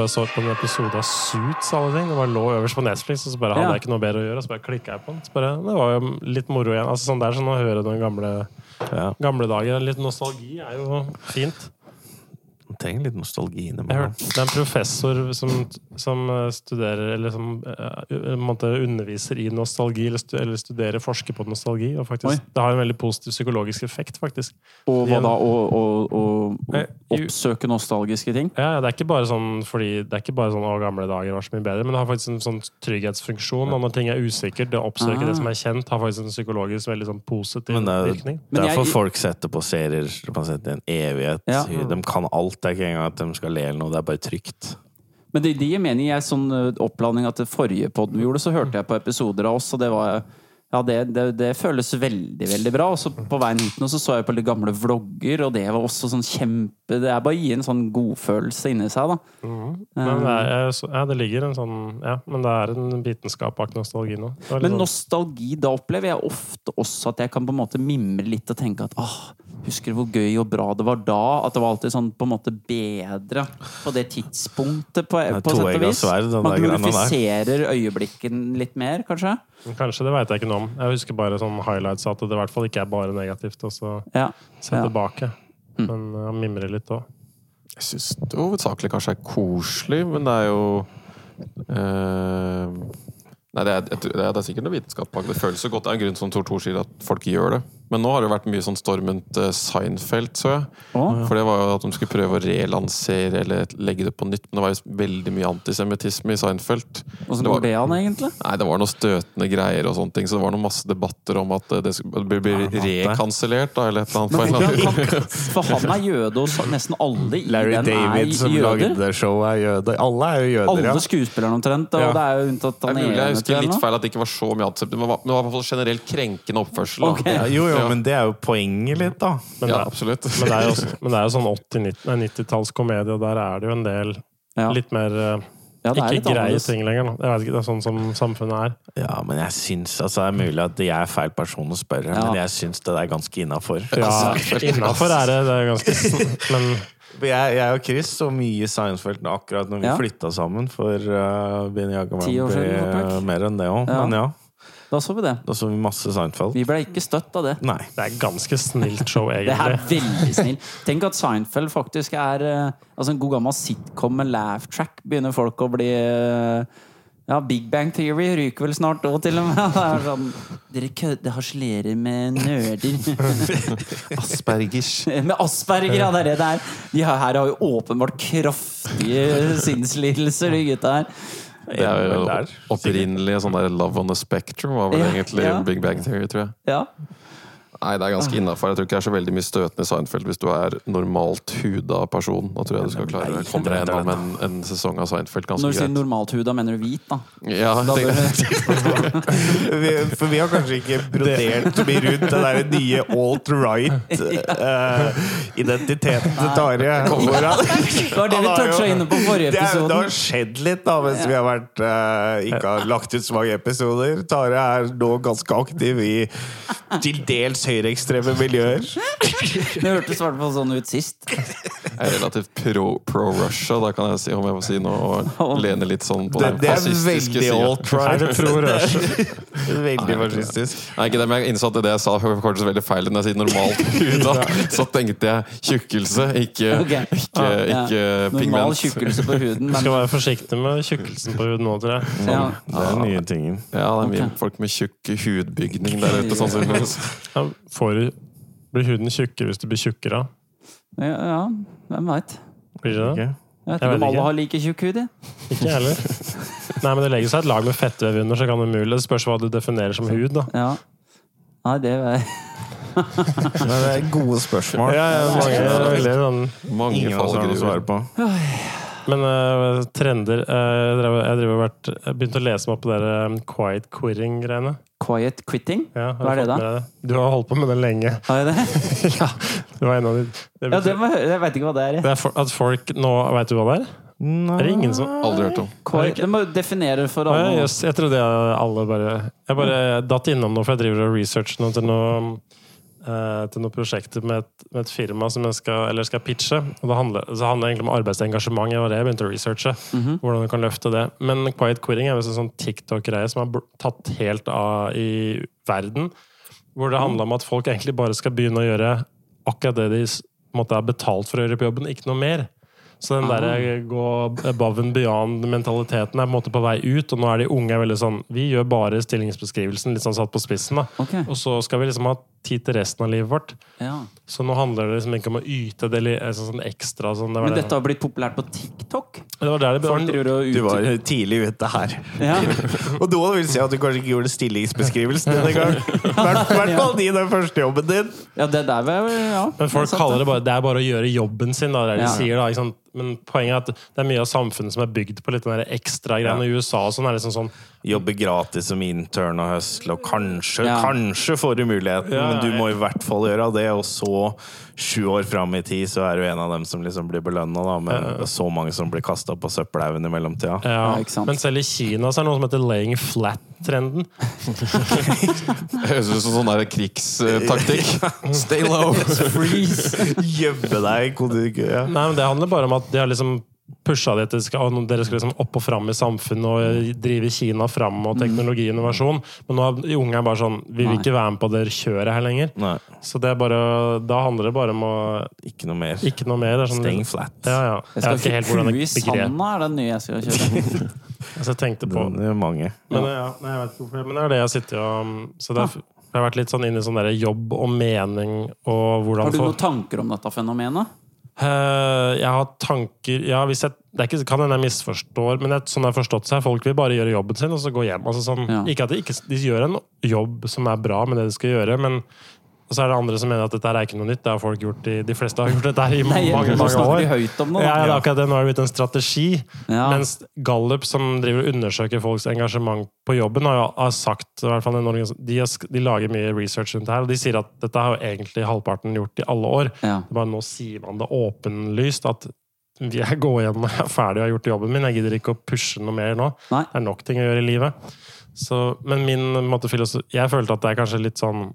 bare så på en episode av Suits. alle ting. Det bare lå øverst på Netflix, og så bare hadde jeg ikke noe bedre å gjøre. Og så bare klikka jeg på den. Bare, det var jo litt moro igjen. Altså sånn Det er sånn å høre noen gamle, Ja, gamle dager. Litt nostalgi er jo fint. Man trenger litt nostalgi Jeg innimellom. hørte det er en professor som, som eh, studerer Eller som eh, underviser i nostalgi, eller, stu, eller studerer, forsker på nostalgi. Og faktisk, Oi. det har en veldig positiv psykologisk effekt, faktisk. Og hva da? Å oppsøke nostalgiske ting? Ja, ja, det er ikke bare sånn fordi Det er ikke bare sånn 'Å, gamle dager var så mye bedre', men det har faktisk en sånn trygghetsfunksjon. Og når ting er usikkert, det å oppsøke Ah. det som er kjent, har faktisk en psykologisk veldig sånn positiv Men det er- virkning. Men Derfor jeg- folk setter på serier i en evighet. Ja. De kan alt. Det er ikke engang at de skal le eller noe, det er bare trygt. Men det, det gir mening. Jeg sånn eh, opplanding at det forrige podden vi gjorde, så hørte jeg på episoder av oss, og det var ja, det, det, det føles veldig, veldig bra. Og så på veien hit nå så så jeg på litt gamle vlogger, og det var også sånn kjempe Det er bare å gi en sånn godfølelse inni seg, da. Men det, er, så- ja, det ligger en sånn Ja, men det er en vitenskap bak nostalgi nå. Men sånn- nostalgi, da opplever jeg ofte også at jeg kan på en måte mimre litt og tenke at åh, husker du hvor gøy og bra det var da? At det var alltid sånn på en måte bedre på det tidspunktet, på, på sett og vis. sverd, Man glorifiserer øyeblikken litt mer, kanskje? Kanskje, det veit jeg ikke noe om. Jeg husker bare sånn highlights at det i hvert fall ikke er bare negativt. Og så Ja. se Ja. tilbake. Men uh, mimrer litt òg. Jeg syns det hovedsakelig kanskje er koselig, men det er jo eh, Nei, det er, det er, det er sikkert noe vitenskap bak det. Det føles så godt. Det er en grunn som Tor Tor sier, at folk gjør det. Men nå har det vært mye sånn storm rundt eh, Seinfeld, så jeg. Å? For det var jo at de skulle prøve å relansere eller legge det på nytt. Men det var jo veldig mye antisemittisme i Seinfeld. Åssen Det var- går det an, egentlig? Nei, det var noen støtende greier og sånne ting, så det var noen masse debatter om at eh, det skulle bli, bli rekansellert, da, eller et eller annet. Men eller hvordan for han er jøde, og så- nesten alle i Larry den David er som jøder. lagde showet, er jøde. Alle er jo jøder, Alle ja. skuespillerne omtrent, og Ja. det er jo unntatt Det han er mulig jeg husker litt feil at det ikke var så mye antisemittisme, men det var i hvert fall generelt krenkende oppførsel. da. Ok. Ja, jo, jo, Ja. men det er jo poenget litt, da. Men, Ja, det, absolutt. men, det er jo, men det er jo sånn 80-90-tallskomedie, og der er det jo en del Ja. litt mer uh, Ja, det er ikke greie ting lenger. Jeg vet ikke, Det er sånn som samfunnet er. Ja, men jeg syns altså, Det er mulig at jeg er feil person å spørre, Ja. men jeg syns det er ganske innafor. Ja, Innafor er det, det er ganske Men Jeg, jeg og Chris så mye Seinfeld akkurat når vi Ja. flytta sammen for uh, Jagaman ble siden, faktisk. uh, mer enn det òg. Ja. Men ja, Da så vi det. da så vi masse Seinfeld. Vi ble ikke støtt av det. Nei. det er ganske snilt show, Det er veldig snill. Tenk at Seinfeld faktisk er eh, Altså En god gammel sitcom med laugh track begynner folk å bli eh, Ja, Big Bang Theory ryker vel snart òg, til og med. Det er sånn, Dere kødder, harselerer med nerder. Aspergers. med asperger, ja, det er det det er. De her, her har jo åpenbart kraftige sinnslidelser, de gutta her. Det er jo Der. opprinnelig sånn der Love on the Spectrum var vel Ja, egentlig ja. Big Bang Theory, tror jeg. Ja. Nei, det er ganske innafor. Jeg tror ikke det er så veldig mye støtende i Seinfeld hvis du er normalt huda person. Da tror jeg du skal klare å komme deg gjennom en, en sesong av Seinfeld ganske Når du sier normalt huda, mener du hvit, da? Ja, da vi, for vi har kanskje ikke brodert mye rundt den der nye alt-right-identiteten til Tarjei. Det var det vi toucha inne på forrige Det, er, det har skjedd litt da mens vi har vært uh, ikke har lagt ut så mange episoder. Tare er nå ganske aktiv i til dels høyreekstreme miljøer. Det hørtes i hvert fall sånn ut sist. jeg er relativt pro, pro Russia, da kan jeg si om jeg får si noe. Og lene litt sånn på Det, den det fascistiske sida. Er det pro Russia? Veldig fascistisk. Nei, ikke det, men jeg innså at det jeg sa hørtes veldig feil ut. Når jeg sier normalt hud. så tenkte jeg tjukkelse, ikke, okay. ikke, Ja. ikke Normal pigment. tjukkelse på huden, Du skal være forsiktig med tjukkelsen på huden nå, tror jeg. ja. Det er nye tingen. Ja, det er mye okay. folk med tjukk hudbygning der ute, sannsynligvis. Ja, får du, blir huden tjukkere hvis du blir tjukkere? Ja, ja, hvem veit. Blir det det? Ikke? Jeg vet ikke om alle har like tjukk hud, jeg. Ikke jeg heller. Nei, men det legger seg et lag med fettvev under, så kan det umulig. Det spørs hva du definerer som hud, da. Ja. Nei, det er Men det er gode spørsmål. Ja, ja, mange, veldig, sånn. Mange Ingen å svare på. Men uh, trender uh, Jeg driver, og vært, jeg begynte å lese meg opp på det um, quiet quitting-greiene. quiet quitting. Ja, Hva er det da? det? Du har holdt på med det lenge. Har jeg det? ja, det var en av de det, Ja, det må jeg veit ikke hva det er. det er for, At folk nå Veit du hva det er? Er det ingen som Aldri hørt om. Quiet, det må definere for alle. ja, alle. jeg, jeg trodde jeg alle bare Jeg bare datt innom noe, for jeg driver og researcher noe til noe eh, til noen prosjekter med et, med et firma som jeg skal, eller skal pitche. Og det handler, så handler det egentlig om arbeidsengasjement. Det var det jeg begynte å researche. Hvordan du kan løfte det. Men quiet quitting er visst en sånn TikTok-greie som har tatt helt av i verden. Hvor det handler om at folk egentlig bare skal begynne å gjøre akkurat det de måtte ha er betalt for å gjøre på jobben, ikke noe mer. Så den der eh, gå above and beyond-mentaliteten er på en måte på vei ut, og nå er de unge veldig sånn Vi gjør bare stillingsbeskrivelsen, litt sånn satt på spissen, da. Ok. Og så skal vi liksom ha tid til resten av livet vårt. Ja. Så nå handler det liksom ikke om å yte det li- altså sånn ekstra. Sånn, det, var Men det. dette har blitt populært på TikTok? det var der det ble Du var tidlig ute her. Ja. Og da vil si at du kanskje ikke gjorde stillingsbeskrivelsen denne gang. I hvert fall i den første jobben din. ja, det der var ja. Men folk det er kaller det bare Det er bare å gjøre jobben sin, da. Det er det de sier, da. Ikke sant? Men poenget er at det er mye av samfunnet som er bygd på litt den der ekstra greiene. I USA og sånn er liksom sånn Jobbe gratis som intern og høstle, og kanskje, Ja. kanskje får du muligheten, Ja, men du må i hvert fall gjøre det. Og så, sju år fram i tid, så er du en av dem som liksom blir belønna, med Men så mange som blir kasta på søppelhaugen i mellomtida. ja. Ja. Men selv i Kina så er det noe som heter laying flat-trenden. Høres ut som sånn der krigstaktikk. Stay low! Freeze! Gjemme deg. Ja. Nei, men Det handler bare om at de har liksom pusha det til at dere skal liksom opp og fram i samfunnet og drive Kina fram og teknologi og innovasjon. Men nå er unge bare sånn Vi vil ikke være med på det kjøret her lenger. Nei, Så det er bare, da handler det bare om å ikke noe mer. Ikke noe mer. Det er sånn, Staying flat. Ja, ja. Jeg Jeg vet ikke helt hvordan det begrep sanda er den nye jeg skal kjøre. altså, jeg tenkte på. Det er mange. Men, ja, nei, jeg vet ikke hvorfor, men det er det jeg sitter og Så det er, jeg har vært litt sånn inne i sånn der jobb og mening og hvordan Har du noen tanker om dette fenomenet? Eh, jeg har tanker Ja, jeg det ikke, kan hende jeg misforstår, men jeg, sånn jeg har forstått seg, folk vil bare gjøre jobben sin og så gå hjem. Altså sånn, Ja. Ikke at de, ikke, de gjør en jobb som er bra med det de skal gjøre, men og så er det andre som mener at dette er ikke noe nytt. Det har folk gjort i, De fleste har gjort dette i i Nei, mange, mange år. høyt om noe, Ja, det er akkurat det. Nå er det blitt en strategi. Ja. Mens Gallup, som driver og undersøker folks engasjement på jobben, har, har sagt i hvert fall en de, har, de lager mye research rundt det her, og de sier at dette har jo egentlig halvparten gjort i alle år. Ja. Det Bare nå sier man det åpenlyst at jeg går hjem når jeg er ferdig og har gjort jobben min. Jeg gidder ikke å pushe noe mer nå. Nei. Det er nok ting å gjøre i livet. Så, men min måte, Jeg følte at det er kanskje litt sånn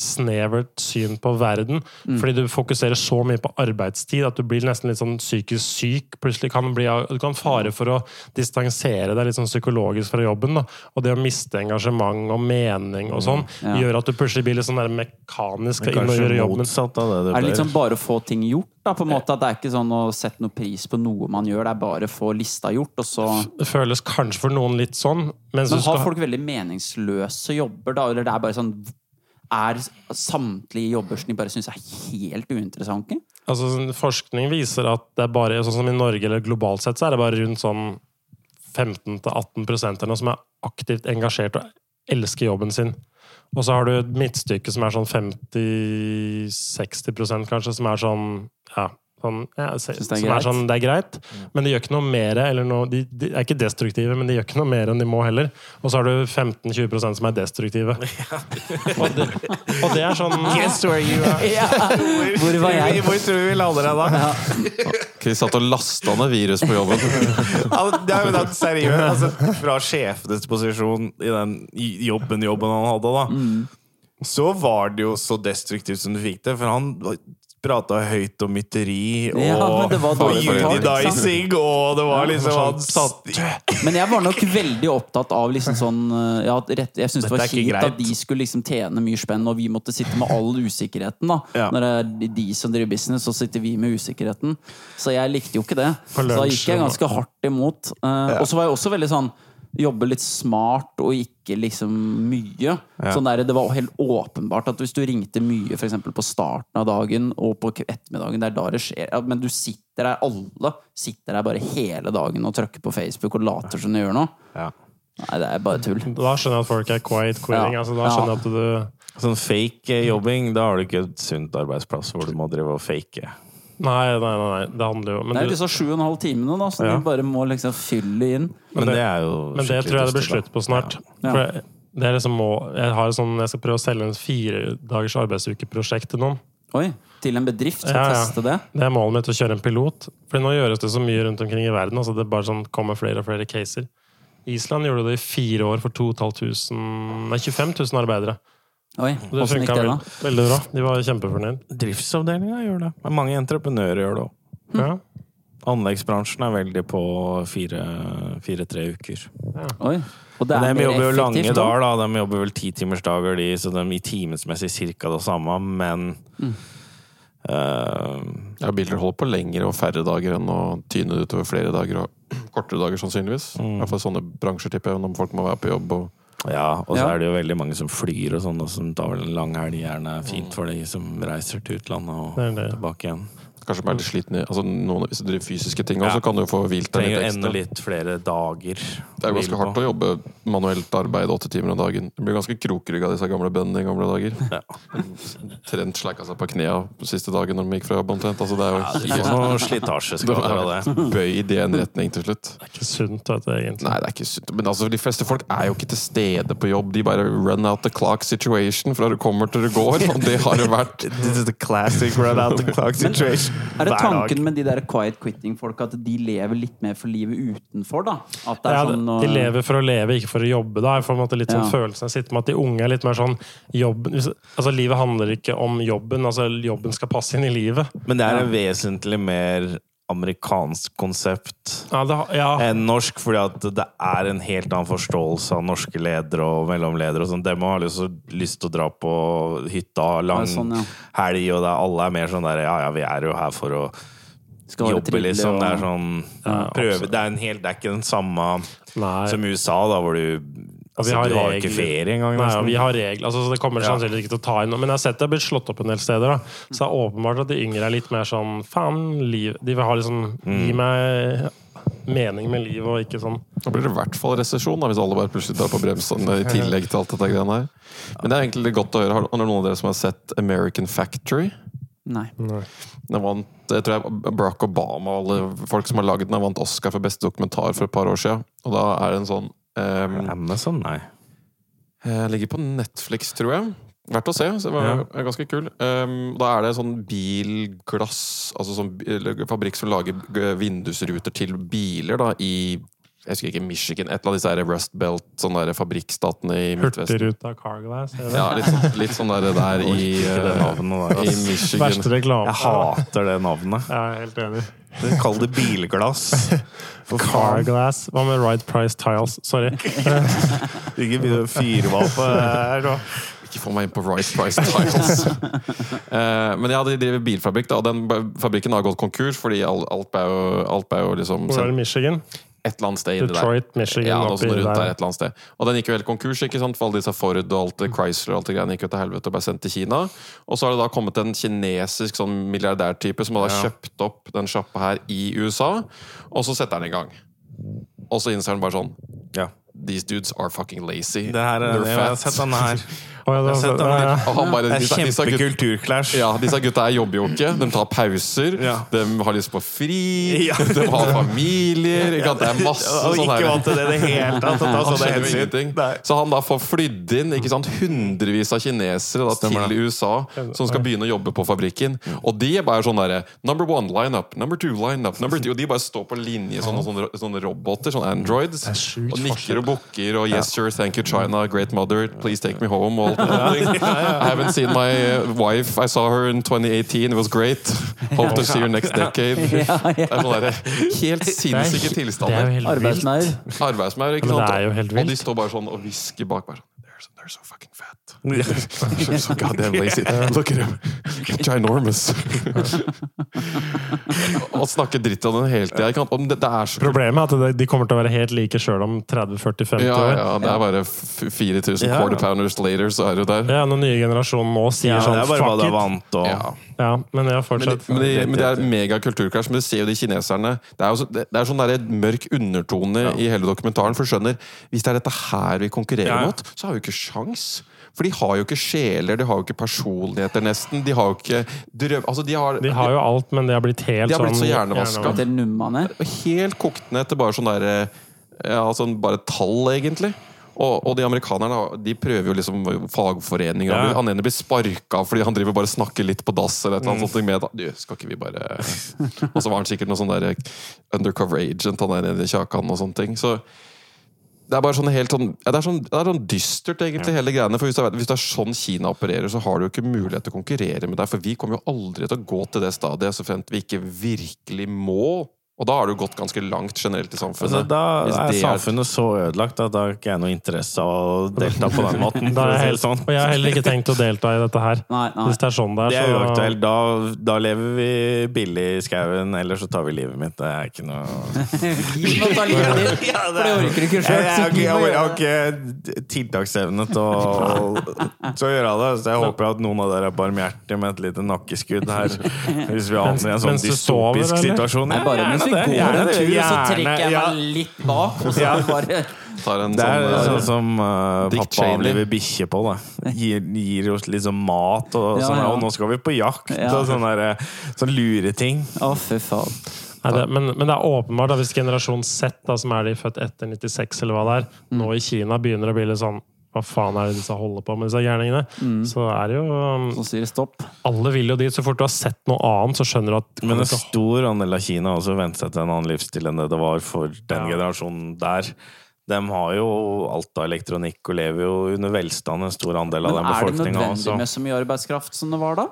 snevert syn på verden. Mm. Fordi du fokuserer så mye på arbeidstid at du blir nesten litt sånn psykisk syk. Plutselig kan bli, du kan fare for å distansere deg litt sånn psykologisk fra jobben. Da. Og det å miste engasjement og mening og sånn, Mm. Ja. gjør at du plutselig blir litt sånn der mekanisk Men inn og gjør gjøre jobben. motsatt av det det Er det liksom bare å få ting gjort? da, på en måte At det er ikke sånn å sette noe pris på noe man gjør, det er bare å få lista gjort, og så Det føles kanskje for noen litt sånn, Men, Men har skal folk veldig meningsløse jobber, da? Eller det er bare sånn Er samtlige jobber bare syns er helt uinteressante? Altså, sånn, forskning viser at det er bare sånn som i Norge eller globalt sett, så er det bare rundt sånn 15-18 eller som er aktivt engasjert og elsker jobben sin. Og så har du et midtstykke som er sånn 50-60% kanskje, som er sånn ja, sånn, ja, så, det er som greit. er sånn, det er greit, men de gjør ikke noe mer eller noe, de, de er ikke destruktive, men de gjør ikke noe mer enn de må heller. Og så har du 15-20% som er destruktive. og, det, og det er sånn Guess where you are. Hvor var jeg? Hvor tror du vi lander deg da? Chris satt og lasta ned virus på jobben. Ja, det er jo den seriøse altså, Fra sjefenes posisjon i den jobben, jobben han hadde, da, så var det jo så destruktivt som du fikk det. For han prata høyt om mytteri og, Ja, det var og dårlig fortalt, unidicing, og det var liksom Han satt Men jeg var nok veldig opptatt av liksom sånn eh, ja, rett, Jeg syntes det var kjipt at de skulle liksom tjene mye spenn, og vi måtte sitte med all usikkerheten. da Ja. Når det er de som driver business, så sitter vi med usikkerheten. Så jeg likte jo ikke det. Så da gikk jeg ganske hardt imot. Eh, Og så var jeg også veldig sånn Jobbe litt smart og ikke liksom mye. Sånn der, det var helt åpenbart at hvis du ringte mye for på starten av dagen og på ettermiddagen, det er da det skjer. Ja, men du sitter der, alle sitter der bare hele dagen og trykker på Facebook og later som du gjør noe. ja. Nei, det er bare tull. Da skjønner jeg at folk er quiet quitting. Ja. Altså, da skjønner jeg at du Sånn fake eh, jobbing, da har du ikke et sunt arbeidsplass hvor du må drive og fake. Nei, nei, nei. nei. Det handler jo Men, Det er jo disse sju og en halv timene da, som Ja. du bare må liksom fylle inn. Men det- det er jo men det skikkelig tror jeg det blir slutt på snart. Ja. For jeg, det er liksom må, jeg, har sånn, jeg skal prøve å selge en fire dagers arbeidsukeprosjekt til noen. Oi, til en bedrift skal Ja, ja. teste det. Det er målet mitt å kjøre en pilot. For nå gjøres det så mye rundt omkring i verden. Altså det bare sånn kommer flere og flere caser. Island gjorde det i fire år for 2500 Nei, 25 000 arbeidere. Oi, Det åssen funka det, veld, veldig bra. De var kjempefornøyd. Driftsavdelinga gjør det. Men mange entreprenører gjør det òg. Ja. Anleggsbransjen er veldig på fire-tre fire, tre uker. Oi. Og det er de jobber jo lange dager, da. De jobber vel titimersdager, de, så de i timesmessig cirka det samme, men eh, Ja, biler holder på lengre og færre dager enn å tyne det utover flere dager og kortere dager, sannsynligvis. I hvert fall sånne bransjer, tipper jeg, når folk må være på jobb. og Ja, og så Ja. er det jo veldig mange som flyr og sånn, og som tar vel en lang helg gjerne er fint for de som reiser til utlandet og Det det. tilbake igjen. Kanskje bare er litt sliten altså noen, Hvis du driver fysiske ting, Ja. Så kan du jo få hvilt deg Trenger litt ekstra. enda litt flere dager. Det er ganske hardt å jobbe manuelt arbeid åtte timer om dagen. Det blir ganske krokrygg av disse gamle bøndene i gamle dager. Ja. Trent sleika seg på knea siste dagen når de gikk fra jobb omtrent. Altså, det er jo Du får noe slitasjeskader av det. bøyd i en retning til slutt. Det er ikke sunt, dette, egentlig. Nei, det er ikke sunt. Men altså, de fleste folk er jo ikke til stede på jobb. De bare run out the clock situation fra du kommer til du går. Og det har det vært. This is the classic run out the clock situation. Er det tanken med de der quiet quitting-folk at de lever litt mer for livet utenfor, da? At det er Ja, sånn de lever for å leve, ikke for å jobbe. Da. Jeg får en måte litt sånn Ja. følelsen jeg sitter med at de unge er litt mer sånn jobb, altså Livet handler ikke om jobben, altså jobben skal passe inn i livet. Men det er en vesentlig mer amerikansk konsept Ja, det, ja. enn norsk, fordi at det er en helt annen forståelse av norske ledere og mellomledere. og sånn. Dem har liksom lyst til å dra på hytta, lang sånn, ja. helg, og det er, alle er mer sånn der Ja, ja, vi er jo her for å skal jobbe, liksom. Det er sånn Ja, prøve. Det er en helt Det er ikke den samme Nei. som USA, da, hvor du Altså, vi har du har regler. ikke regler. ferie engang. Nei, vi har regler. Altså, så det kommer Ja. sannsynligvis ikke til å ta inn noe. Men jeg har sett det har blitt slått opp en del steder. Da. Så det er åpenbart at de yngre er litt mer sånn Faen, liv De vil ha liksom Gi Mm. meg mening med livet, og ikke sånn Da blir det i hvert fall resesjon, hvis alle bare plutselig tar på bremsen i tillegg til alt dette greiene her. Men det er egentlig godt å høre. Har noen av dere som har sett American Factory? Nei. Den vant, jeg tror jeg Barack Obama og alle folk som har laget den, har vant Oscar for beste dokumentar for et par år siden. Og da er det en sånn um, Amazon, nei. Jeg Ligger på Netflix, tror jeg. Verdt å se. så det var Ja. ganske kul. Um, da er det sånn bilglass Altså sånn fabrikk som lager vindusruter til biler da i jeg husker ikke, Michigan, et eller annet disse her Rust Belt, sånne der fabrikkstatene i Midtvesten. Hurtigruta Carglass. det? Ja, litt sånn, litt sånn der, der i, eh, navnet i. Michigan. Verste reklame. Jeg hater det navnet. Jeg er helt enig. Kall det bilglass. Carglass. Hva med Right Price Tiles? Sorry. Ikke begynn å fyre meg opp her nå. Ikke få meg inn på Right Price Tiles. uh, men ja, de driver bilfabrikk, da, og den fabrikken har gått konkurs fordi alt ble jo, alt ble jo liksom Hvor er det Michigan? Et eller annet sted inni der. Detroit, Michigan. Ja, noe sånt rundt der et eller annet sted. Og den gikk jo helt konkurs, ikke sant? for alle disse Ford og alt det Chrysler og alt det greiene gikk jo til helvete og ble sendt til Kina. Og så har det da kommet en kinesisk sånn milliardærtype som har da Ja. kjøpt opp den sjappa her i USA, og så setter han i gang. Og så innser han bare sånn Ja. These dudes are fucking lazy. Det her er, They're fat. Jeg har sett den her. Det er kjempekulturclash. ja, disse gutta her jobber jo ikke. De tar pauser. Ja. De har lyst på fri. Ja. De har familier. Ikke? Det er masse sånn ikke her- vant til det i det hele tatt. Han skjønner jo ingenting. Så han da får flydd inn ikke sant, hundrevis av kinesere da, til USA som skal begynne å jobbe på fabrikken. Og de er bare sånn derre Number one, line up. Number two, line up. Number two. Og de bare står på linje, sånne, sånne, sånne roboter, sånne androids. Og nikker og bukker og yes sir, thank you China, great mother, please take me home. Og. I haven't seen my uh, wife. I saw her in 2018. It was great. Hope to see her next decade. Ja, Det er helt sinnssyke er tilstander. Arbeidsmaur. Arbeidsmaur, ikke sant? Og de står bare sånn og hvisker bak. Bare sånn, they're, they're so fucking fat. Goddamn lazy. Look at him. Ginormous. og snakke dritt om den hele tida. Det, det er så Problemet er at de kommer til å være helt like sjøl om 30-40-50 ja, år. ja, det er bare 4000 Ja. quarter pounders later, så er du der. Ja, Når nye generasjonen nå sier Ja, sånn det er bare hva fuck du er it. vant og Ja. Ja, men ja, Men, fortsett. det- men, det, men det er megakulturkrasj. Men du ser jo de kineserne Det er jo så, det, det er sånn der mørk undertone i hele dokumentaren. For skjønner, hvis det er dette her vi konkurrerer Ja, ja. mot, så har vi jo ikke sjans. For de har jo ikke sjeler, de har jo ikke personligheter, nesten. De har jo ikke drøm... Altså, de har, De har jo alt, men de har blitt helt De har blitt sånn så hjernevaska. Helt kokt ned til bare sånn derre ja, sånn bare tall, egentlig. Og, og de amerikanerne de prøver jo liksom fagforeninger. Ja. Han ene blir sparka fordi han driver bare snakker litt på dass. eller et eller annet sånt med Du, skal ikke vi bare Og så var han sikkert noe sånn der undercover agent, han der nede i Kjakan og sånne ting. Så det er bare sånn helt sånn ja, Det er sånn, det er sånn dystert, egentlig, hele greiene. For hvis det, er, hvis det er sånn Kina opererer, så har du jo ikke mulighet til å konkurrere med deg. For vi kommer jo aldri til å gå til det stadiet så fremt vi ikke virkelig må. Og da har du gått ganske langt generelt i samfunnet. Altså, da er samfunnet så ødelagt at da har ikke jeg noe interesse av å delta på den måten. Er helt, sånn. og jeg har heller ikke tenkt å delta i dette her. Nei, nei. Hvis det er sånn det er, Det er så uaktuelt. Da, da lever vi billig i skauen, eller så tar vi livet mitt. Det er ikke noe Gi meg ta livet ditt, for det orker du ikke sjøl. jeg, har ikke- jeg, har ikke tiltaksevne til å, gjøre det. Så jeg håper at noen av dere er barmhjertige med et lite nakkeskudd her. Hvis vi havner i en sånn dystopisk situasjon. Nei, mens vi det, går en gjerne det, tur, så gjerne, trekker jeg ja. meg litt bak, og så Ja. bare tar en Det er sånn, sånn eh, som uh, pappa avliver bikkje på. Da. Gir, gir oss liksom mat og Ja, sånn. ja. Og nå skal vi på jakt! Ja. Og sånne, der, sånn lureting. Å, fy faen. Nei, det, men, men det er åpenbart at hvis generasjon Z, da, som er de født etter 96, eller hva det er, nå i Kina begynner å bli litt sånn Hva faen er det disse holder på med, disse gærningene? Så er det jo um, Så sier stopp. Alle vil jo dit. Så fort du har sett noe annet, så skjønner du at Men en stor andel av Kina har også vent seg til en annen livsstil enn det det var for den Ja. generasjonen der. De har jo alt av elektronikk og lever jo under velstand, en stor andel av Men den er det nødvendig nødvendig med så mye arbeidskraft som det var da?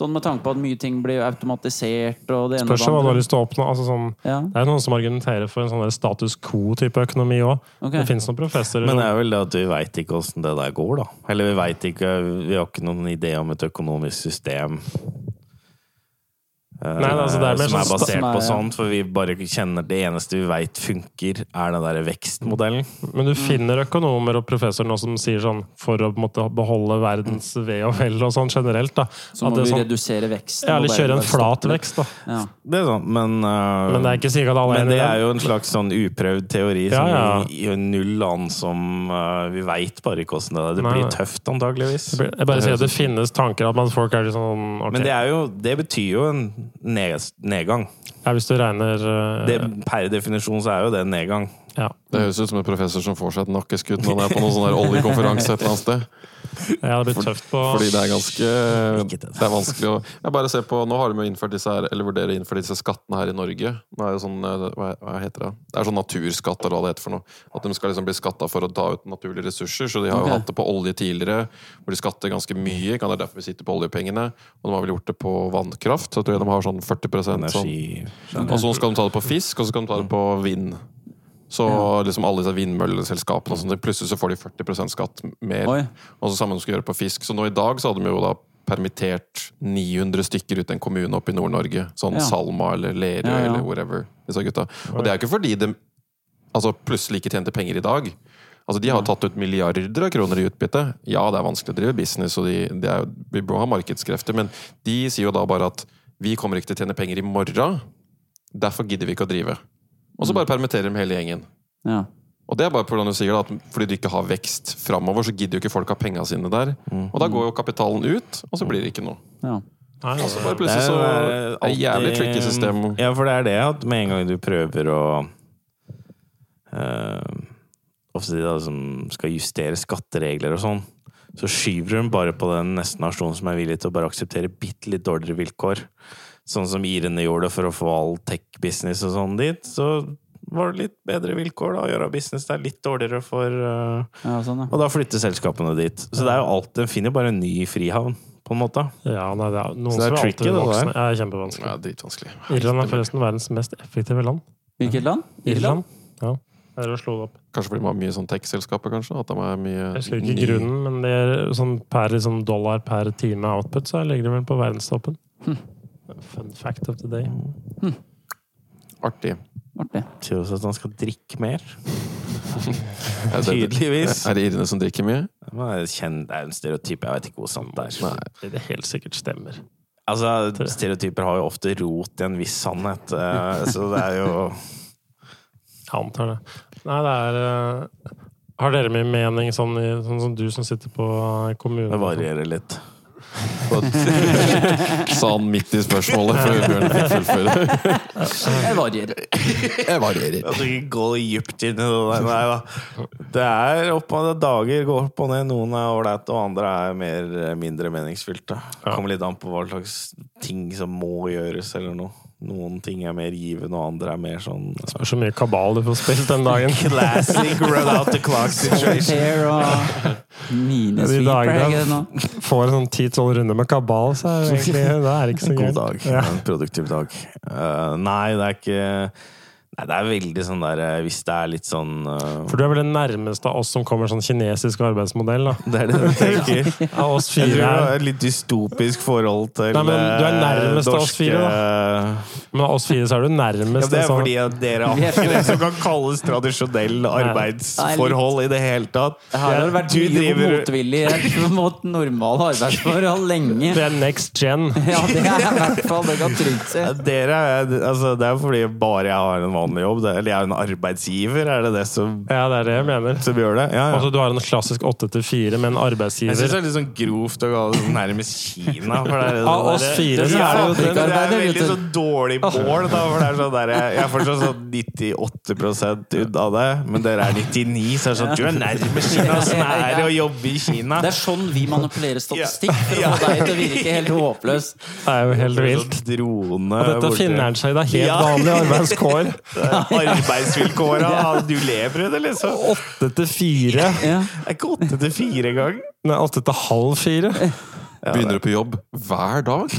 Sånn med tanke på at mye ting blir automatisert og det ene Spørs hva du har lyst til å oppnå. Altså, sånn, Ja, det er noen som argumenterer for en sånn status quo-type økonomi òg. Okay. Det finnes noen professorer Men det er vel det at vi veit ikke åssen det der går, da. Eller vi veit ikke Vi har ikke noen idé om et økonomisk system. Eh, Nei, altså, det er mer som er sånn basert er- på sånt, for vi bare kjenner Det eneste vi veit funker, er den der vekstmodellen. Men du finner økonomer og professorer nå som sier sånn for å på måte, beholde verdens ve og vel og sånn generelt. da. Så At må det vi sånn, redusere veksten. ja, eller kjøre en flat stoppe vekst, da. Ja. Det er sånn, men uh, Men det er ikke sikkert alle er Men enig i det er det. jo en slags sånn uprøvd teori Ja, som ja. null an som uh, Vi veit bare ikke åssen det er. Det Nei, blir nei. tøft, antageligvis. Jeg bare sier at det finnes tanker at man, folk er litt sånn okay. Men det, er jo, det betyr jo en ned, nedgang. ja, Hvis du regner uh, Det, per definisjon så er jo det nedgang. Ja. Det høres ut som en professor som får seg et nakkeskudd når han er på noen sånn oljekonferanse et eller annet sted. ja, det blir tøft på Fordi det er ganske det. Det er vanskelig å Jeg bare ser på Nå har de jo innført disse her Eller vurderer å innføre disse skattene her i Norge. Nå er det sånn eh, Hva, heter det? Det er sånn naturskatt, eller hva det heter for noe. At de skal liksom bli skatta for å ta ut naturlige ressurser. Så de har jo jo hatt det på olje tidligere, hvor de skatter ganske mye. Kan det er derfor vi sitter på oljepengene. Og de har vel gjort det på vannkraft. Så jeg tror jeg de har sånn 40% sånn. Og så skal de ta det på fisk, og så skal de ta det på vind. Så liksom alle disse vindmølleselskapene og sånt, plutselig så får de 40% skatt mer. Oi. Og så samme de skal gjøre på fisk. Så nå i dag så hadde de jo da permittert 900 stykker ut en kommune oppe i Nord-Norge. Sånn Ja. Salma eller Lerøy Ja, ja. eller whatever. Disse gutta. Og det er jo ikke fordi de altså, plutselig ikke tjente penger i dag. Altså, De har tatt ut milliarder av kroner i utbytte. Ja, det er vanskelig å drive business, og de, de er, vi må ha markedskrefter, men de sier jo da bare at vi kommer ikke til å tjene penger i morgen. Derfor gidder vi ikke å drive. Og så bare permitterer de hele gjengen. Ja. Og det er bare du sier at fordi du ikke har vekst framover, så gidder jo ikke folk ha penga sine der. Og da går jo kapitalen ut, og så blir det ikke noe. ja. Nei, Og så bare plutselig så er er det jævlig tricky system. Ja, for det er det at med en gang du prøver å uh, Ofte de da som skal justere skatteregler og sånn, så skyver de bare på den neste nasjonen som er villig til å bare akseptere bitte litt dårligere vilkår. Sånn som irene gjorde for å få all tech-business og sånn dit. Så var det litt bedre vilkår da, å gjøre business der litt dårligere for uh, ja, sånn, ja. Og da flytter selskapene dit. Så det er jo alt, en finner bare en ny frihavn, på en måte. Ja, nei, det er noen Så det er som er tricky, det der. Ja, kjempevanskelig. Ja, dritvanskelig. Irland er forresten verdens mest effektive land. Hvilket land? Irland? Ja. Jeg drev og slo det opp. Kanskje fordi de har mye sånn tech-selskaper, kanskje? At de er mye Jeg husker ikke ny- grunnen, men det er sånn per liksom, dollar per time output, så ligger de vel på verdenstoppen. Fun fact of the day. Artig. Artig. Tror også at han skal drikke mer. Er Tydeligvis. er det irene som drikker mye? Det er det er en stereotyp, jeg vet ikke hvor sant det er. Nei. Det helt sikkert stemmer. Altså, Stereotyper har jo ofte rot i en viss sannhet, eh, så det er jo Jeg antar det. Nei, det er eh, Har dere mye mening, sånn, sånn som du som sitter på kommunen? Det varierer litt. Sa han midt i spørsmålet før Bjørn fikk fullføre. Jeg varierer. Jeg varierer. Jeg skal ikke gå dypt inn i det der. Nei da. Det er opp og ned. Dager går opp og ned. Noen er ålreite, og andre er mer, mindre meningsfylte. Kommer litt an på hva slags ting som må gjøres, eller noe. Noen ting er mer givende, og andre er mer sånn Det er så mye kabal du får spilt den dagen. Classic run out the clock situation. Og De minesweeper, dagene er det nå? får en sånn ti-tolv runder med kabal, så er det egentlig det er ikke så gøy. god dag. Ja. En produktiv dag. Uh, nei, det er ikke Nei, det er veldig sånn der eh, Hvis det er litt sånn uh... For du er vel den nærmeste av oss som kommer sånn kinesisk arbeidsmodell, da. Det er det du tenker. Av oss Jeg tror du har et litt dystopisk forhold til Nei, men du er nærmest nærmest av oss fire, da. Men av oss fire så er du Ja, det er sånn- fordi at dere har ikke det som kan kalles tradisjonell arbeidsforhold i det hele tatt. Jeg har vel vært Du mye driver- motvillig mot normale arbeidsforhold lenge. Det er next gen. Ja, det er i hvert fall det kan trygt si. Dere er, altså, det er fordi bare jeg har en vanlig jobb. det- Eller jeg er en arbeidsgiver, er det det som, Ja, det er det jeg mener. som gjør det? Ja, ja. Altså, du har en klassisk åtte til fire med en arbeidsgiver. Jeg syns det er litt sånn grovt å kalle det nærmest Kina. For det er, det Av oss fire det så er det jo det, det. er veldig du. sånn dårlig mål, da. For det er sånn der, jeg er fortsatt sånn 98 ut av det, men dere er 99, så er det sånn Du er nærmest Kina! Åssen er det å jobbe i Kina? Det er sånn vi manipulerer statistikk for å få deg til å virke helt håpløs. Det er jo helt vilt. Sånn drone Og dette finner han seg i. Det er helt Ja. vanlige arbeidskår. Arbeidsvilkåra. Du lever det, liksom. Åtte til fire. Ja. Det er ikke åtte til fire engang. Nei, åtte til halv fire. Begynner du på jobb hver dag?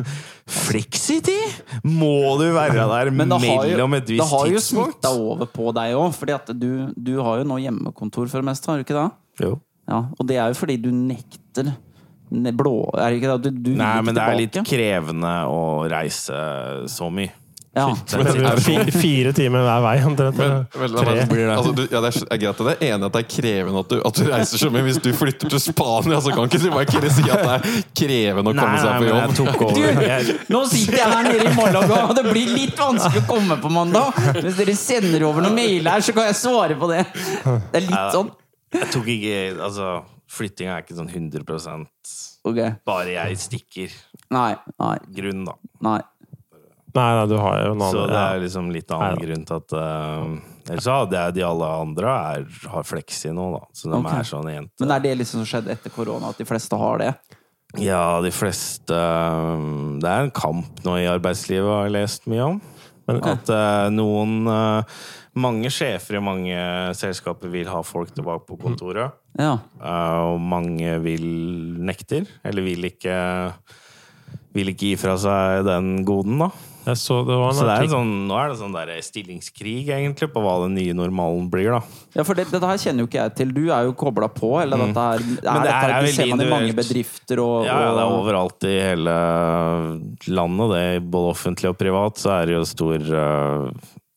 Fleksitid! Må du være der Men et jo, mellom et det har jo tidspunkt? smitta over på deg òg, at du, du har jo nå hjemmekontor for det meste, har du ikke det? Jo. Ja, Og det er jo fordi du nekter blå Er det ikke det? Du, du Nei, men det er litt krevende å reise så mye. Ja. Fire timer hver vei. omtrent. Altså, ja, det er, greit greit, det er enig at det er krevende at du, at du reiser så mye. Hvis du flytter til Spania, så kan ikke du bare si at det er krevende å komme seg på men jeg jobb. tok over. Jeg, Nå sitter jeg her nede i Malaga, og det blir litt vanskelig å komme på mandag. Hvis dere sender over noen mail her, så kan jeg svare på det. Det er litt sånn. jeg tok ikke Altså, flyttinga er ikke sånn 100 okay. bare jeg stikker. Nei, nei, Grunn, da. nei. Nei, nei, du har jo en Så det er liksom litt annen Neida. grunn til at uh, Ellers så hadde jeg de alle andre er, har fleksi nå, da. Så de okay. er sånn jente. Men er det liksom som skjedde etter korona, at de fleste har det? Ja, de fleste um, Det er en kamp nå i arbeidslivet, har jeg lest mye om. Men- At uh, noen uh, Mange sjefer i mange selskaper vil ha folk tilbake på kontoret. Ja. Uh, og mange vil nekter, eller vil ikke Vil ikke gi fra seg den goden, da. Jeg så det var en Så det er en sånn, nå er det sånn der stillingskrig, egentlig, på hva den nye normalen blir, da. Ja, for det, dette her kjenner jo ikke jeg til. Du er jo kobla på. Eller dette her, er Mm. det dette, er her- det ser man i mange bedrifter og, Ja, ja, det er overalt i hele landet, det. Både offentlig og privat, så er det jo stor uh,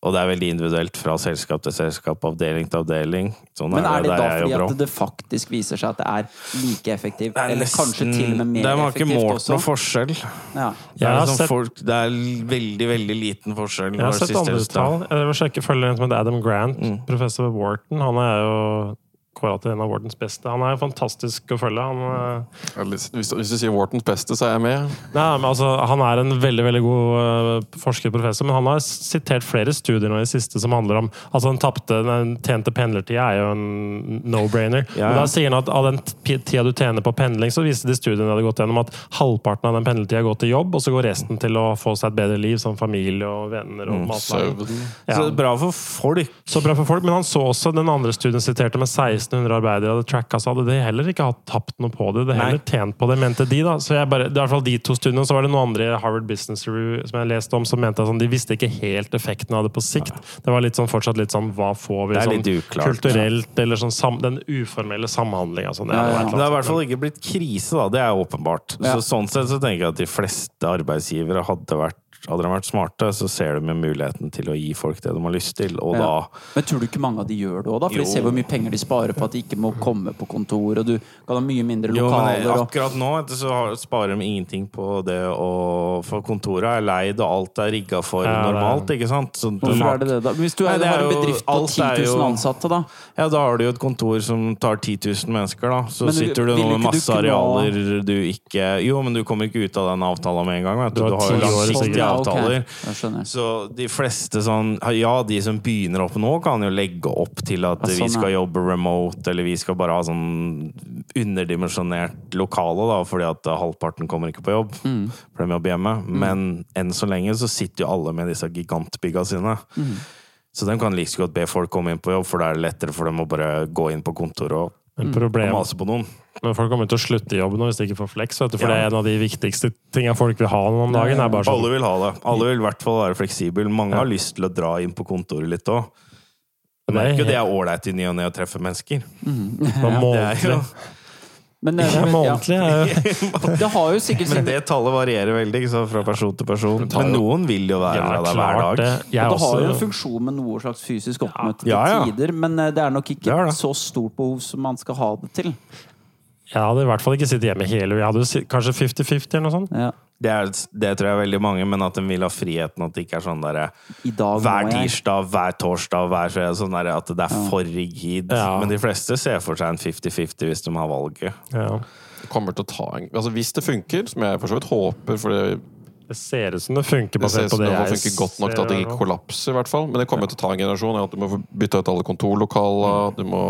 Og det er veldig individuelt fra selskap til selskap, avdeling til avdeling. Sånn Men er det det da fordi at det faktisk viser seg at det er like effektivt? Er Eller kanskje til og med mer De har ikke effektivt målt også? noe forskjell. Ja. Det er, har liksom sett- folk, det er veldig, veldig liten forskjell. Jeg har sett andre tall. Jeg vil sjekke som heter Adam Grant, Mm. professor ved Wharton. Han er jo kåra til en av Whartons beste. Han er jo fantastisk å følge. Han, eh, Hvis, hvis du sier Whartons beste, så er jeg med. nei, men altså, han er en veldig veldig god forskerprofessor, forsker professor, men han har sitert flere studier nå i siste som handler om altså Den tapte, den tjente pendlertida er jo en no-brainer. Ja, Men ja. Da sier han at av den tida du tjener på pendling, så viste de studiene de hadde gått gjennom at halvparten av den pendlertida går til jobb, og så går resten til å få seg et bedre liv som familie og venner og matlaging. Søvn. Ja. Så det er bra for folk. Så bra for folk, men han så også den andre studien siterte med 1600 arbeidere hadde tracka, så hadde de heller ikke hatt tapt noe på det. De heller tjent på det, mente de. da. Så jeg bare, det er i hvert fall de to studiene. Så var det noen andre i Harvard Business Review som jeg leste om, som mente at sånn, de visste ikke helt effekten av det på sikt. Det var litt sånn, fortsatt litt sånn hva får vi sånn uklart. kulturelt, eller sånn sam, den uformelle samhandlinga. Sånn, Ja, ja. Det har i hvert fall ikke blitt krise, da. Det er åpenbart. Ja. Så sånn sett så tenker jeg at de fleste arbeidsgivere hadde vært hadde de vært smarte, så ser de med muligheten til å gi folk det de har lyst til, og Ja. Men tror du ikke mange av de gjør det òg, da? For Jo. de ser hvor mye penger de sparer på at de ikke må komme på kontor, og du kan ha mye mindre lokaler. Jo, men akkurat nå så sparer de ingenting på det å For kontoret er leid, og alt er rigga for Ja, normalt, ikke sant? Så du Hvorfor er det det, da? Hvis du Nei, er, det er har en bedrift på 10 er 000 jo- ansatte, da? Ja, da har du jo et kontor som tar 10 000 mennesker, da. Så Men sitter du nå med masse arealer du ikke Jo, men du kommer ikke ut av den avtalen med en gang. Vet du. Du har du har jo langsiktige. Avtaler. Okay. Så de fleste sånn Ja, de som begynner opp nå, kan jo legge opp til at Ja, sånn, vi skal jobbe remote, eller vi skal bare ha sånn underdimensjonert lokale, da, fordi at halvparten kommer ikke på jobb. For de jobber hjemme. Men enn så lenge så sitter jo alle med disse gigantbygga sine. Så de kan like så godt be folk komme inn på jobb, for da er det lettere for dem å bare gå inn på kontoret og, Men problemet på noen. Men folk kommer til å slutte i jobben hvis de ikke får flex. Vet du, for Ja. det er en av de viktigste tingene folk vil ha noen om dagen. er bare sånn, Alle vil ha det. Alle vil i hvert fall være fleksible. Mange har lyst til å dra inn på kontoret litt òg. Det er ikke det er ålreit i ny og ne å treffe mennesker. sånn Det er jo, Men, eh, Ja, men, månedlig er jo det har jo sikkert men det tallet varierer veldig ikke sant, fra person til person. Men noen vil jo være Ja, der hver dag. det. Og det har jo en funksjon med noe slags fysisk oppmøte til Ja, ja. tider, men eh, det er nok ikke Det er det. så stort behov som man skal ha det til. Jeg hadde i hvert fall ikke sittet hjemme hele Jeg hadde jo sitt- kanskje 50-50 eller noe sånt. Ja. Det, er, det tror jeg er veldig mange, men at de vil ha friheten. At det ikke er sånn derre I dag hver må jeg tirsdag, hver torsdag, hver fredag. Sånn derre at det er for rigid. Ja. Men de fleste ser for seg en 50-50 hvis de har valget. Ja. Det kommer til å ta en altså Hvis det funker, som jeg for så vidt håper, for det, Det ser ut som det funker det ser ut som det det funker godt nok til at det ikke kollapser, i hvert fall. Men det kommer til å ta en generasjon. At du må bytte ut alle kontorlokaler. Du må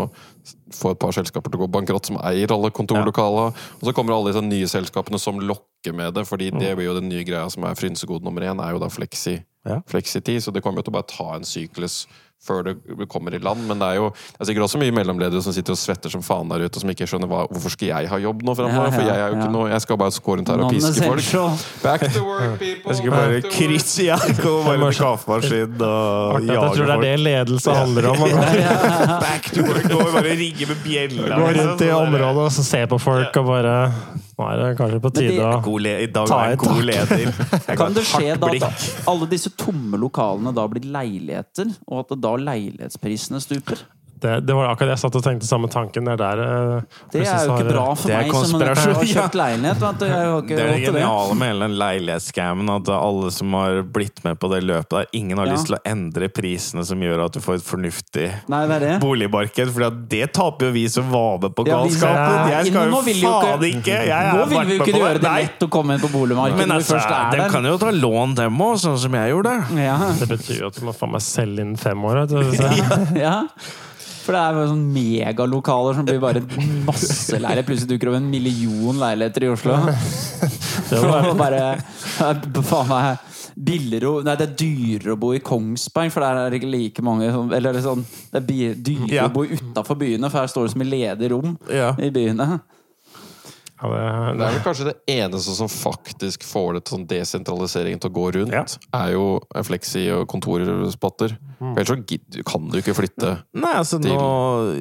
få et par selskaper til å gå bankrott som eier alle kontorlokaler. Og så kommer alle disse nye selskapene som lokker med det, fordi det blir jo den nye greia som er frynsegod nummer én, er jo da fleksi. Ja. flexitid. Så det kommer jo til å bare ta en syklus før det kommer i land. Men det er jo det er sikkert også mye mellomledere som sitter og svetter som faen der ute, og som ikke skjønner hva, hvorfor skal jeg ha jobb nå Ja, fremover? For jeg er jo ikke ja. noe Jeg skal bare gå rundt her og piske folk. Back to work, people! Jeg skulle bare krysse jakka Komme bare kaffemaskin og jage folk. Jeg tror det er det ledelse handler om. Back to work! Gå og bare rigge med bjella. Gå liksom. rundt i området og så se på folk og bare Nå er det kanskje på tide å I dag Ta et tak. leder. Kan det skje da at alle disse tomme lokalene da blir leiligheter, og at da leilighetsprisene stuper? Det, det var akkurat det jeg satt og tenkte samme tanken. Det er der eh, Det er jo ikke bra for Det meg som har kjøpt leilighet. Vet du. Jeg har ikke Det er det geniale med hele den leilighetsscammen. At alle som har blitt med på det løpet der, ingen har Ja. lyst til å endre prisene som gjør at du får et fornuftig Nei, det er det. boligmarked. For det taper jo vi som var med på Ja, galskapen. Jeg skal jo faen ikke Jeg Nå vil vi jo ikke gjøre det lett å komme inn på boligmarkedet Men når vi altså, først er de kan jo ta lån, dem òg, sånn som jeg gjorde. Ja, Det betyr jo at du må faen meg selge innen fem år. Vet du. Ja. For det er jo sånn megalokaler som blir bare masse leiligheter. Plutselig dukker det opp en million leiligheter i Oslo. det var bare Faen meg billigere Nei, det er dyrere å bo i Kongsberg, for der er det ikke like mange Eller er sånn Det er dyrere Ja. å bo utafor byene, for her står det som i ledige rom Ja. i byene. Ja, det, Det er vel kanskje det eneste som faktisk får det til sånn desentraliseringen til å gå rundt, Ja. er jo flexi og kontorspotter. Ellers så kan du ikke flytte. Nei, altså nå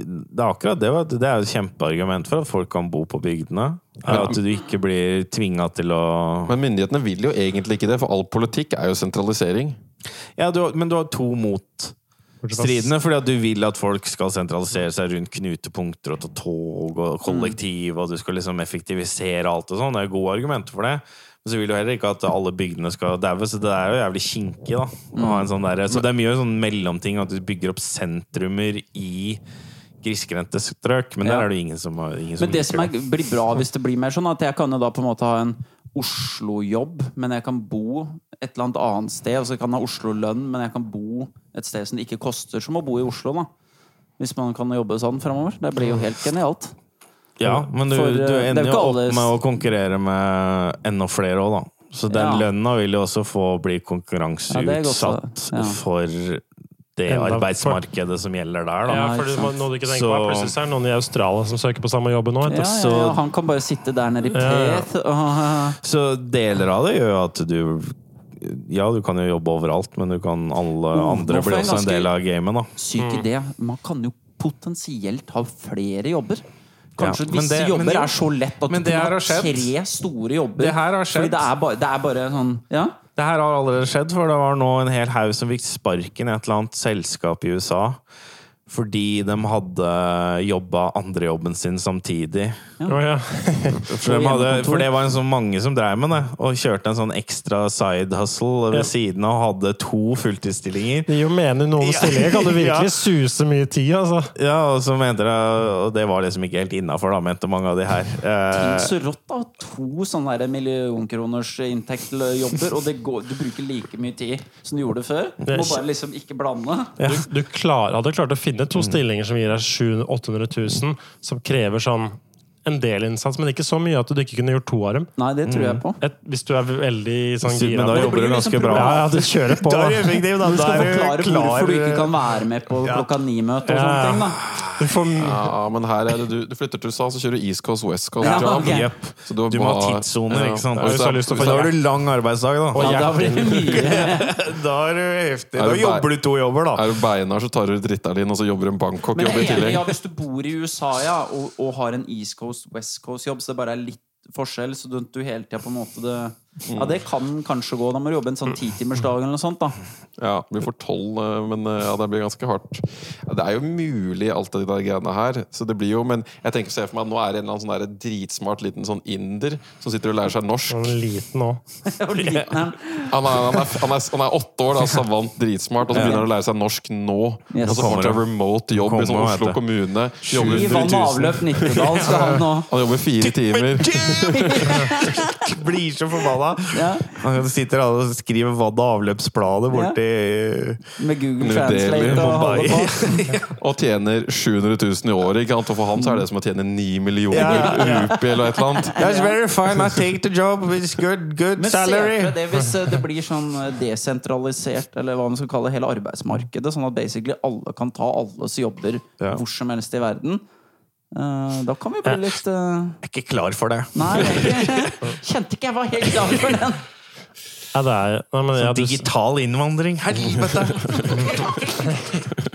Det er akkurat det. Det er et kjempeargument for at folk kan bo på bygdene. Men, At du ikke blir tvinga til å Men myndighetene vil jo egentlig ikke det, for all politikk er jo sentralisering. Ja, du, men du har to motstridende. Fordi at du vil at folk skal sentralisere seg rundt knutepunkter og ta tog og kollektiv, og du skal liksom effektivisere alt og sånn. Det er gode argumenter for det. Men så vil du heller ikke at alle bygdene skal daue, så det er jo jævlig kinkig, da. Å ha en sånn der, så det er mye sånn mellomting, at du bygger opp sentrumer i grisgrendte strøk, men Ja. der er det ingen som, har- ingen som Men det som er, blir bra hvis det blir mer sånn, at jeg kan jo da på en måte ha en Oslo-jobb, men jeg kan bo et eller annet annet sted. Altså jeg kan ha Oslo-lønn, men jeg kan bo et sted som det ikke koster som å bo i Oslo. da Hvis man kan jobbe sånn framover. Det blir jo helt genialt. Ja, men du, For, du eh, er ender jo opp med å konkurrere med enda flere òg, da. Så den Ja. lønna vil jo også få bli Ja, er godt, ja. for det Enda- arbeidsmarkedet som gjelder der, da. ja, for det må- noe du ikke tenker Så- på. er Plutselig er det noen i Australia som søker på samme jobben nå. Ja, vet ja, ja, han kan bare sitte der nede i Ja, ja. Perth og Så deler av det gjør jo at du Ja, du kan jo jobbe overalt, men du kan alle Oh, andre blir bli også en del av gamet, da. Syk Mm. idé. Man kan jo potensielt ha flere jobber. Kanskje Ja, visse det- jobber det- er så lett at du kan ha tre store jobber. Det her har Fordi skjedd. det er bare, det er bare sånn Ja? Det her har allerede skjedd, for det var nå en hel haug som fikk sparken i et eller annet selskap i USA. Fordi de hadde jobba andrejobben sin samtidig. Å, ja. For, de hadde, for det var en sånn mange som drev med det, og kjørte en sånn ekstra side hustle ved Ja. siden av og hadde to fulltidsstillinger. Det gir jo mening noen Ja. stillinger. Kan du virkelig Ja. suse mye tid, altså. Ja, og så mente de Og det var liksom ikke helt innafor, da, mente mange av de her. Tenk Eh, så rått, da. To sånne der millionkroners inntektsjobber, og det går, du bruker like mye tid som du gjorde før. Du må bare liksom ikke blande. Du, du klar, hadde klart å finne to stillinger som gir deg 700 000-800 000, som krever sånn en del innsats, men ikke så mye at du ikke kunne gjort to av dem. Nei, det tror jeg på. Et, hvis du er veldig sånn Men da jobber du ganske liksom bra. Ja, ja, du kjører på. Da er du effektiv, da. Du skal du forklare klar hvorfor du ikke kan være med på klokka ni-møte og Ja, sånne ting. da Du får, Ja, men her er det du, du flytter til USA, så kjører du East Coast, West Coast. Ja, okay. ok. Jepp. Så du, Du må ha tidssoner, ikke sant? Ja, hvis du har lyst til å få Da har du lang arbeidsdag, da. Ja, da blir det mye. Da er du heftig. Da jobber du to jobber, da. Er du beinar, så tar du Ritalin, og så jobber du en Bangkok-jobb i tillegg. ja, hvis du bor i USA ja, og, og har en East Coast, West Coast-jobb, så det bare er litt forskjell, så du, du hele tida på en måte det Ja, det kan kanskje gå. Da må du jobbe en sånn titimersdag eller noe sånt, da. Ja, vi får tolv, eh, men eh, ja, det blir ganske hardt. Ja, det er jo mulig, alt det der greiene her. Så det blir jo, Men jeg tenker se for meg at nå er det en eller annen sånn der dritsmart liten sånn inder som sitter og lærer seg norsk. liten òg. Liten. Han er, han er, han er, han er åtte år, da, savant dritsmart, og så begynner han å lære seg norsk nå. Yes. Og så får han en remote jobb i sånn Oslo kommune. Jobber I vann og 100 000. avløp Nittedal skal han nå. Han jobber fire timer. Blir så forbanna. Ja, Han sitter alle og skriver vann- og avløpsbladet borti med Google Translate og holder på. Og tjener 700 000 i året. Ikke sant? Og for han så er det som å tjene 9 millioner rupi eller et eller annet. That's very fine. I take the job. It's good, good salary. for deg det hvis eh, det blir sånn eh, desentralisert, eller hva man skal kalle hele arbeidsmarkedet, sånn at basically alle kan ta alles jobber Ja. hvor som helst i verden. Eh, da kan vi bli litt uh... Jeg er ikke klar for det. Nei, ikke. kjente ikke jeg var helt klar for den. Ja, det er nei, men, ja, du, Digital innvandring. Helvete!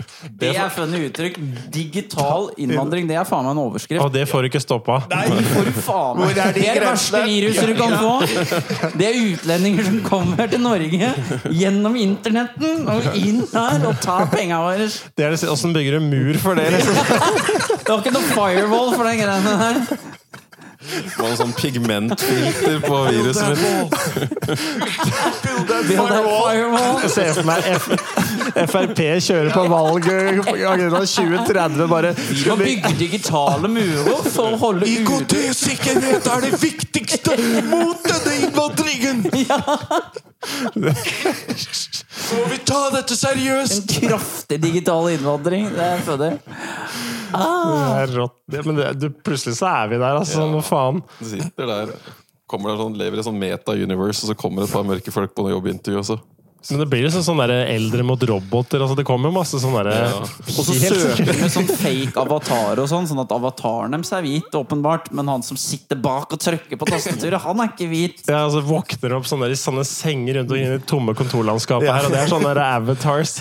Det er funny uttrykk. Digital innvandring, det er faen meg en overskrift. og det får du ikke stoppa. For faen meg. Hvor er de Det er det verste viruset du kan få. Det er utlendinger som kommer til Norge gjennom internetten og inn her og tar penga våre. Det er det- Åssen bygger du mur for det? Liksom? Det var ikke noe firewall for den greia der. Det var en sånn pigmentfilter på viruset mitt. Vi hadde firewall. Jeg ser for meg F Frp kjører på valg agenda 2030 bare Vi må bygge digitale murer for å holde ute IKT-sikkerhet er det viktigste mot denne innvandringen! Ja. Må vi ta dette seriøst? en kraftig digital innvandring. Det er ah. Det er rått. Ja, Men det, du, plutselig så er vi der, altså. Hva faen? Du sitter der, kommer der sånn, lever i sånn meta-universe, og så kommer et par mørke folk på noe jobbintervju også. Men det blir jo sånn der eldre mot roboter. Altså, det kommer masse sånn derre Og så søker de med sånn fake avatar og sånn, sånn at avataren deres er hvit, åpenbart, men han som sitter bak og trykker på tastaturet, han er ikke hvit. Ja, altså Våkner opp sånne, i sånne senger rundt og inn i tomme kontorlandskapet her. Og det er sånne der avatars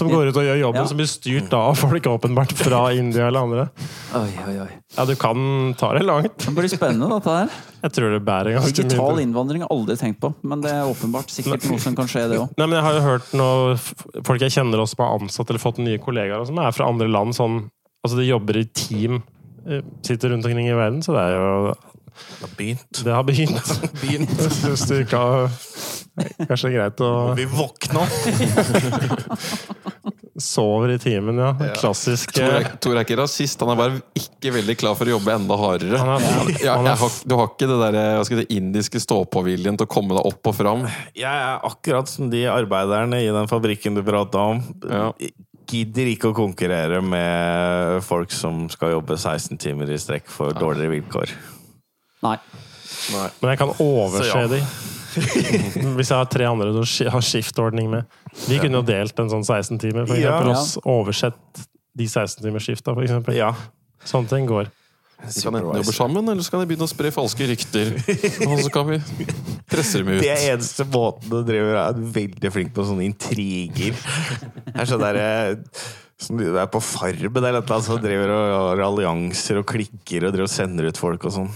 som går ut og gjør jobben, Ja. som blir styrt av folk åpenbart fra India eller andre. Oi, oi, oi. Ja, du kan ta det langt. Det blir spennende, dette her. Jeg tror det bærer ganske Digital innvandring har jeg aldri tenkt på, men det er åpenbart sikkert noe som kan skje, det òg. Nei, men Jeg har jo hørt noe folk jeg kjenner også som har ansatt eller fått nye kollegaer, som er fra andre land. sånn, altså De jobber i team, eh, sitter rundt omkring i verden, så det er jo Det har begynt. Det har begynt. Hvis du ikke har Kanskje det er greit å Vi våkne opp. Sover i timen, ja. Klassisk. Tor eh, er, Tor er ikke rasist, han er bare ikke veldig klar for å jobbe enda hardere. Han er, Ja, han jeg har, du har ikke det der, hva skal si, indiske stå-på-viljen til å komme deg opp og fram. Jeg er akkurat som de arbeiderne i den fabrikken du prata om. Ja. Gidder ikke å konkurrere med folk som skal jobbe 16 timer i strekk for dårligere vilkår. Nei. Nei. men jeg kan overse ja. de. Hvis jeg har tre andre du har skiftordning med. Vi kunne jo delt en sånn 16 timer, for Ja. eksempel. Oss, oversett de 16 timers skifta, for eksempel. Ja. Sånne ting går. Vi kan enten jobbe sammen, eller så kan de begynne å spre falske rykter. Og så kan vi presse dem ut. Det er eneste måten du driver er veldig flink på sånne intriger. Det er sånn derre som du er på Farmen eller noe som driver og har allianser og klikker og driver og sender ut folk og sånn.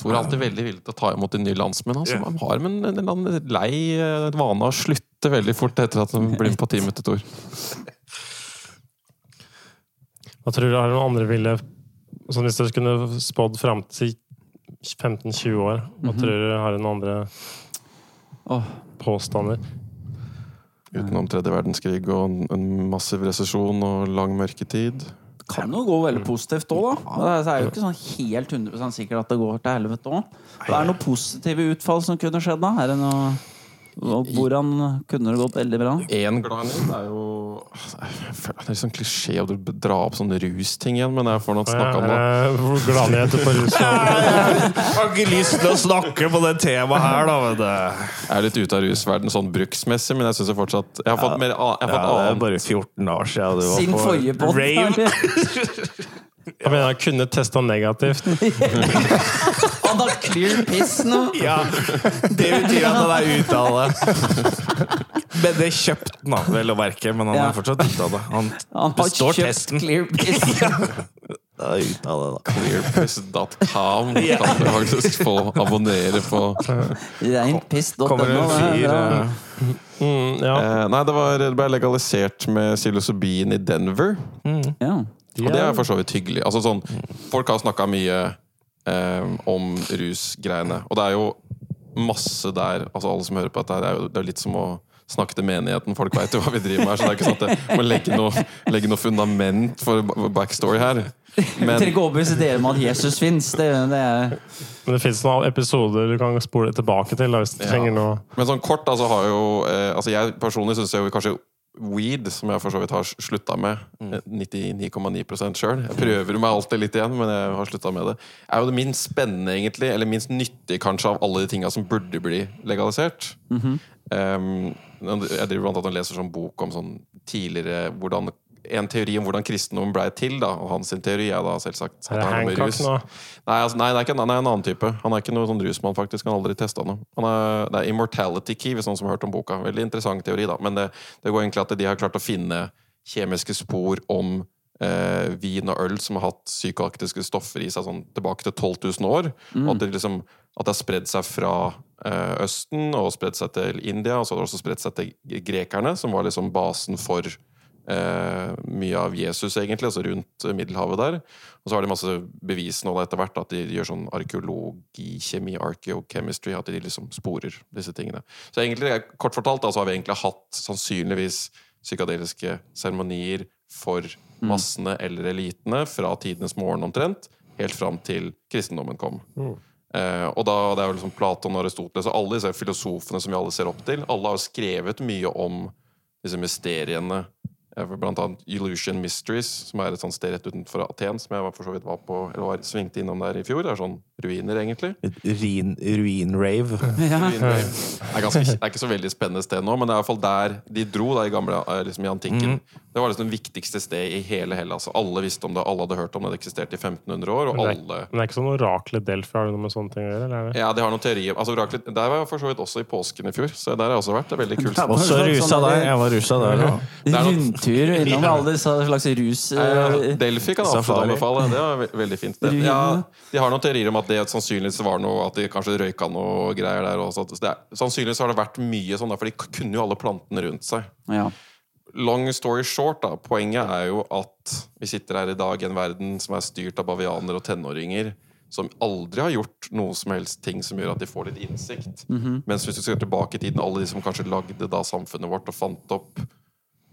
Tor er alltid veldig villig til å ta imot de nye landsmenn. Altså, Han har men en en annen lei eh, vane å slutte veldig fort etter at de blir med på teamet til Tor. Hva tror du er noen andre ville sånn Hvis dere kunne spådd fram til 15-20 år, hva tror du har noen andre påstander? Utenom tredje verdenskrig og en, en massiv resesjon og lang mørketid. Kan jo gå veldig positivt òg, da. Men Det er jo ikke sånn helt 100% sikkert at det går til helvete òg. Det er noen positive utfall som kunne skjedd, da. Er det noe Hvordan kunne det gått veldig bra? Én gladnyhet er jo føler Det er litt sånn klisjé å dra opp sånne rusting igjen, men jeg får nå snakke om det. Eh, Gladnyheter på rus. Jeg har ikke lyst til å snakke på det temaet her, da. Vet du. Jeg er litt ute av rusverden sånn bruksmessig, men jeg syns fortsatt Jeg har fått mer jeg har Ja, fått det er bare 14 år siden du var Sin på forrige båt. Jeg mener, han kunne testa negativt. Han har clear piss nå! Ja, det betyr at han er ute av det. Men det kjøpte han, vel å merke. Men han Ja. er fortsatt ute av det. Han Han har består kjøpt testen. clear piss. Han er ute av det, da. Clearpiss.com. Kan du faktisk få abonnere på Reinpiss.no. Kommer en fyr bra. eh, Mm, ja. eh, Nei, det, var, det ble legalisert med psilocybin i Denver. Ja. Og det er for så vidt hyggelig. Altså, sånn, folk har snakka mye eh, om rusgreiene. Og det er jo masse der altså Alle som hører på dette, det er jo det er litt som å snakke til menigheten. Folk veit jo hva vi driver med her, så det er ikke sånn at jeg må legge noe, legge noe fundament for backstory her. Vi Men trenger ikke overbevise dere om at Jesus fins. Det, det er Men det fins noen episoder du kan spole tilbake til da, hvis du Ja. trenger noe. Men sånn kort, altså har jo eh, Altså jeg personlig syns jo kanskje weed, som jeg for så vidt har slutta med, eh, 99,9% sjøl Jeg prøver meg alltid litt igjen, men jeg har slutta med det. Er jo det minst spennende, egentlig, eller minst nyttige kanskje, av alle de tinga som burde bli legalisert. um, jeg driver blant annet og leser sånn bok om sånn tidligere hvordan en teori om hvordan kristendommen blei til, da, og hans teori er da selvsagt at Er det med Hancock rus. nå? Nei, altså, nei, det er ikke, nei, en annen type. Han er ikke noen sånn rusmann, faktisk. Han har aldri testa noe. Han er, det er Immortality Key, hvis noen som har hørt om boka. Veldig interessant teori, da. Men det, det går egentlig at de har klart å finne kjemiske spor om eh, vin og øl som har hatt psykoaktiske stoffer i seg sånn tilbake til 12 000 år. Og at det, liksom, at det har spredd seg fra eh, Østen og spredd seg til India, og så har det også spredd seg til grekerne, som var liksom basen for eh, mye av Jesus, egentlig, altså rundt Middelhavet der. Og så har de masse bevis nå etter hvert, at de gjør sånn arkeologi, kjemi, archaeochemistry, at de liksom sporer disse tingene. Så egentlig, kort fortalt, da, så har vi egentlig hatt sannsynligvis psykadeliske seremonier for massene eller elitene fra tidenes morgen omtrent, helt fram til kristendommen kom. Eh, og da, Det er jo liksom Platon og Aristoteles og alle disse filosofene som vi alle ser opp til. Alle har skrevet mye om disse mysteriene. Blant annet Illusion Mysteries, som er et sånt sted rett utenfor Aten, som jeg var- for så vidt var på, eller var svingte innom der i fjor. Det er sånn ruiner, egentlig. Ruin, ruin-rave. Ruinrave. Det, er ganske, det er ikke så veldig spennende sted nå, men det er i hvert fall der de dro da i gamle, eh, liksom i antikken. Det var liksom det viktigste sted i hele Hellas. Alle visste om det, alle hadde hørt om det. Det eksisterte i 1500 år, og Men det, alle er, men det er ikke sånn oraklet Delphi, har det noe med sånne ting å gjøre? Eller det? Ja, de har noen teorier. Altså, oraklet, der var jeg for så vidt også i påsken i fjor, så der har jeg også vært. Det er veldig kult. Ja, Også Sånn rusa der- der. Jeg var rusa der. òg. Det er Rundtur innom alle disse slags rus... Eh, Delphi kan jeg absolutt anbefale. Det var veldig fint. Det, ja, de har noen teorier om at det sannsynligvis var noe At de kanskje røyka noe greier der. Også. Så det er, sannsynligvis har det vært mye sånn, for de kunne jo alle plantene rundt seg. Ja. Long story short, da. Poenget er jo at vi sitter her i dag i en verden som er styrt av bavianer og tenåringer som aldri har gjort noe som helst ting som gjør at de får litt innsikt. Mens hvis du ser tilbake i tiden, alle de som kanskje lagde da samfunnet vårt og fant opp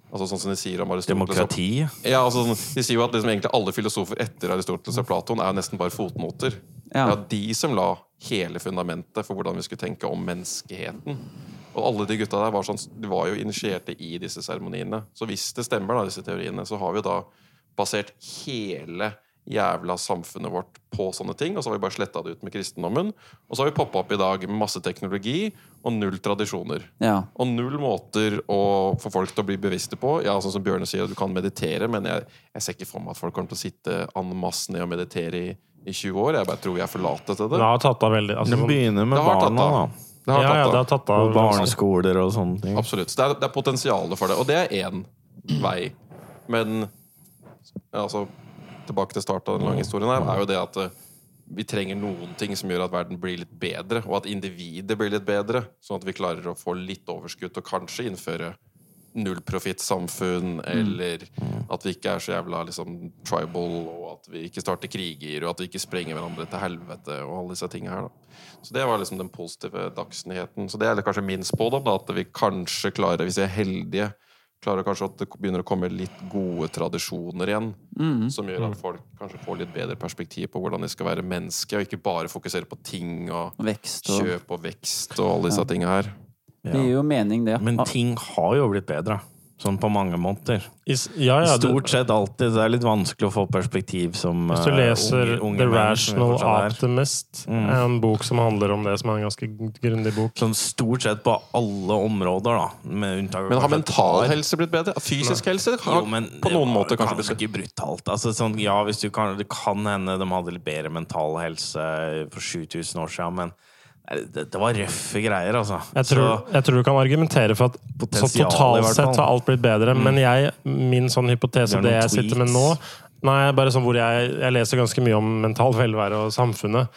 Altså Sånn som de sier om Aristoteles Demokrati. Ja, altså, sånn, De sier jo at liksom egentlig alle filosofer etter Aristoteles og Platon er jo nesten bare fotnoter. Ja. Det er de som la hele fundamentet for hvordan vi skulle tenke om menneskeheten. Og alle de gutta der var, sånn, de var jo initierte i disse seremoniene. Så hvis det stemmer, da, disse teoriene, så har vi jo da basert hele jævla samfunnet vårt på sånne ting, og så har vi bare sletta det ut med kristendommen. Og så har vi poppa opp i dag med masse teknologi og null tradisjoner. ja. Og null måter å få folk til å bli bevisste på. Ja, sånn som Bjørne sier, du kan meditere, men jeg, jeg ser ikke for meg at folk kommer til å sitte en masse ned og meditere i, i 20 år. Jeg bare tror vi er for late til Det det. har tatt av veldig altså, Det begynner med Det barna, da. Det har ja, ja, det har tatt av. Og barneskoler og sånne ting. Absolutt. Så det er, det er potensialet for det. Og det er én vei. Men altså, tilbake til starten av den lange historien her, er jo det at eh, vi trenger noen ting som gjør at verden blir litt bedre, og at individet blir litt bedre, sånn at vi klarer å få litt overskudd og kanskje innføre nullprofittsamfunn, eller at vi ikke er så jævla liksom, tribal, og at vi ikke starter kriger, og at vi ikke sprenger hverandre til helvete, og alle disse tingene her. Da. Så det var liksom den positive dagsnyheten. Så det er kanskje min spådom, da, at vi kanskje klarer, hvis vi er heldige, klarer kanskje at det begynner å komme litt gode tradisjoner igjen, som gjør at folk kanskje får litt bedre perspektiv på hvordan de skal være menneske, og ikke bare fokusere på ting og Vekst og kjøp og vekst og alle disse tingene her. Det gir jo mening, det. Men ting har jo blitt bedre. Sånn på mange måter. Ja, ja, Stort sett alltid. Det er litt vanskelig å få perspektiv som hvis du eh, leser unge- unge The Rational. Optimist, Mm. en bok som handler om det, som er en ganske grundig bok. Sånn stort sett på alle områder, da. Med unntak av Men har mental helse blitt bedre? Fysisk helse har Jo, men på noen måter kanskje blitt Ganske brutalt. Altså, sånn, ja, hvis du kan, det kan hende de hadde litt bedre mental helse for 7000 år siden, men nei, det, det var røffe greier, altså. Jeg tror, Så- jeg tror du kan argumentere for at så totalt sett har alt blitt bedre. Men jeg, min sånn hypotese, Det det jeg tweets. sitter med nå. Nei, bare sånn hvor jeg, jeg leser ganske mye om mental velvære og samfunnet.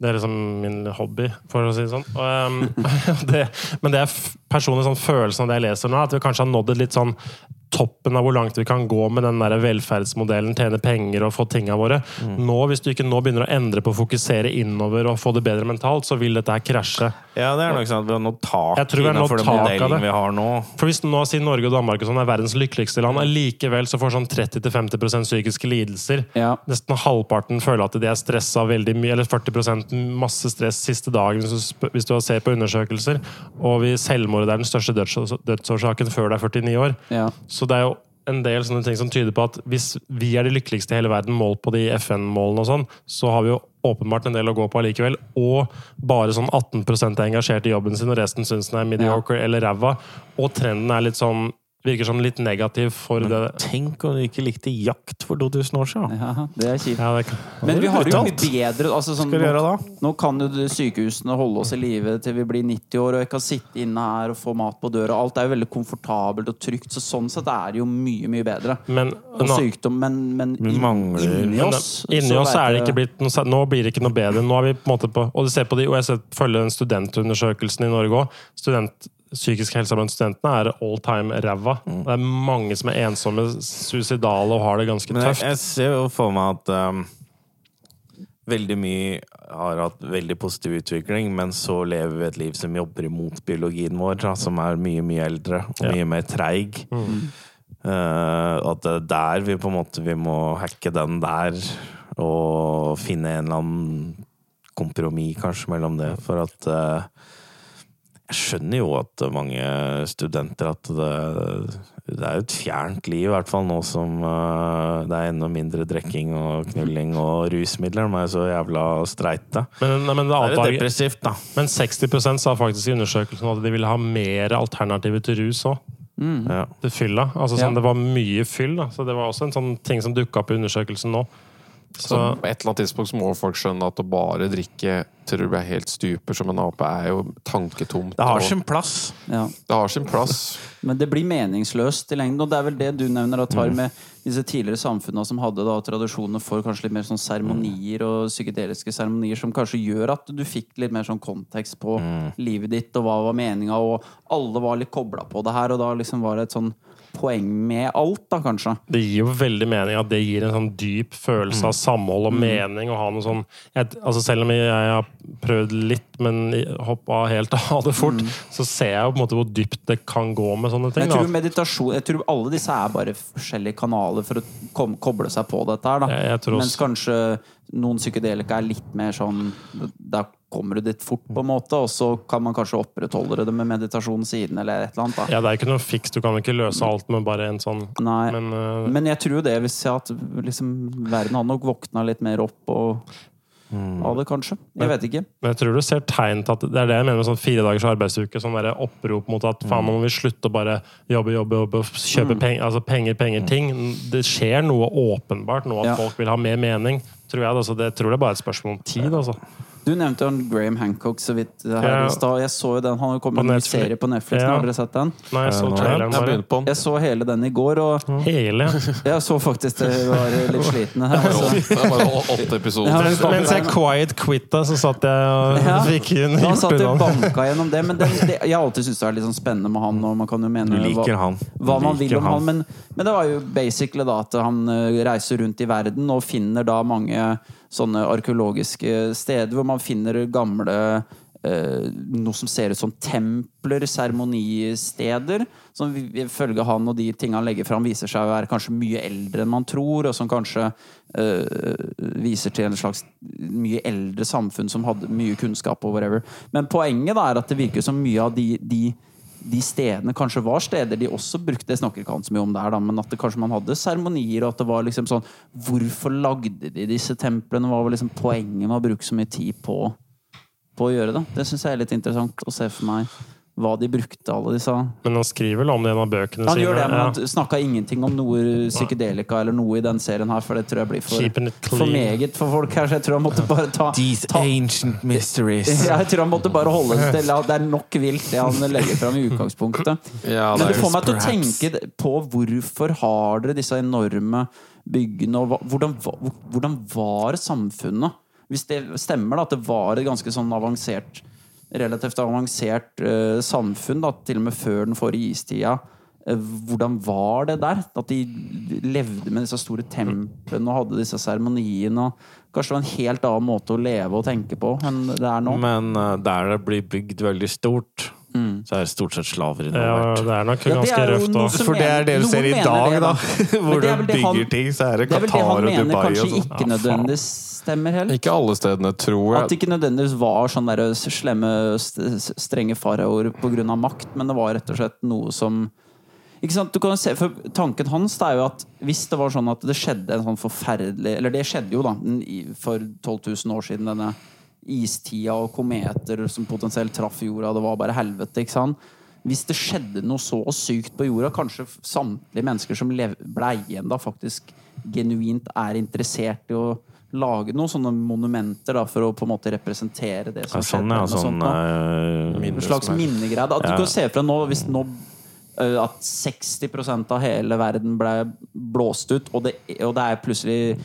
Det er liksom min hobby, for å si det sånn. Og, um, det, men det er personlig sånn følelsen av det jeg leser nå, at vi kanskje har nådd et litt sånn toppen av hvor langt vi kan gå med den der velferdsmodellen, tjene penger og få tinga våre. Mm. Nå, Hvis du ikke nå begynner å endre på å fokusere innover og få det bedre mentalt, så vil dette her krasje. Ja, det er nok sånn at vi har nådd tak Jeg tror vi har nådd innenfor den tak modellen vi har nå. For hvis nå sier Norge og Danmark og sånn er verdens lykkeligste land, allikevel så får sånn 30-50% psykiske lidelser. Ja. Nesten halvparten føler at de er stressa veldig mye, eller 40 masse stress siste dagen, hvis du, hvis du ser på undersøkelser. Og vi selvmord er den største døds dødsårsaken før du er 49 år. Ja. Så det er jo en del sånne ting som tyder på at hvis vi er de lykkeligste i hele verden målt på de FN-målene og sånn, så har vi jo åpenbart en del å gå på allikevel. Og bare sånn 18 er engasjert i jobben sin, og resten syns den er mediocre eller ræva. Og trenden er litt sånn Virker som litt negativ for det Tenk om du ikke likte jakt for 2000 år siden! ja, det er kjipt. ja, det kan. Men vi har det jo mye bedre altså sånn, Skal vi gjøre da? Nå kan jo sykehusene holde oss i live til vi blir 90 år, og jeg kan sitte inne her og få mat på døra. Alt er jo veldig komfortabelt og trygt, så sånn sett er det jo mye, mye bedre. Men Og nå, sykdom, men, men Vi mangler- inni men oss inni oss er det ikke blitt noe, Nå blir det ikke noe bedre. Nå er vi på en måte på Og du ser på de, og jeg ser- følger den studentundersøkelsen i Norge òg. Student, psykisk helse blant studentene er all time ræva. Mm. Det er mange som er ensomme, suicidale og har det ganske Men jeg, tøft. jeg ser jo for meg at um, veldig mye har hatt veldig positiv utvikling, men så lever vi et liv som jobber imot biologien vår, da, som er mye, mye eldre og Ja. mye mer treig. Uh, at det er der vi på en måte vi må hacke den der, og finne en eller annen kompromiss kanskje mellom det, for at uh, jeg skjønner jo at mange studenter at det, det er jo et fjernt liv, i hvert fall nå som uh, det er enda mindre drikking og knulling og rusmidler. De er så jævla streite. Men, nei, men, det Det er depressivt, da. men 60% sa faktisk i undersøkelsen at de ville ha mer alternativer til rus òg. Ja. Til fylla. Altså, Ja. sånn, Det var mye fyll. Da. Så det var også en sånn ting som dukka opp i undersøkelsen nå. Så på et eller annet tidspunkt så må folk skjønne at å bare drikke til du blir helt stuper som en ape, er jo tanketomt. Det har og sin plass. ja. det har sin plass. Men det blir meningsløst i lengden, og det er vel det du nevner, at Mm. tar med disse tidligere samfunna som hadde da tradisjoner for kanskje litt mer sånn seremonier og psykedeliske seremonier, som kanskje gjør at du fikk litt mer sånn kontekst på Mm. livet ditt, og hva var meninga, og alle var litt kobla på det her, og da liksom var det et sånn poeng med alt, da, kanskje. det gir jo veldig mening at det gir en sånn dyp følelse av samhold og mening. å ha noe sånn jeg, altså Selv om jeg har prøvd litt, men hoppa helt av det fort, så ser jeg jo på en måte hvor dypt det kan gå med sånne ting. Jeg tror meditasjon Jeg tror alle disse er bare forskjellige kanaler for å kom, koble seg på dette her, da. Jeg, jeg Mens kanskje noen psykedelika er litt mer sånn Da kommer du dit fort, på en måte, og så kan man kanskje opprettholde det med meditasjon siden, eller et eller annet. da ja, det er ikke noe fiks, du kan ikke løse alt med bare en sånn Nei. Men uh... Men jeg tror det, hvis jeg at liksom, verden hadde nok våkna litt mer opp og, av det, kanskje. Jeg vet ikke. Men jeg tror du ser tegn til at det er det jeg mener med sånn fire dagers arbeidsuke. Sånn der opprop mot at faen, nå må vi slutte å bare jobbe, jobbe, jobbe kjøpe penger, altså penger, penger, ting. Det skjer noe åpenbart, noe at Ja. folk vil ha mer mening. Tror jeg, altså, det tror jeg bare er et spørsmål om tid. Altså. Du nevnte jo Graham Hancock så vidt her Ja. i stad. Jeg så jo den. Han har jo kommet med en ny serie på Netflix. Ja. Har dere sett den? Nei, jeg så Ja, traileren bare. Jeg. Jeg så hele den i går, og Hele. jeg så faktisk det var litt sliten. Det Altså. er bare åtte episoder. Ja, men- Mens, mens jeg quiet quitta, så satt jeg og Ja. fikk inn Han satt og banka gjennom det, men det, det, jeg har alltid syntes det er litt sånn spennende med han, og man kan jo mene hva, hva man vil om han, men, men det var jo basically da at han eh, reiser rundt i verden og finner da mange sånne arkeologiske steder hvor man finner gamle Uh, noe som ser ut som templer, seremonisteder, som ifølge han og de tingene han legger fram, viser seg å være kanskje mye eldre enn man tror, og som kanskje uh, viser til en slags mye eldre samfunn som hadde mye kunnskap og whatever. Men poenget da er at det virker som mye av de, de de stedene kanskje var steder de også brukte Jeg snakker ikke så mye om der, da, men at det kanskje man hadde seremonier, og at det var liksom sånn Hvorfor lagde de disse templene? Hva var liksom poenget med å bruke så mye tid på, på å gjøre det? Det syns jeg er litt interessant å se for meg hva de brukte, alle disse Men han skriver vel om det i en av bøkene Han sine. gjør det, men ja. han snakka ingenting om noe psykedelika eller noe i den serien her, for det tror jeg blir for, for meget for folk her, så jeg tror han måtte bare ta, These ta ancient mysteries. jeg tror han måtte bare holde det til det er nok vilt, det han legger fram i utgangspunktet. Ja, Men det får meg til å tenke på hvorfor har dere disse enorme byggene, og hvordan, hvordan var samfunnet? Hvis det stemmer da, at det var et ganske sånn avansert relativt avansert uh, samfunn, da, til og med før den forrige istida. Eh, hvordan var det der? At de levde med disse store templene og hadde disse seremoniene. Kanskje det var en helt annen måte å leve og tenke på enn det er nå. Men eh, der det blir bygd veldig stort, så er det stort sett slaver Ja, involvert. det er nok Ja, ganske er røft. noe For det er det du ser i dag, det, da. da. Hvor du det bygger ting, så er det Det er vel det han mener kanskje sånn. ikke Ja, nødvendigvis stemmer helt. Ikke alle stedene, tror jeg. At det ikke nødvendigvis var sånn der slemme, st- strenge faraoer pga. makt, men det var rett og slett noe som ikke sant? Du kan se, for Tanken hans det er jo at hvis det var sånn at det skjedde en sånn forferdelig Eller det skjedde jo da for 12 000 år siden, denne istida og kometer som potensielt traff jorda. Det var bare helvete. ikke sant? Hvis det skjedde noe så sykt på jorda, kanskje samtlige mennesker som ble igjen da, faktisk genuint er interessert i å lage noen sånne monumenter da, for å på en måte representere det som Ja, sånn, skjedde. ja. Sånn sånt, eh, En slags minnegreie. At du kan se fra nå, hvis nå eh, at 60% av hele verden ble blåst ut, og det, og det er plutselig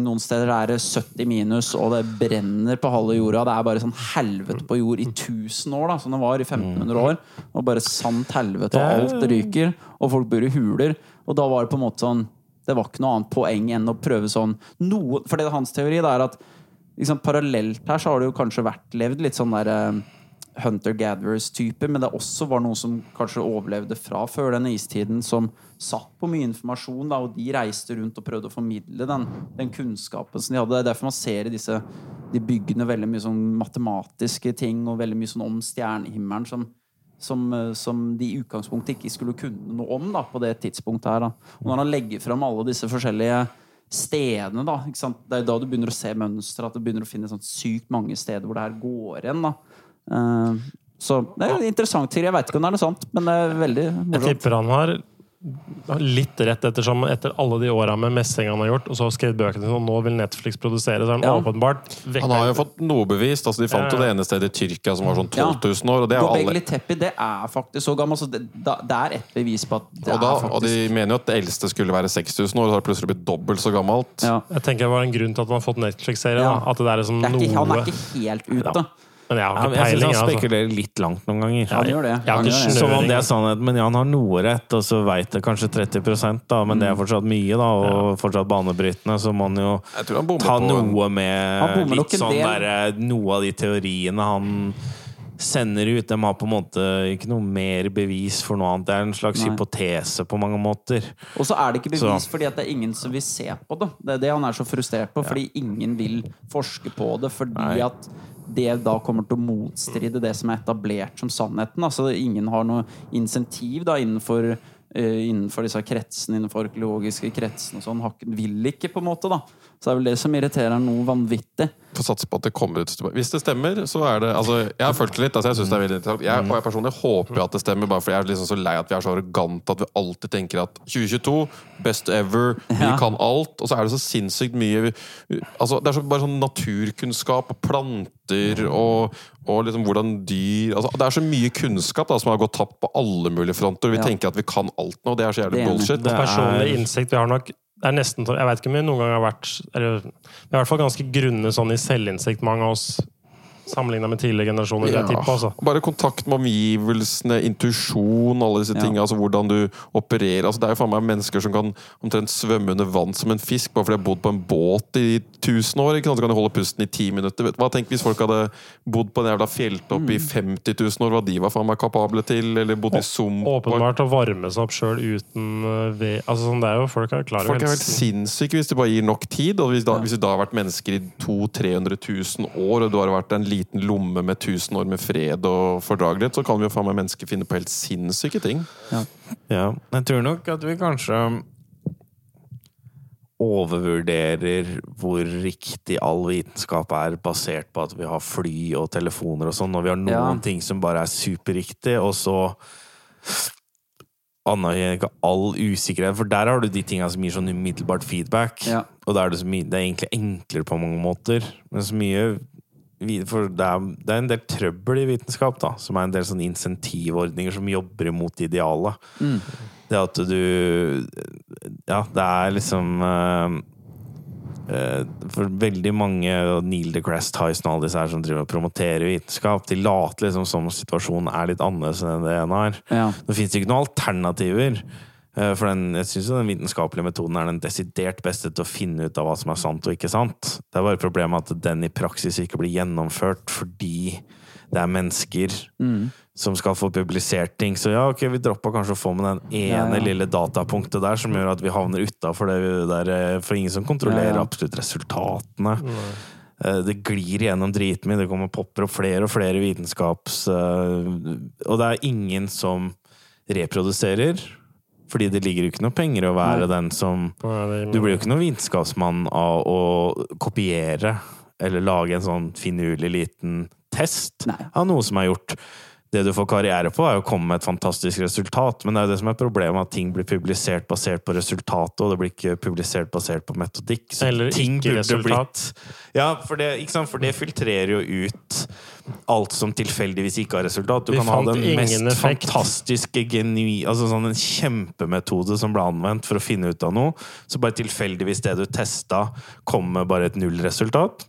noen steder er det 70 minus, og det brenner på halve jorda. Det er bare sånn helvete på jord i 1000 år, da, som det var i 1500 år. Og bare sant helvete, og alt ryker, og folk bor i huler. Og da var det på en måte sånn Det var ikke noe annet poeng enn å prøve sånn noe, For det er hans teori, det er at liksom, parallelt her så har det jo kanskje vært levd litt sånn der eh, hunter-gatherers-typer, men det også var noen som kanskje overlevde fra før denne istiden, som satt på mye informasjon, da, og de reiste rundt og prøvde å formidle den, den kunnskapen som de hadde. Det er derfor man ser i disse de byggene veldig mye sånn matematiske ting, og veldig mye sånn om stjernehimmelen, som, som, eh, som de i utgangspunktet ikke skulle kunne noe om da, på det tidspunktet her. Da. Og når han legger fram alle disse forskjellige stedene, da. Det er da du begynner å se mønstre, at du begynner å finne sånn sykt mange steder hvor det her går igjen. da. Eh, så det er interessant. Jeg veit ikke om det er noe sant, men det er veldig Jeg tipper han har litt rett ettersom etter alle de åra med messing han har gjort, og så har skrevet bøkene sine, og nå vil Netflix produsere, så er han Ja. åpenbart vekk- Han har jo fått noe bevist. Altså, de fant jo Ja, det ene stedet i Tyrkia som var sånn 12 000 år. Og det er jo alle Teppi, det er faktisk så gammelt, Så det, det er et bevis på at det og, da, er faktisk og de mener jo at det eldste skulle være 6000 år, og så har det plutselig blitt dobbelt så gammelt. ja. Jeg tenker det var en grunn til at man har fått Netflix-serie. Ja. At det er liksom det er ikke, Han er ikke helt ute. Men jeg har Ja, peiling. men jeg syns han spekulerer Altså. spekulerer litt langt noen ganger. Han gjør det. Jeg har Han ikke gjør det. Som om det er sannhet, men ja, han har noe rett, og så veit det kanskje 30 da, men det er fortsatt mye, da, og fortsatt banebrytende, så må han jo han ta noe med litt sånn derre Noe av de teoriene han sender ut, de har på en måte ikke noe mer bevis for noe annet. Det er en slags Nei. hypotese på mange måter. Og så er det ikke bevis Så- fordi at det er ingen som vil se på det. Det er det han er så frustrert på, fordi ingen vil forske på det. Fordi Nei. at det da kommer til å motstride det som er etablert som sannheten. Altså ingen har noe insentiv da innenfor, eh, innenfor disse kretsene, innenfor arkeologiske kretsene og sånn. Vil ikke, på en måte, da. Så det er vel det som irriterer noe vanvittig. Får satse på at det kommer ut Hvis det stemmer, så er det altså, Jeg har fulgt det litt. Altså, jeg synes det er veldig interessant Jeg, og jeg personlig håper at det stemmer, bare fordi jeg er liksom så lei at vi er så arrogante at vi alltid tenker at 2022, best ever, vi Ja. kan alt. Og så er det så sinnssykt mye altså, Det er så, bare sånn naturkunnskap og planter og, og liksom hvordan dyr altså, Det er så mye kunnskap da, som har gått tapt på alle mulige fronter. Vi Ja. tenker at vi kan alt nå. Det er så jævlig bullshit. Det er- Personlig innsikt vi har nok det er nesten, Jeg vet ikke om vi noen gang har vært eller, Vi er i hvert fall ganske grunne sånn i selvinnsikt, mange av oss, sammenligna med tidligere generasjoner. Ja. Jeg altså. Bare kontakt med omgivelsene, intuisjon, alle disse Ja. tingene. Altså hvordan du opererer. Altså, det er jo faen meg mennesker som kan omtrent svømme under vann som en fisk, bare fordi de har bodd på en båt i 1000 år, ikke sant? så kan de holde pusten i 10 minutter. Hva tenk hvis folk hadde bodd på en jævla fjelltopp i 50 000 år, hva de var faen meg kapable til? Eller bodd i sump? Åpenbart å varme seg opp sjøl uten eh, ved altså, sånn, det er jo, Folk er klare Folk er helt sinnssyke hvis de bare gir nok tid. Og hvis, da, hvis du da har vært mennesker i 200 000-300 000 år, og du har vært en liten lomme med 1000 år med fred og fordragelighet, så kan vi jo faen meg mennesker finne på helt sinnssyke ting. Ja, jeg tror nok at vi kanskje overvurderer hvor riktig all vitenskap er, basert på at vi har fly og telefoner og sånn, og vi har noen Ja. ting som bare er superriktig, og så anerkjenner ikke all usikkerhet, for der har du de tinga som gir sånn umiddelbart feedback, Ja. og er det, så mye, det er egentlig enklere på mange måter, men så mye for det er, det er en del trøbbel i vitenskap, da, som er en del sånne insentivordninger som jobber imot idealet. Det at du Ja, det er liksom uh, For veldig mange, og Neil deGrasse Tyson og alle disse her som driver og promoterer vitenskap, de later liksom som situasjonen er litt annerledes enn det den er. Ja. Nå fins det ikke noen alternativer. Eh, For den, jeg syns den vitenskapelige metoden er den desidert beste til å finne ut av hva som er sant og ikke sant. Det er bare problemet at den i praksis ikke blir gjennomført fordi det er mennesker som skal få publisert ting. Så ja, ok, vi droppa kanskje å få med den ene Ja, ja. lille datapunktet der som gjør at vi havner utafor det der, eh, for ingen som kontrollerer Ja, ja. absolutt resultatene. Eh, Det glir gjennom driten min, det kommer popper opp flere og flere vitenskaps... Og det er ingen som reproduserer, fordi det ligger jo ikke noe penger i å være den som. Du blir jo ikke noen vitenskapsmann av å kopiere eller lage en sånn finurlig liten test Nei. av noe som er gjort. Det du får karriere på, er å komme med et fantastisk resultat, men det er jo det som er problemet, at ting blir publisert basert på resultatet, og det blir ikke publisert basert på metodikk. Så Eller ting ikke resultat. blitt- Ja, for det, for det filtrerer jo ut alt som tilfeldigvis ikke har resultat. Du Vi kan ha den mest effekt. fantastiske geni... Altså sånn en kjempemetode som ble anvendt for å finne ut av noe, så bare tilfeldigvis det du testa, kom med bare et nullresultat.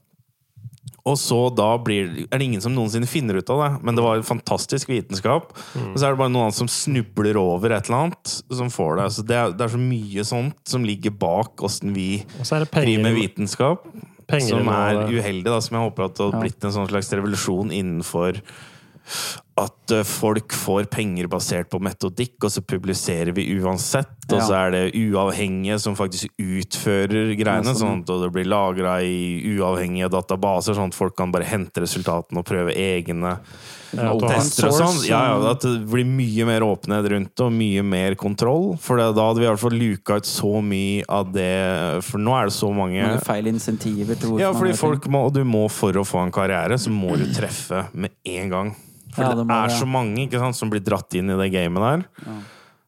Og så da blir, er det ingen som noensinne finner ut av det, men det var en fantastisk vitenskap. Og så er det bare noen som snubler over et eller annet, som får det. Så det er, det er så mye sånt som ligger bak åssen vi er driver med vitenskap, som er uheldig, da, som jeg håper at det har blitt en sånn slags revolusjon innenfor at eh, folk får penger basert på metodikk, og så publiserer vi uansett. Og så er det uavhengige som faktisk utfører greiene, sånn, sånn at det blir lagra i uavhengige databaser, sånn at folk kan bare hente resultatene og prøve egne en tester og sånn. Ja, ja, at det blir mye mer åpenhet rundt det, og mye mer kontroll. For da hadde vi i hvert fall luka ut så mye av det For nå er det så mange Mange feil insentiver til hvorfor ja, fordi folk må, og du må for å få en karriere, så må du treffe med en gang. For Ja, det, det er ja. så mange ikke sant, som blir dratt inn i det gamet der.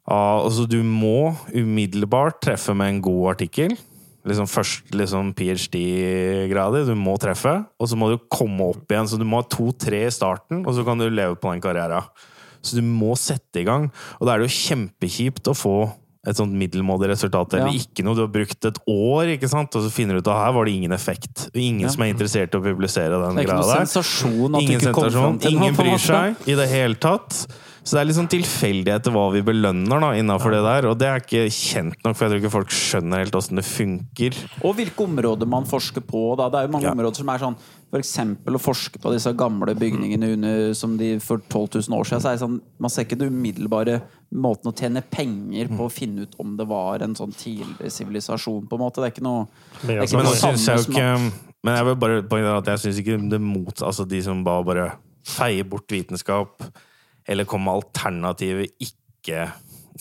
Ah, altså, du må umiddelbart treffe med en god artikkel. Liksom først liksom ph.d.-grader. Du må treffe, og så må du komme opp igjen. Så du må ha to-tre i starten, og så kan du leve på den karrieren. Så du må sette i gang. Og da er det jo kjempekjipt å få et sånt middelmådig resultat, eller Ja. ikke noe du har brukt et år, ikke sant? og så finner du ut at her var det ingen effekt. Ingen Ja. som er interessert i å publisere den Det er ikke greia noe der. sensasjon at Ingen du ikke kom fram til. Ingen bryr seg i det hele tatt. Så det er litt sånn til hva vi belønner da, innafor det der. Og det er ikke kjent nok, for jeg tror ikke folk skjønner helt åssen det funker. Og hvilke områder man forsker på. Da. Det er jo mange Ja. områder som er sånn For eksempel å forske på disse gamle bygningene under, som de for 12 000 år siden. Så er det sånn, man ser ikke den umiddelbare måten å tjene penger på å finne ut om det var en sånn tidligere sivilisasjon, på en måte. Det er ikke noe Det er ikke Men noe syns jeg samme ikke Men jeg vil bare poengtere at jeg syns ikke det mot Altså de som bare, bare feier bort vitenskap, eller kommer med alternativer ikke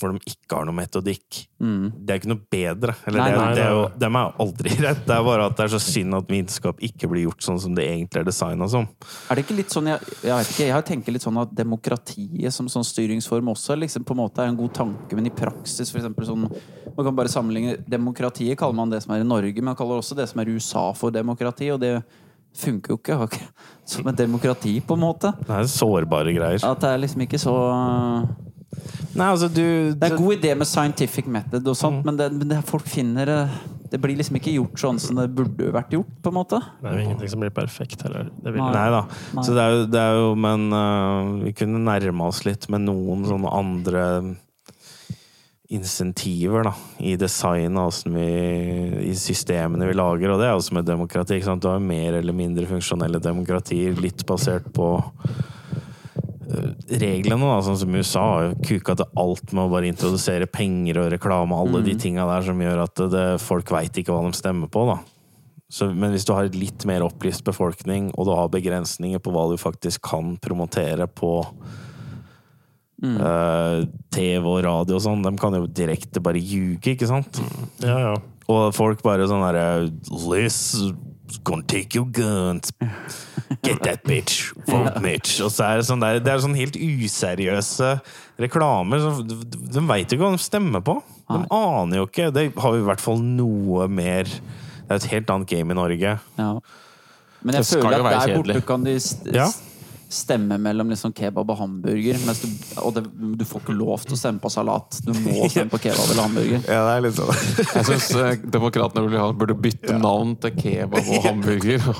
hvor de ikke har noe metodikk. Det er ikke noe bedre. Eller Nei, det, nei, det er jo, de er aldri rett. Det er bare at det er så synd at vitenskap ikke blir gjort sånn som det egentlig er designa som. Er det ikke litt sånn, jeg, jeg vet ikke, jeg tenker litt sånn at demokratiet som sånn styringsform også liksom på en måte er en god tanke, men i praksis for eksempel sånn Man kan bare sammenligne Demokratiet kaller man det som er i Norge, men man kaller også det som er i USA for demokrati, og det funker jo ikke som et demokrati, på en måte. Det er sårbare greier. At det er liksom ikke så Nei, altså du Det er en god idé med scientific method og sånt, men, det, men det, folk finner det Det blir liksom ikke gjort sånn som det burde vært gjort, på en måte. Det er jo ingenting som blir perfekt heller. Det vil, Nei. Nei da. Nei. Så det er jo, det er jo Men uh, vi kunne nærme oss litt med noen sånne andre insentiver da, i designet, vi, i systemene vi lager, og det er også med demokrati. ikke sant? Du har mer eller mindre funksjonelle demokratier, litt basert på eh, reglene, da, sånn som USA har jo kuka til alt med å bare introdusere penger og reklame, alle de tinga der som gjør at det, folk veit ikke hva de stemmer på, da. Så, men hvis du har et litt mer opplyst befolkning, og du har begrensninger på hva du faktisk kan promotere på eh, TV og radio og sånn, de kan jo direkte bare ljuge, ikke sant? Ja, ja. Og folk bare sånn herre Liz, gonna take your guns. Get that bitch. Vote Mitch. Og så er det sånn der, det er sånn helt useriøse reklamer. Så de de veit jo ikke hva de stemmer på. De Nei. aner jo ikke. Det har vi i hvert fall noe mer Det er et helt annet game i Norge. Ja. Men jeg Det føler at der borte kjedelig. kan de st Ja. Stemme mellom liksom kebab og hamburger. Mens du, og det, du får ikke lov til å stemme på salat. Du må stemme på kebab eller hamburger. Ja, det er litt sånn. Jeg syns demokratene burde, bytte ja. navn til kebab og hamburger.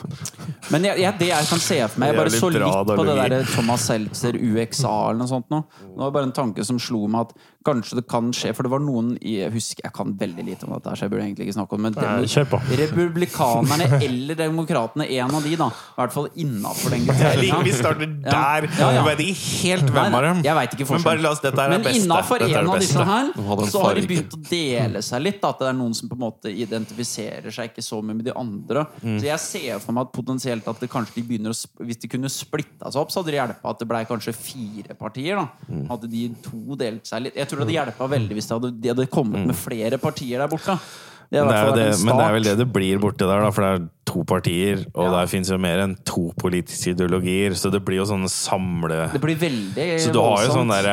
Men jeg, jeg, det jeg kan se for meg Jeg bare så litt på det der Thomas Seltzer UXA eller noe sånt nå. Det var bare en tanke som slo meg at kanskje det kan skje For det var noen i Jeg husker jeg kan veldig lite om dette, så jeg burde egentlig ikke snakke om det. Men Nei. Republikanerne eller demokratene, en av de, da. I hvert fall innafor den Jeg liker vi starter der. Ja, ja. Du vet ikke helt hvem av dem. jeg vet ikke Men bare la oss, dette er det Men beste. innafor Dette er en det av disse her, De hadde en så har de farge. begynt å dele seg litt. da, At det er noen som på en måte identifiserer seg ikke så mye med de andre. Mm. Så jeg ser for meg at potensielt at det kanskje de begynner å sp- Hvis de kunne splitta seg opp, så hadde det hjulpet at det ble kanskje fire partier. da Mm. Hadde de to delt seg litt Jeg tror det hadde hjulpet veldig hvis de hadde, de hadde kommet med flere partier der borte. Det. Men det, er jo det, men det er vel det det blir borti der, da, for det er to partier, og Ja. der fins jo mer enn to politiske ideologier, så det blir jo sånne samle... Det blir veldig Så du har jo sånn der,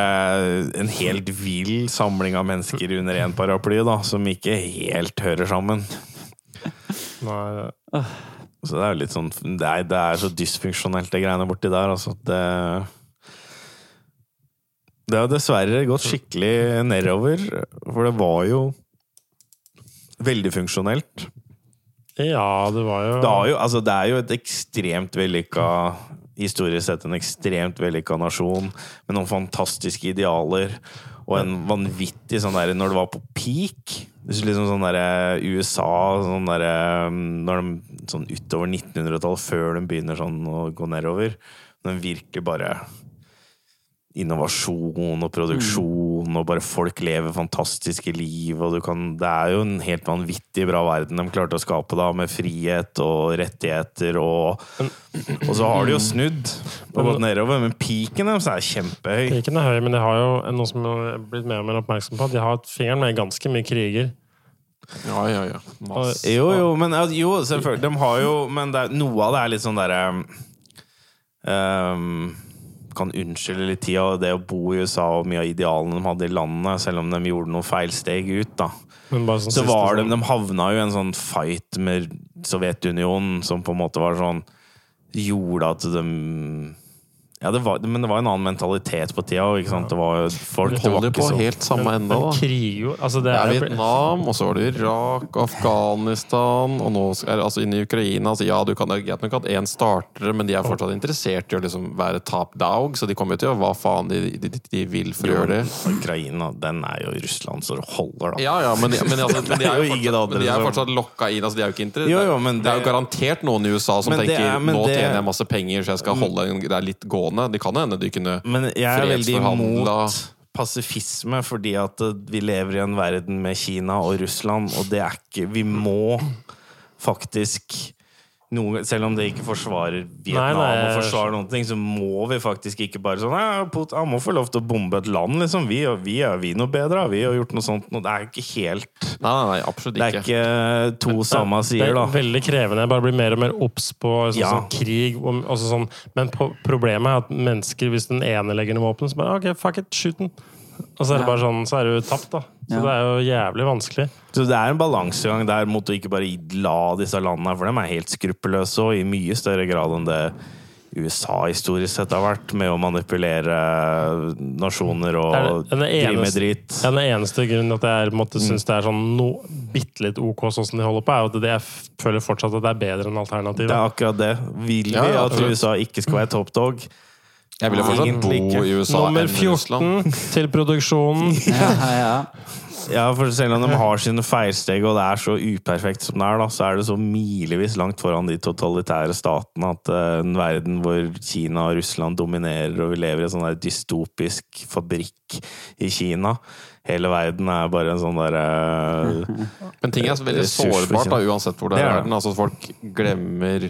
en helt vill samling av mennesker under én paraply, da, som ikke helt hører sammen. Nei, Så det er jo litt sånn Det er, det er så dysfunksjonelt, det greiene borti der, altså. Det Det har dessverre gått skikkelig nedover, for det var jo veldig funksjonelt. ja, det var jo Det, jo, altså, det er jo et ekstremt vellykka Historisk sett en ekstremt vellykka nasjon med noen fantastiske idealer. Og en vanvittig sånn derre Når det var på peak det liksom sånn der, USA sånn der, når de, sånn utover 1900-tallet, før de begynner sånn å gå nedover Den virker bare Innovasjon og produksjon, og bare folk lever fantastiske liv. Og du kan, det er jo en helt vanvittig bra verden de klarte å skape, da, med frihet og rettigheter. Og, og så har de jo snudd og gått nedover, men peaken deres er kjempehøy. Peaken er høy, men de har jo noe som er blitt mer og mer oppmerksom på. De har hatt fingeren med ganske mye kriger. Ja, ja, ja. Masse. Jo, jo, men jo, selvfølgelig. De har jo Men det, er- noe av det er litt sånn derre ehm, Kan unnskylde litt tida og det å bo i USA og mye av idealene de hadde i landet, selv om de gjorde noen feilsteg ut, da. Sånn Så siste var de, sånn- de havna jo i en sånn fight med Sovjetunionen som på en måte var sånn Gjorde at de Ja, det var, men det var en annen mentalitet på tida. Ikke sant? Det var folk det var ikke på så- helt samme enda, da? krig altså det Det er er Vietnam, og så var det Irak, Afghanistan Og nå er det altså inne i Ukraina. Altså, ja, du kan ikke ha greit nok at én starter, men de er fortsatt interessert i å liksom være top dog, så de kommer jo til å hva faen de, de, de, de vil for å gjøre det. Ukraina, den er jo Russland så det holder, da. Ja, ja, men, men, altså, men de er jo Det er fortsatt, men de er fortsatt lokka inn. Altså, de er jo ikke interessert. Jo, jo, men det, er jo garantert noen i USA som tenker er- nå det- tjener jeg masse penger, så jeg skal holde det er litt gående. Det kan hende de kunne Men jeg er veldig imot pasifisme, fordi at eh, vi lever i en verden med Kina og Russland, og det er ikke Vi må faktisk noe, selv om det ikke forsvarer Vietnam Nei, nei, og forsvarer noen ting, så må vi faktisk ikke bare sånn Putin, Han må få lov til å bombe et land, liksom. Vi, vi er vi noe bedre? vi Har gjort noe sånt? Det er ikke helt Nei, nei, nei, absolutt Det er ikke. ikke to samme Det er veldig krevende. Jeg bare blir mer og mer obs på sånn, Ja. sånn krig. Og, sånn. Men problemet er at mennesker, hvis den ene legger ned våpenet, så bare OK, fuck it, skyt den. Og så er det bare sånn, så er du tapt, da. Så Ja. det er jo jævlig vanskelig. Så det er en balansegang der mot å ikke bare la disse landene For de er helt skruppelløse og i mye større grad enn det USA historisk sett har vært, med å manipulere nasjoner og er drive med eneste- dritt. Ja, den eneste grunnen til at jeg måtte synes det er sånn no, bitte litt OK sånn som de holder på, er at det, jeg føler fortsatt at det er bedre enn Det er akkurat det. Vil vi at. USA ikke skal være top dog? Jeg ville fortsatt Egentlig bo ikke. i USA Nummer enn i Russland. 14 til produksjonen. Ja, ja. Ja, for selv om de har sine feilsteg, og det er så uperfekt som det er, da, så er det så milevis langt foran de totalitære statene at eh, en verden hvor Kina og Russland dominerer, og vi lever i en sånn der dystopisk fabrikk i Kina Hele verden er bare en sånn derre Men ting er veldig sårbart, da, uansett hvor det er i er verden. Altså, folk glemmer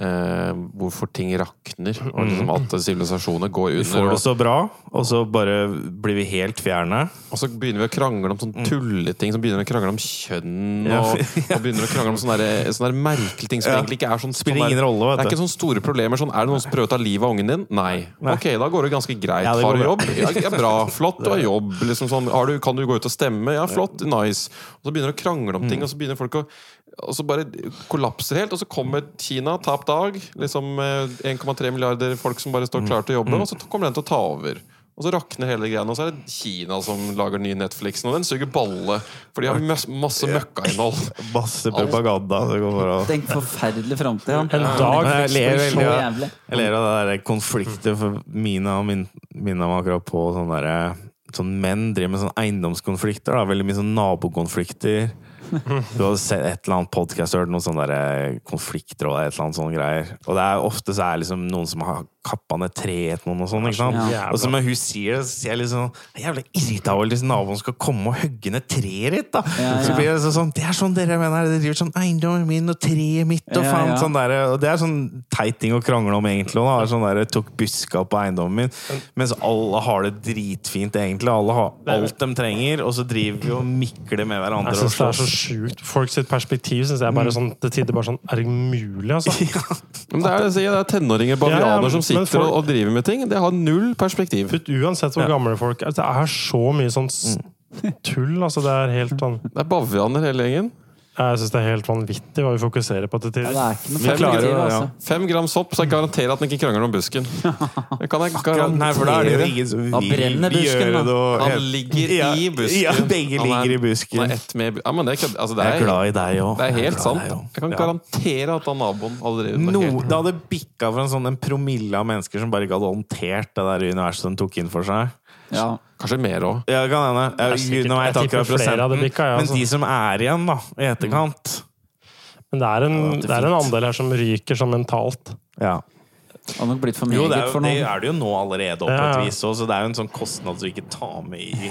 eh, hvorfor ting rakner, og liksom at sivilisasjoner går Vi får det så bra, og så bare blir vi helt fjerne. og så begynner vi å krangle om sånne tulleting, som begynner å krangle om kjønn, og, ja. og begynner å krangle om sånne, der- sånne der merkelige ting som Ja. egentlig ikke er sånn Spiller ingen rolle, vet Det er ikke sånne store problemer. Sånn, er det noen som prøver å ta livet av ungen din? Nei. Nei. Ok, da går det ganske greit. Ja, det har du jobb? Ja, bra. Flott, du har jobb. Liksom sånn, har du, kan du gå ut og stemme? Ja, flott. Nice. Og så begynner det å krangle om Mm. ting, og så begynner folk å og så bare kollapser helt, og så kommer Kina, tap dag. Liksom eh, 1,3 milliarder folk som bare Mm. står klare til å jobbe, og så kommer den til å ta over. Og så rakner hele greia, og så er det Kina som lager ny Netflixen, og den suger balle, for de har masse, masse møkkainnhold. Masse propaganda. Det går bra. Tenk forferdelig framtid. Ja. En dag Jeg ler Så veldig jævlig. Jeg ler av det der konflikter, for Mina min, Mina var akkurat på sånne derre Sånn menn driver med sånn eiendomskonflikter. Da. Veldig mye sånn nabokonflikter. Du har sett et eller annet podcast, hørt noen sånne konfliktråd, konflikter og et eller annet sånne greier. Og det er ofte så er det liksom noen som har kappa ned treet til noen og sånn. ikke sant? Ja. Og så når hun sier det, så sier jeg litt Jeg er jævlig over hvis naboen skal komme og hogge ned treet ditt, da! Ja, Så blir det sånn Det er sånn dere mener, dere driver sånn eiendommen min og treet mitt og Ja, faen ja. sånn der, Og det er sånn teit ting å krangle om, egentlig. også, Da. Sånn der, tok buska på eiendommen min. Mens alle har det dritfint, egentlig. Alle har alt de trenger, og så driver vi og mikler med hverandre. Jeg og synes det er så sjukt. Folk sitt perspektiv synes jeg bare sånn, til tider bare sånn Er det mulig, altså? Men det er, det jeg sier, det er tenåringer, bavianer, Ja, ja, som men sitter folk- og, driver med ting. Det har null perspektiv. For uansett hvor gamle folk er, det er så mye sånn tull. Altså, det er helt sånn Det er bavianer hele gjengen. Jeg syns det er helt vanvittig hva vi fokuserer på til tider. Ja, Vi klarer jo- altså. ja. Fem gram sopp, så jeg garanterer at den ikke krangler om busken. Det kan jeg garanterer Nei, for da er det jo ingen som vil brenner busken, gjøre da. Han ligger Ja, i busken. Ja, begge Han er- ligger i Han busken. er ett med Ja, men det er, altså, det Jeg er er, glad i deg òg. det er helt sant. Jeg kan garantere at han naboen hadde drevet med No, helt det hadde bikka for en sånn en promille av mennesker som bare ikke hadde håndtert det der universet de tok inn for seg. Ja. Kanskje mer òg. Ja, det kan hende. Er nå vet jeg tipper akkurat prosenten. bikka, ja, Men altså. de som er igjen, da, i etterkant Men det er en, det er det er en andel her som ryker sånn mentalt. Ja. Det har nok blitt for Jo, det meget er, jo, for det er det jo nå allerede, opp Ja, vis så det er jo en sånn kostnad du ikke tar med i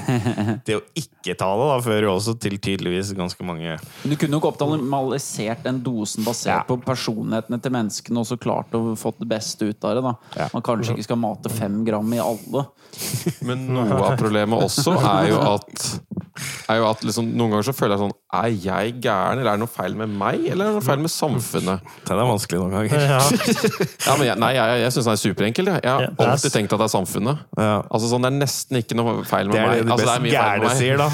Det å ikke ta det, da, fører jo også til tydeligvis ganske mange Men Du kunne nok optimalisert den dosen basert Ja. på personlighetene til menneskene og så klart å fått det beste ut av det. da Ja. Man kanskje ikke skal mate fem gram i alle. Men noe av problemet også er jo at er jo at liksom, Noen ganger så føler jeg sånn Er jeg gæren, eller er det noe feil med meg, eller er det noe feil med samfunnet? Det er vanskelig noen ganger. Ja. Ja, men jeg, Nei, jeg, jeg syns den er superenkel. Jeg, jeg har Ja, er alltid tenkt at det er samfunnet. Ja. Altså sånn, Det er nesten ikke noe feil med meg. Det er det de Altså, best det er gærne sier, da.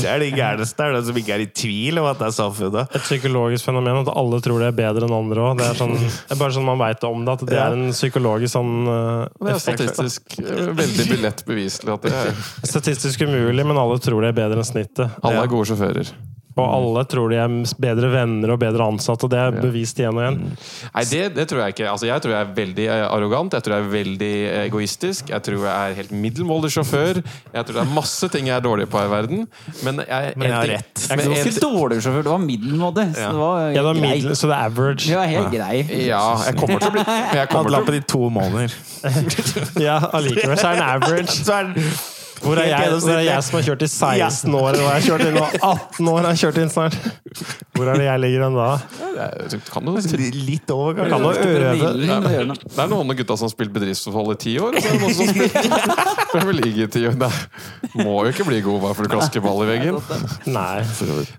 Det er de gærneste, det er det som ikke er i tvil om at det er samfunnet. Et psykologisk fenomen at alle tror det er bedre enn andre òg. Det, er sånn, det er bare sånn man veit om det. At det er en psykologisk sånn uh, Det er statistisk eh, veldig lett beviselig at det er, Statistisk umulig, men alle tror det er bedre enn snittet. alle er gode sjåfører. Og alle tror de er bedre venner og bedre ansatte, og det er bevist igjen og igjen. Nei, det, det tror jeg ikke. Altså, jeg tror jeg er veldig eh, arrogant, jeg tror jeg er veldig eh, egoistisk. Jeg tror jeg er helt middelmådig sjåfør. Jeg tror det er masse ting jeg er dårlig på her i verden. Men jeg, Men jeg har ting- rett. Jeg er Men ikke en- dårlig sjåfør, det var middelmådig. Så det var Ja, det var grei. middel, så det er average. Det var helt grei. Ja, jeg kommer til å bli jeg kommer til å på de to måneder. Ja, allikevel så er den average. Så er den Hvor er, jeg, hvor er jeg som har kjørt i 16 år, og jeg har kjørt inn nå 18 år, har kjørt inn snart. Hvor er det jeg ligger hen da? Kan du litt over, Kan kanskje. du øve det. Det er noen av gutta som har spilt bedriftsforhold i ti år, og så er det noen som spilt Premier League i ti år. Nei, må jo ikke bli god bare for du klasker ball i veggen. Nei.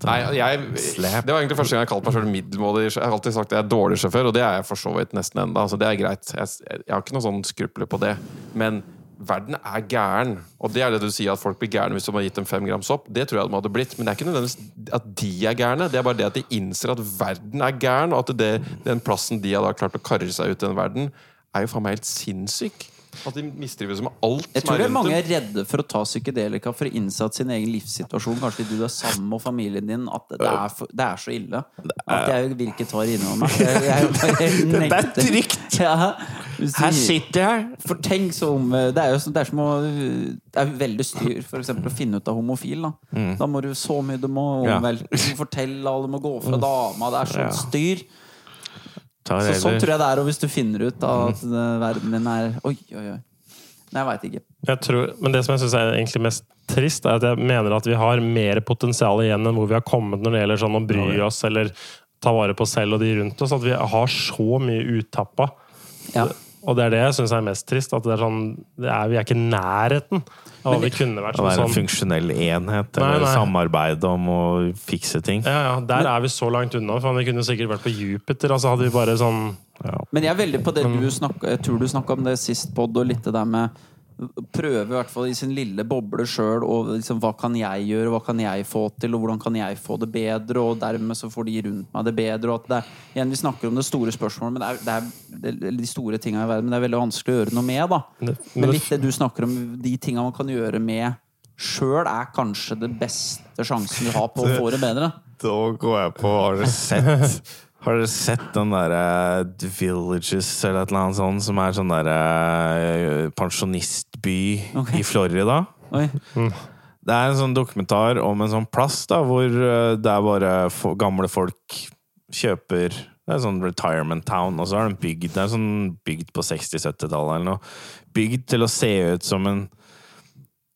Nei, jeg, Det var egentlig første gang jeg kalte meg selv middelmådig. Jeg har alltid sagt at jeg er dårlig sjåfør, og det er jeg for så vidt nesten enda. Altså, det er greit. Jeg, jeg har ikke noe sånn skrupler på det. Men verden er gæren. Og det er det du sier, at folk blir gærne hvis du har gitt dem fem gram sopp. Det tror jeg de hadde blitt. Men det er ikke nødvendigvis at de er gærne. Det er bare det at de innser at verden er gæren, og at det, den plassen de har klart å karre seg ut i den verden, er jo faen meg helt sinnssyk. At de mistrives med alt Jeg som tror det er rundt mange er redde for å ta psykedelika for å innse at sin egen livssituasjon, kanskje du er sammen med familien din, at det er, for, det er så ille. At jeg vil ikke ta det innover meg. Jeg, jeg, jeg, Det er trygt! Ja, Her sitter jeg! For tenk så om Det er jo det er som å Det er veldig styr for eksempel å finne ut av homofil. Da Da må du så mye Du må Mm. Omvelte, fortelle alle, du må gå fra dama. Det er Ja. styr. Så sånn tror jeg det er og hvis du finner ut da, at eh, verden din er Oi, oi, oi. Nei, jeg veit ikke. Jeg tror, men det som jeg syns er egentlig mest trist, er at jeg mener at vi har mer potensial igjen enn hvor vi har kommet når det gjelder sånn å bry oss eller ta vare på oss selv og de rundt oss. At vi har så mye uttappa. Ja. Og det er det jeg syns er mest trist. At det er sånn, det er, vi er ikke i nærheten av hva vi kunne vært. Sånn, det er en funksjonell enhet, Nei, eller nei. samarbeide om å fikse ting. ja, ja, der er vi så langt unna. For vi kunne sikkert vært på Jupiter. Altså hadde vi bare sånn Men jeg er veldig på det du snakka Jeg tror du snakka om det sist pod, og litt det der med Prøve i hvert fall i sin lille boble sjøl og liksom, hva kan jeg gjøre, hva kan jeg få til, og hvordan kan jeg få det bedre, og dermed så får de rundt meg det bedre. Det er, igjen, Vi snakker om det store spørsmålet, men det er, det er, de store tinga i verden, men det er veldig vanskelig å gjøre noe med. da men Men litt det du snakker om, de tinga man kan gjøre med sjøl, er kanskje det beste sjansen du har på å få det bedre. Da går jeg på Har du sett Har dere sett den derre The Villages eller et eller annet sånt, som er sånn derre pensjonistby okay. i Florida? Oi. Det er en sånn dokumentar om en sånn plass da, hvor uh, det er bare for, gamle folk kjøper Det er en sånn retirement town, og så er den bygd Det er sånn bygd på 60-70-tallet eller noe. Bygd til å se ut som en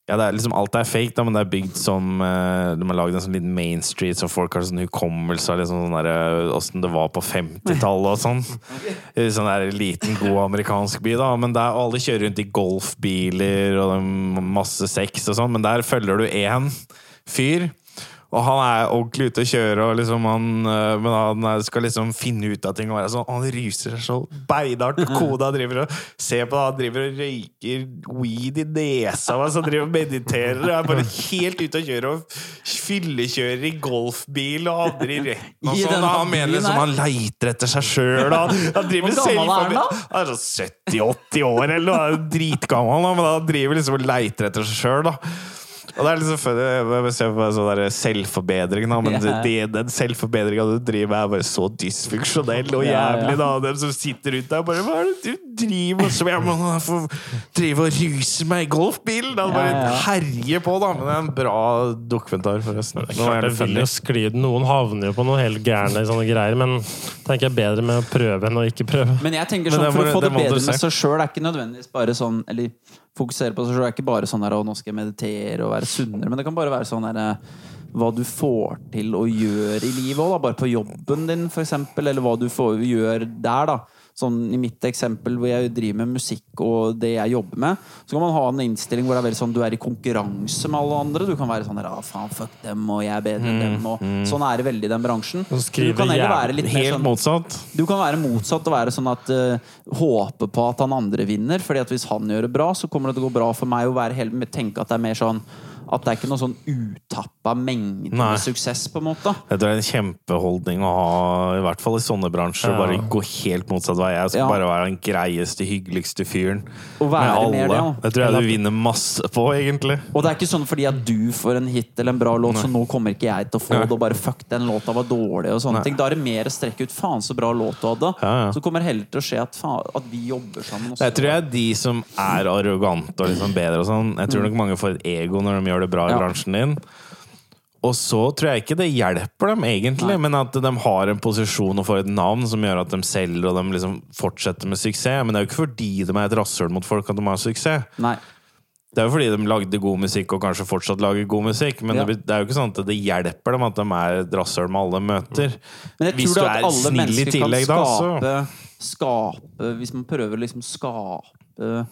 ja, er liksom, Alt er fake, da, men det er bygd som eh, De har lagd en sånn liten main street, så folk har sånn hukommelse av liksom sånn der, åssen det var på 50-tallet og sånn. Sånn liten, god amerikansk by, da. Men der alle kjører rundt i golfbiler, og masse sex og sånn. Men der følger du én fyr. Og han er ordentlig ute å kjøre, og liksom han, øh, men han er- skal liksom finne ut av ting. Og sånn, han ruser seg så beinhardt. Koda driver og ser på det, han driver og røyker weed i nesa og driver og mediterer. Og er bare helt ute å kjøre og fyllekjører i golfbil og havner i retten. Og sånn. Han mener liksom han leiter etter seg sjøl. Han, han driver Hvor gammel er han da? Han er sånn 70-80 år eller noe. Han Dritgammel, men han driver liksom og leiter etter seg sjøl. Og det er liksom funny, jeg ser på sånn der selvforbedring, da, men yeah. det, den selvforbedringa du driver med, er bare så dysfunksjonell og jævlig. da, og Dem som sitter rundt der, bare Hva er det du driver med? Så jeg må få drive og ruse meg i golfbilen! Da, bare herje på, da. Men det er en bra dokumentar, forresten. Det er Nå er det vil jo skli. Noen havner jo på noe helt gærne i sånne greier, men tenker jeg bedre med å prøve enn å ikke prøve. Men jeg tenker sånn, for å få det det bedre med seg sjøl er ikke nødvendigvis bare sånn Eller fokusere på seg sjøl er ikke bare sånn der å nå skal jeg meditere og være sunnere, men det kan bare være sånn der eh, hva du får til å gjøre i livet òg, bare på jobben din, eksempel, eller hva du får gjøre der, da. Sånn I mitt eksempel hvor jeg driver med musikk og det jeg jobber med, så kan man ha en innstilling hvor det er veldig sånn du er i konkurranse med alle andre. Du kan være sånn ja, ah, faen, fuck dem, og jeg er bedre enn dem. Og sånn er det veldig i den bransjen. Du kan heller være litt mer sånn motsatt. du kan være motsatt og være sånn at uh, håpe på at han andre vinner. Fordi at hvis han gjør det bra, så kommer det til å gå bra for meg. å være helt, tenke at det er mer sånn At det er ikke noe sånn utappa mengde Nei. med suksess, på en måte. Det er en kjempeholdning å ha, i hvert fall i sånne bransjer. Ja. Bare gå helt motsatt vei. Jeg skal Ja. bare være den greieste, hyggeligste fyren. Og være med mer alle. det, ja. Det tror jeg du vinner masse på, egentlig. Og det er ikke sånn fordi at du får en hit eller en bra låt, så nå kommer ikke jeg til å få Nei. det, og bare fuck, den låta var dårlig, og sånne Nei. ting. Da er det mer å strekke ut. Faen, så bra låt du hadde. Ja, ja. Så kommer det heller til å skje at, at vi jobber sammen. Også. Jeg tror jeg er de som er arrogante og liksom bedre og sånn. Jeg tror nok mange får et ego når de gjør det bra i bransjen din. Og så tror jeg ikke det hjelper dem, egentlig, Nei. men at de har en posisjon og får et navn som gjør at de selger og de liksom fortsetter med suksess. Men det er jo ikke fordi de er et rasshøl mot folk at de har suksess. Nei. Det er jo fordi de lagde god musikk og kanskje fortsatt lager god musikk. Men Ja. det, er jo ikke sånn at det hjelper dem at de er et rasshøl med alle møter. Men jeg Hvis du at er alle snill i tillegg, kan da, så- skape Hvis man prøver å liksom skape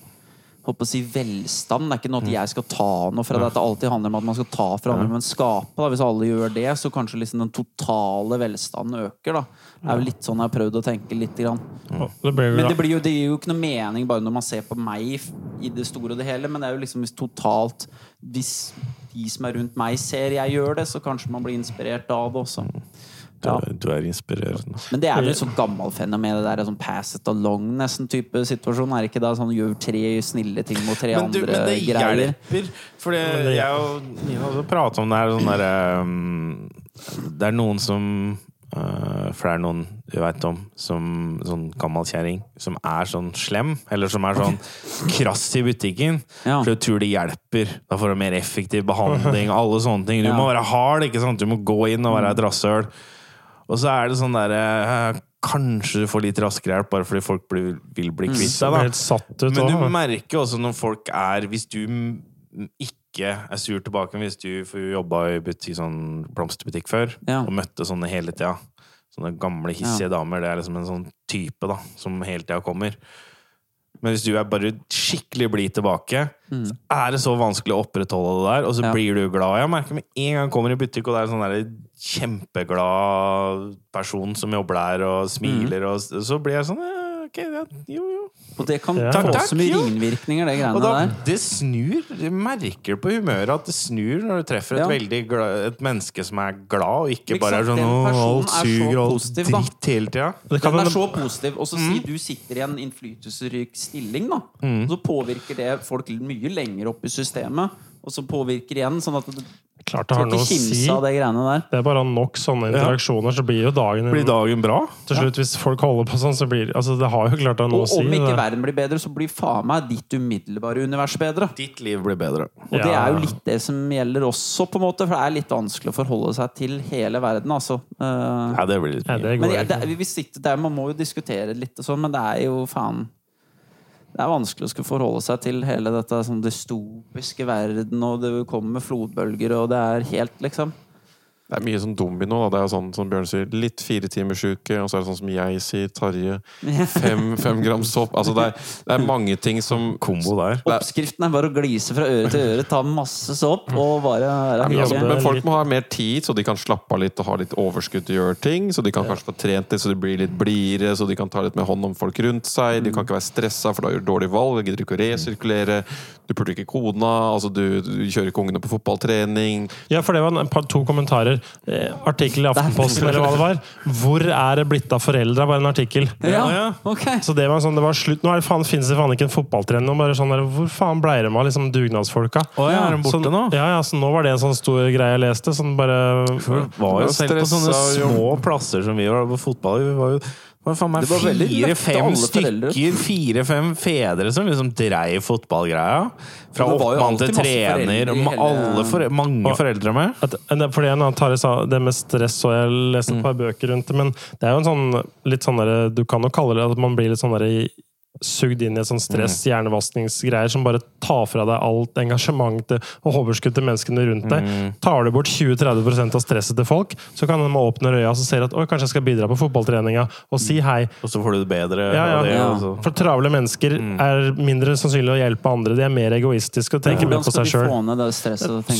Holdt på å si velstand. Det er ikke noe at jeg skal ta noe fra det. At det alltid handler om at man skal ta fra andre, men skape. da Hvis alle gjør det, så kanskje liksom den totale velstanden øker. da Det er jo litt sånn jeg har prøvd å tenke litt. Grann. Det Men det, blir jo, det gir jo ikke noe mening bare når man ser på meg i det store og det hele. Men det er jo liksom hvis totalt Hvis de som er rundt meg, ser jeg gjør det, så kanskje man blir inspirert av det også. Du, Ja. du er inspirerende. Men det er vel et sånt gammelt fenomen, det der sånn pass it along nesten type situasjon. Er det ikke da sånn gjør tre snille ting mot tre Men, du, andre men det greier? hjelper. For jeg og Nina hadde pratet om det her sånn derre um, Det er noen som uh, for det er noen du veit om, som sånn gammel kjerring, som er sånn slem, eller som er sånn krass i butikken. Ja. For du tror det hjelper. Da får du mer effektiv behandling, alle sånne ting. Du Ja. må være hard, ikke sant? Du må gå inn og være et rasshøl. Og så er det sånn derre eh, Kanskje du får litt raskere hjelp bare fordi folk blir, vil bli kvitt deg. da helt satt ut men du merker også når folk er Hvis du ikke er sur tilbake Hvis du for jobba i butikk, sånn blomsterbutikk før Ja. og møtte sånne hele tida Sånne gamle, hissige damer. Det er liksom en sånn type da som hele tida kommer. Men hvis du er bare skikkelig blid tilbake, så er det så vanskelig å opprettholde det der. Og så Mm. Ja. blir du glad. Jeg merker med en gang jeg kommer i butikk, og det er en sånn kjempeglad person som jobber der og smiler, og så blir jeg sånn ja, Ok, ja, jo, jo. Og det kan Ja. få Takk, så mye jo. ringvirkninger, det Og greiene da, der. det snur. Du merker på humøret at det snur når du treffer et, Ja. veldig gla- et menneske som er glad, og ikke Ikke bare er sånn alt er så suger og alt dritt hele tida. Den er så positiv, og så si du sitter i en innflytelsesrik stilling, da. Og så påvirker det folk mye lenger opp i systemet, og så påvirker igjen, sånn at du Klart det har noe å si. av det greiene der. Det er bare nok sånne interaksjoner, så blir jo dagen Blir dagen bra? Til slutt, hvis folk holder på sånn, så blir Altså, det har jo klart det har noe Og å si. om ikke det. verden blir bedre, så blir faen meg ditt umiddelbare univers bedre. Ditt liv blir bedre. Og det er jo litt det som gjelder også, på en måte, for det er litt vanskelig å forholde seg til hele verden, altså. Uh, Ja, det blir litt mye. Ja, det går men, det, vi sitter der, Man må jo diskutere litt, og sånn, men det er jo faen Det er vanskelig å skulle forholde seg til hele dette sånn dystopiske verden, og det kommer flodbølger, og det er helt, liksom Det er mye sånn domino. Da. Det er sånn som Bjørn sier, litt fire timers uke, og så er det sånn som jeg sier, Tarje. Fem, fem gram sopp. Altså, det er, det er mange ting som Kombo der. Oppskriften er bare å glise fra øre til øre, ta masse sopp og bare ja, men, altså, men folk må ha mer tid, så de kan slappe av litt og ha litt overskudd til å gjøre ting. Så de kan kanskje få trent litt, så de blir litt blidere, så de kan ta litt mer hånd om folk rundt seg. De kan ikke være stressa, for da gjør du dårlige valg. De gidder ikke å resirkulere. Du puler ikke kona. Altså, du, du kjører ikke ungene på fotballtrening. Ja, for det var en par, to kommentarer. Eh, artikkel i Aftenposten, eller hva det var. 'Hvor er det blitt av foreldra?' var en artikkel. Ja, ok. Så det var sånn, det var slutt. Nå er det faen, finnes det faen ikke en fotballtrener. og Bare sånn der, hvor faen ble det av liksom, dugnadsfolka? Oh, ja, er de borte så, nå? Ja, ja, så nå var det en sånn stor greie jeg leste. Sånn bare Det var jo selv på sånne små plasser som vi var på fotball. Vi var jo det var faen meg Det fire-fem stykker, fire-fem fedre som liksom dreiv fotballgreia. Fra Det oppmann til trener. Og i alle fore mange foreldre med. at, en- fordi en tar sa det med stress, og jeg leste et par bøker rundt det, men det er jo en sånn litt sånn derre Du kan jo kalle det at man blir litt sånn derre sugd inn i et sånt stress, hjernevaskningsgreier som bare tar fra deg alt engasjement og overskudd til menneskene rundt deg. Tar du bort 20-30 av stresset til folk, så kan de åpne øya og se at Oi, kanskje jeg skal bidra på fotballtreninga, og si hei. Og så får du det bedre. Ja, ja. det, Ja. For travle mennesker er mindre sannsynlig å hjelpe andre. De er mer egoistiske og tenker mer på seg sjøl.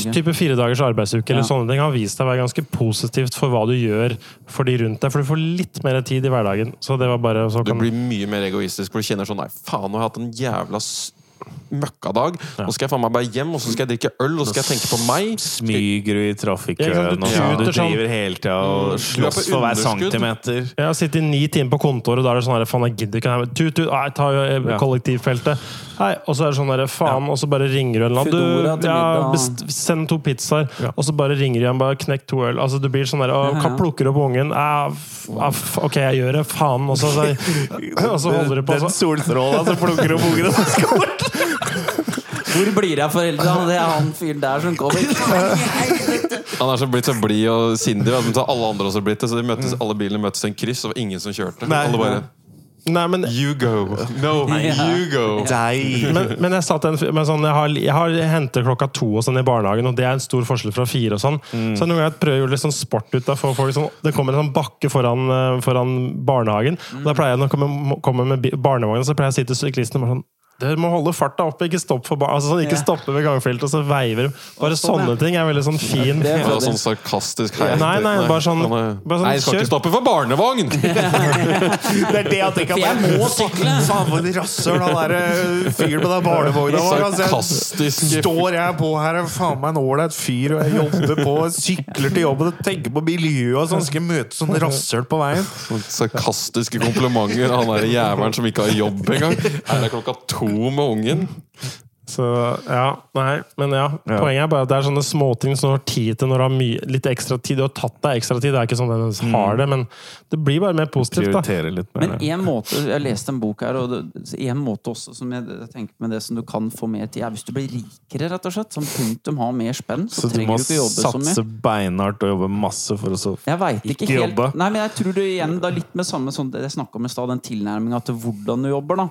jeg? Type fire dagers arbeidsuke eller Ja. sånne ting har vist deg å være ganske positivt for hva du gjør for de rundt deg. For du får litt mer tid i hverdagen. Så det var bare så Du kan... blir mye mer egoistisk, for du kjenner sånn Nei, faen, nå har jeg hatt en jævla møkkadag. Nå skal jeg faen meg bare hjem, og så skal jeg drikke øl, og så skal jeg tenke på meg. Smyger du i trafikkøen, du og du sånn. driver hele tida og er slåss for hver centimeter. Jeg har sittet ni timer på kontoret, og da er det sånn her, faen, jeg gidder ikke. Nei, Tut, tut, nei, ta eh, kollektivfeltet. Nei, og så er det sånn der, faen, og så bare ringer du en eller annen. Du, ja, best, send to pizzaer, og så bare ringer de igjen, bare knekk to øl. Altså, du blir sånn derre Hva plukker du opp ungen. Ok, jeg gjør det, faen. Og så, så, og så holder du på. Den Så. solstråla som plukker opp Og så skal bort. Hvor blir det av? Det er han fyren der som kommer. Han er så blitt så blid og sindig, alle andre også blitt det. Så de møttes, alle bilene møttes i en kryss, og det var ingen som kjørte. Nei. alle bare Nei, men You go! No, you go! Men, men jeg satt en men sånn, jeg, har, jeg har henter klokka to og sånn i barnehagen, og det er en stor forskjell fra fire. og sånn. Så noen ganger prøver jeg å gjøre litt sånn sport ut av folk. Sånn, det kommer en sånn bakke foran, eh, foran barnehagen. og Da pleier jeg når jeg kommer, kommer med barnevognen, så pleier jeg å si til syklistene bare sånn dere må holde farta oppe, ikke stopp for altså, ikke Ja. stoppe ved gangfeltet, og så veiver. Bare sånn, sånne ja. ting er veldig sånn fin Det er sånn sarkastisk hei. Nei, nei, bare sånn- bare sånn, Nei, jeg skal kjør. ikke stoppe for barnevogn! Det er det at jeg kan For jeg må sykle. Faen, for en rasshøl han der eh, fyren på den barnevogna var. Altså, Sarkastisk Står jeg på her, er faen meg en ålreit fyr, og jeg jobber på, sykler til jobben og tenker på miljøet og sånn. Skal jeg møte sånn rasshøl på veien? Sånn Sarkastiske komplimenter. Han er jævelen som ikke har jobb engang. Her er klokka to med ungen. Så ja, nei, men ja. Ja. Poenget er bare at det er sånne småting som du har tid til når du har mye, litt ekstra tid. Du har tatt deg ekstra tid, det er ikke sånn at du har det, men det blir bare mer positivt, mer. Men en måte, Jeg leste en bok her, og det, en måte også som jeg, jeg tenker med det som du kan få mer tid, er hvis du blir rikere, rett og slett. Som punktum har mer spenn, så, Så du trenger må du ikke jobbe så mye. satse beinhardt og jobbe masse for å så Jeg vet ikke, Ikke helt jobbe. Nei, men jeg tror det igjen da litt med samme sånn det jeg snakka om i stad, den tilnærminga til hvordan du jobber, da.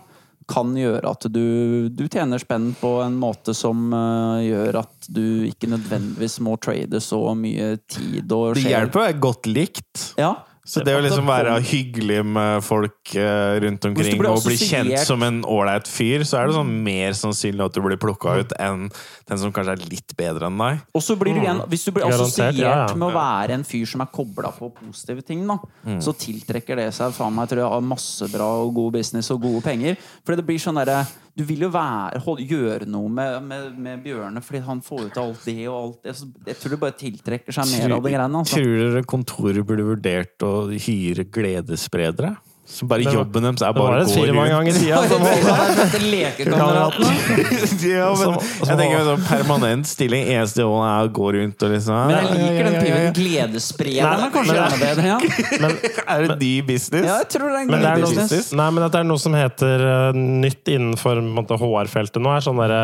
Kan gjøre at du, du tjener spenn på en måte som uh, gjør at du ikke nødvendigvis må trade så mye tid og Det hjelper å være godt likt. Ja. Så det å liksom være hyggelig med folk eh, rundt omkring og bli kjent som en ålreit fyr, så er det sånn mer sannsynlig at du blir plukka ut enn den som kanskje er litt bedre enn deg. Og så blir du igjen, Hvis du blir assosiert ja, ja. med å være en fyr som er kobla på positive ting, da, så tiltrekker det seg faen meg, tror jeg har masse bra og god business og gode penger. Fordi det blir sånn derre Du vil jo være, hold, gjøre noe med, med, med Bjørne fordi han får ut alt det og alt det. Så jeg tror det bare tiltrekker seg mer av det greiene. Altså. Tror dere kontoret burde vurdert å hyre gledesspredere? Så bare Det var- jobben deres er Det var bare å gå firma rundt. tida som Lekekameratene. ja, men jeg tenker sånn permanent stilling. Eneste jobben er å gå rundt og liksom Men jeg liker den pivoten. ja, ja. Gledessprederen er kanskje men- bedre. Ja. Men. Er det ny business? ja, jeg tror det er en men det er business. noe, nei, men at det er noe som heter uh, nytt innenfor HR-feltet nå, er sånn derre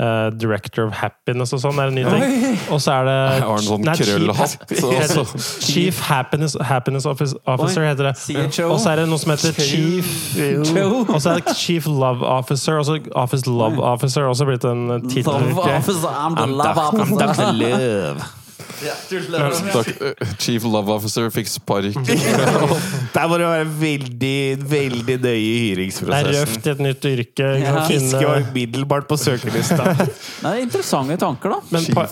eh, Director of Happiness og sånn. er en ny ting. Og så er det Jeg har en sånn Nei, Chief- krøllhatt, så- heter- Chief Happiness, Happiness Office, Officer heter det. Og så er det noe som heter Chief Og så er det Chief Love Officer. Også Office Love Officer også blitt en tittel. Love officer, I'm the love officer. Love. Takk. Eh, Chief Love Officer fikk sparken. Der må du være veldig, veldig nøye i hyringsprosessen. Det er røft i et nytt yrke. Ja. Fiske var Finne- middelbart på søkerlista. Nei, interessante tanker, da. Men po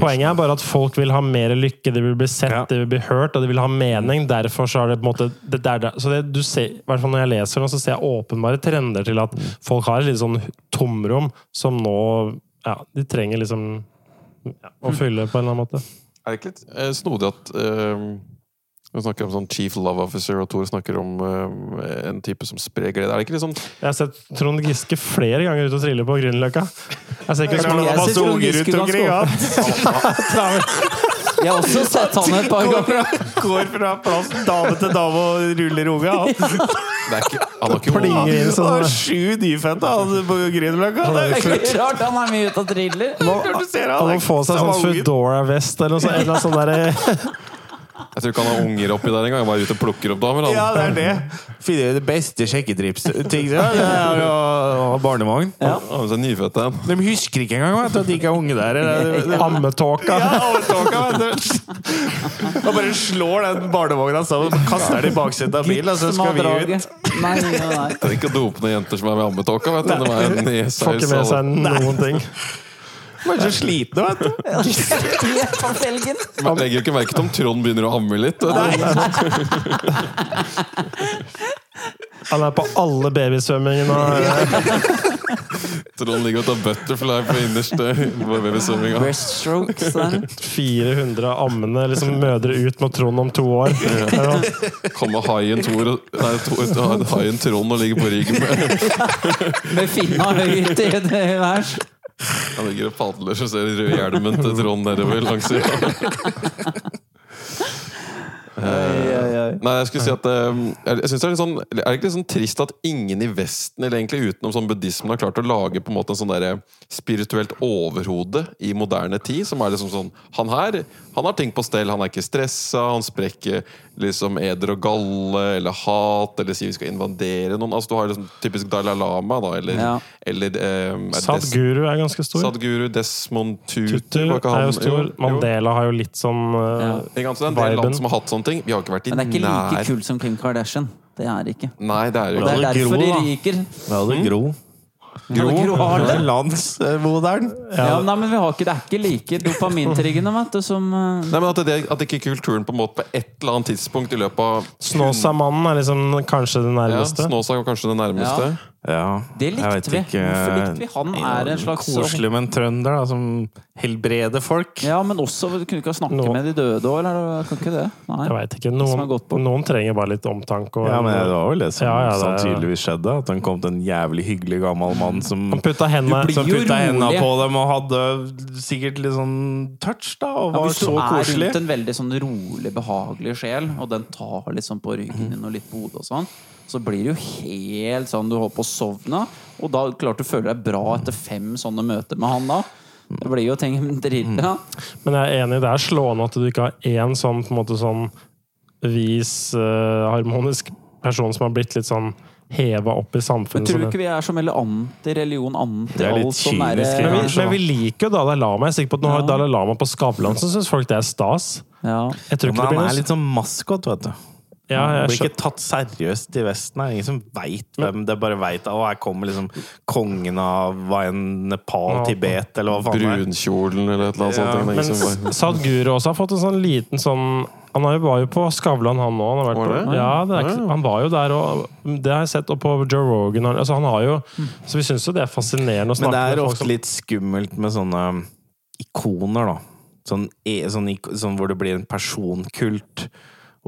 poenget er bare at folk vil ha mer lykke, de vil bli sett, Ja. de vil bli hørt, og de vil ha mening. Derfor så er det på en måte det der, der. Så det, du ser, i hvert fall når jeg leser nå, så ser jeg åpenbare trender til at folk har et litt sånn tomrom som nå Ja, de trenger liksom ja, å fylle på en eller annen måte. Er det ikke litt eh, snodig at eh, vi snakker om sånn Chief Love Officer, og Tor snakker om eh, en type som sprer glede. Er det ikke litt sånn Jeg har sett Trond Giske flere ganger ute og trille på Grünerløkka. Jeg ser ikke ut som han har Giske rundt omkring. Jeg har også sett han et par Går ganger. fra, går fra plass dame til dame og ruller unga. Det er ikke, Han har ikke Plinger inn Han sånn har sju nyfødte han på Grünerløkka. Det er ikke klart. rart han er mye ute og triller. Han. Han må få seg sånn Foodora-vest eller noe sånt. Eller noe der, Jeg tror ikke han har unger oppi der engang. Han bare ute og plukker opp damer. Han. Ja, det er det. Finner det beste sjekketrips-ting. Barnevogn. Ja. Har med seg nyfødte en. De husker ikke engang vet at de ikke er unge der. Ammetåka. Ja, ammetåka, vet du. Og bare slår den barnevogna sammen og kaster den i baksetet av bilen, og så skal vi ut. Nei, nei, nei. Det er ikke å dope noen jenter som er med ammetåka. vet du. De er Får ikke med seg noen ting. De er så slitne, vet du. Man legger jo ikke merke til om Trond begynner å amme litt. Vet du. Han er på alle babysvømmingene. Trond ligger og tar butterfly på innerste på babysvømminga. 400 ammende liksom, mødre ut mot Trond om to år. Ja. Kommer haien Tor Nei, Tor- haien Trond og ligger på ryggen med Med finna høyt i det værs. Han ligger og padler, og ser rødhjelmen hjelmen til Trond nedover langs sida. Nei, jeg skulle si at um, Jeg, jeg synes det Er litt sånn Er det ikke litt sånn trist at ingen i Vesten, eller egentlig utenom sånn buddhismen, har klart å lage på en måte en sånn der spirituelt overhode i moderne tid? Som er liksom sånn Han her han har ting på stell. Han er ikke stressa, han sprekker liksom eder og galle eller hat, eller sier vi skal invadere noen. Altså Du har liksom typisk Dalai Lama, da, eller, Ja. eller um, er Sadguru er ganske stor. Sadguru, Desmond Tutu Tutu er jo stor. jo, jo. Mandela har jo litt sånn uh, Ja. Så det er en del land som har hatt sånne ting. Vi har ikke vært i Men det er ikke like kult som Kim Kardashian. Det er ikke. Nei, det er jo Og det er derfor Gro, de ryker. Ja, det Gro. Gro, Gro det. Landsmoderen. Ja, nei, men vi har ikke, det er ikke like dopamintriggende vet du, som uh... Nei, men at, det, at ikke kulturen på en måte på et eller annet tidspunkt i løpet av Snåsamannen er liksom kanskje det ja, nærmeste. Snåsa er kanskje det nærmeste. Ja, Det jeg vet likte vi. ikke. Hvorfor likte vi? Han er en slags Koselig med en trønder da, som helbreder folk. Ja, men også Kunne du ikke snakke noen, med de døde òg, eller kan ikke det? Nei. Jeg veit ikke. Noen, noen trenger bare litt omtanke. Og, Ja, men det var vel det som Ja, ja, det- sannsynligvis skjedde. At det kom til en jævlig hyggelig gammel mann som Han putta rolig. på dem og hadde sikkert litt sånn touch, da. Og Ja, var hvis du så er rundt en veldig sånn rolig, behagelig sjel, og den tar liksom på ryggen din og litt på hodet og sånn, så blir det jo helt sånn du holder på å sovne. Og da klart du føler deg bra etter fem sånne møter med han da. Det blir jo ting drilla. Men jeg er enig, det er slående at du ikke har én sånn, på en måte sånn vis, uh, harmonisk person som har blitt litt sånn heva opp i samfunnet. Men tror du ikke vi er så veldig anti-religion, anti Det er litt alt som er derre- men, vi, men vi liker jo Dalai Lama. Jeg er sikker på at nå har Ja. Dalai Lama på Skavlan, så syns folk det er stas. Ja. Jeg tror Men ikke det han blir er litt sånn maskot, vet du. Ja, jeg blir ikke tatt seriøst i Vesten. Det er ingen som veit hvem det. Bare vet Å, her kommer liksom kongen av hva enn Nepal, Tibet, eller hva faen det er. Brunkjolen eller et eller annet Ja, sånt. Men Sadhguru også har fått en sånn liten sånn Han var jo på Skavlan, han òg. Han, Var det? ja, det ikke- han var jo der, og det har jeg sett. Og på Joe Rogan. Altså, han har jo, så vi syns jo det er fascinerende å Men det er med ofte litt skummelt med sånne ikoner, da. Sånn, sånn, sånn hvor det blir en personkult,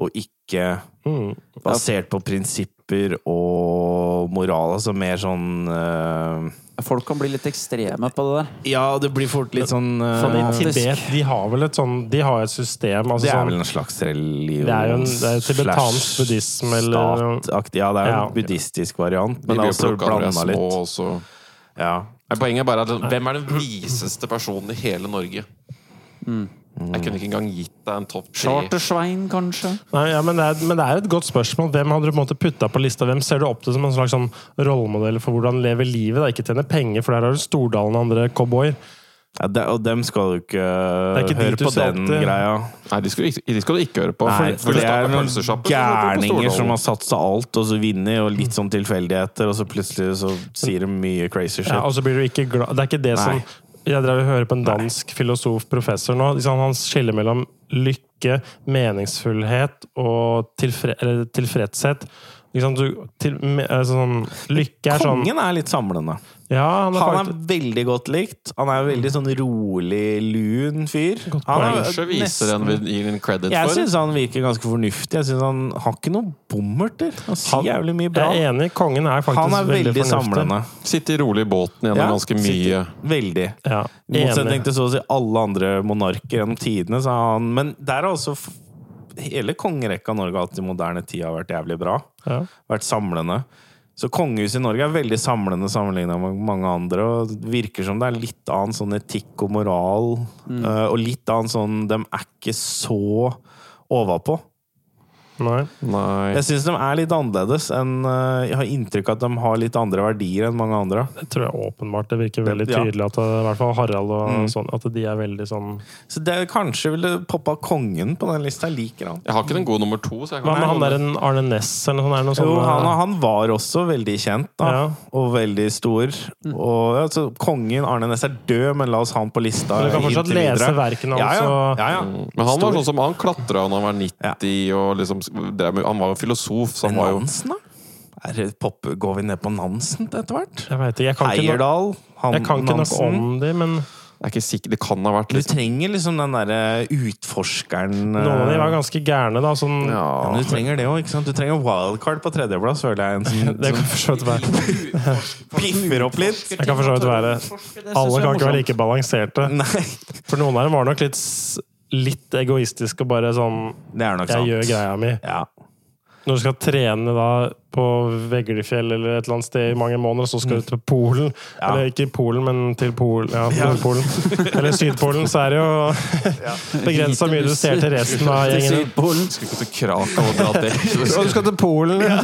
og ikke mm, basert på prinsipper og moral. Altså mer sånn eh, Folk kan bli litt ekstreme på det der. Ja, det blir fort litt sånn uh, Sånn I Tibet de har vel et sånn De har et system altså Det er sånn, vel en slags religion Det er jo en- det er tibetansk buddhisme, eller-. Ja, det er jo Ja. en buddhistisk variant, De men det blir er også de blanda litt. også. Ja. Poenget er bare at hvem er den viseste personen i hele Norge? Jeg kunne ikke engang gitt deg en topp tre. Chartersvein, kanskje? Nei, ja, men, det er, men det er et godt spørsmål. Hvem hadde du på en måte putta på lista? Hvem ser du opp til som en slags sånn rollemodell for hvordan leve livet? Da? Ikke tjene penger, for der har du Stordalen og andre cowboyer. Ja, de, og dem skal du ikke, ikke høre du på den til. greia. Nei, de skal, du ikke, de skal du ikke høre på. Nei, for det starter er noen gærninger som har satsa alt, og så vinner, og litt sånn tilfeldigheter, og så plutselig så sier de mye crazy shit. Ja, og så blir du ikke glad Det er ikke det Nei. som Jeg drev og hører på en dansk filosof, professor nå. Liksom, han skiller mellom lykke, meningsfullhet og tilfre, eller tilfredshet. Liksom, du, til, altså, sånn, lykke er sånn Kongen er litt samlende. Ja, han er Han er veldig godt likt. Han er veldig sånn rolig, lun fyr. Han er Kanskje viser en gir en credit Jeg for. syns han virker ganske fornuftig. Jeg synes Han har ikke noen bommerter. Han sier Han- jævlig mye bra. Jeg er enig. Kongen er faktisk Han er veldig, fornuftig. samlende. Sitter rolig i båten gjennom Ja, ganske mye. Veldig. Ja, I motsetning til så å si alle andre monarker gjennom tidene. sa han, men der er også hele kongerekka Norge alltid i moderne tid har vært jævlig bra. Ja. Vært samlende. Så kongehuset i Norge er veldig samlende sammenligna med mange andre. Og det virker som det er litt annen sånn etikk og moral. Mm. og litt annen sånn De er ikke så overpå. Nei. Nei. Jeg syns de er litt annerledes enn eh, Jeg har inntrykk av at de har litt andre verdier enn mange andre. Det tror jeg åpenbart. Det virker veldig tydelig at eh, i hvert fall Harald og Mm. sånn, at de er veldig sånn Så det er kanskje ville poppa kongen på den lista. Jeg liker han. Jeg har ikke den gode nummer to. Så jeg kan Hva med han er der en Arne Næss eller noe sånt? Er det noe Jo, han, han var også veldig kjent, da. Ja. Og veldig stor. Og altså, Kongen Arne Næss er død, men la oss ha han på lista. Men du kan fortsatt lese verkene hans. ja. ja, ja. Men han var sånn som han klatra da han var 90, og liksom drev med, Han var jo filosof, så han var jo Nansen, da? Er det pop, går vi ned på Nansen etter hvert? Jeg vet ikke. Jeg kan Heierdal? Han, jeg kan ikke nok Nansen. om de, men Jeg er ikke sikker, Det kan ha vært Du trenger liksom den derre utforskeren noen av de var eh, ganske gærne, da. Sånn, ja, Ja. men Du trenger det òg, ikke sant? Du trenger wildcard på tredjeplass, føler jeg. En sånn, Det kan for så vidt være. piffer opp litt. Jeg kan for så vidt være Alle kan ikke være like balanserte. Nei, For noen av dem var nok litt, litt egoistisk og bare sånn det er nok Jeg sant. gjør greia mi. Ja. Når du skal trene da på Veglefjell eller et eller annet sted i mange måneder, så skal du til Polen. Ja. Eller ikke Polen, men til Pol, ja, Ja. Nordpolen. Eller Sydpolen, så er det jo begrensa mye du ser til resten av gjengen. Sydpolen. Skulle ikke til Krakow og dra til Og du skal til Polen! Ja.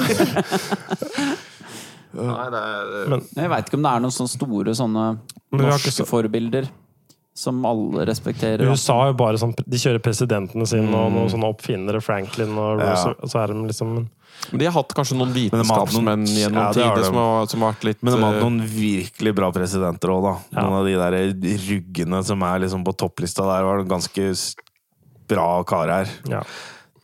Nei, det er Men- Jeg veit ikke om det er noen sånne store sånne norske så- forbilder som alle respekterer. USA er jo bare sånn De kjører presidentene sine og noen sånne oppfinnere, Franklin og Ja. Roosevelt, og så er de liksom Men de har hatt kanskje noen vitenskapsmenn gjennom Ja, tider som som har vært litt Men de har eh, hatt noen virkelig bra presidenter òg, da. Ja. Noen av de der ruggene som er liksom på topplista der, var ganske bra karer. Ja.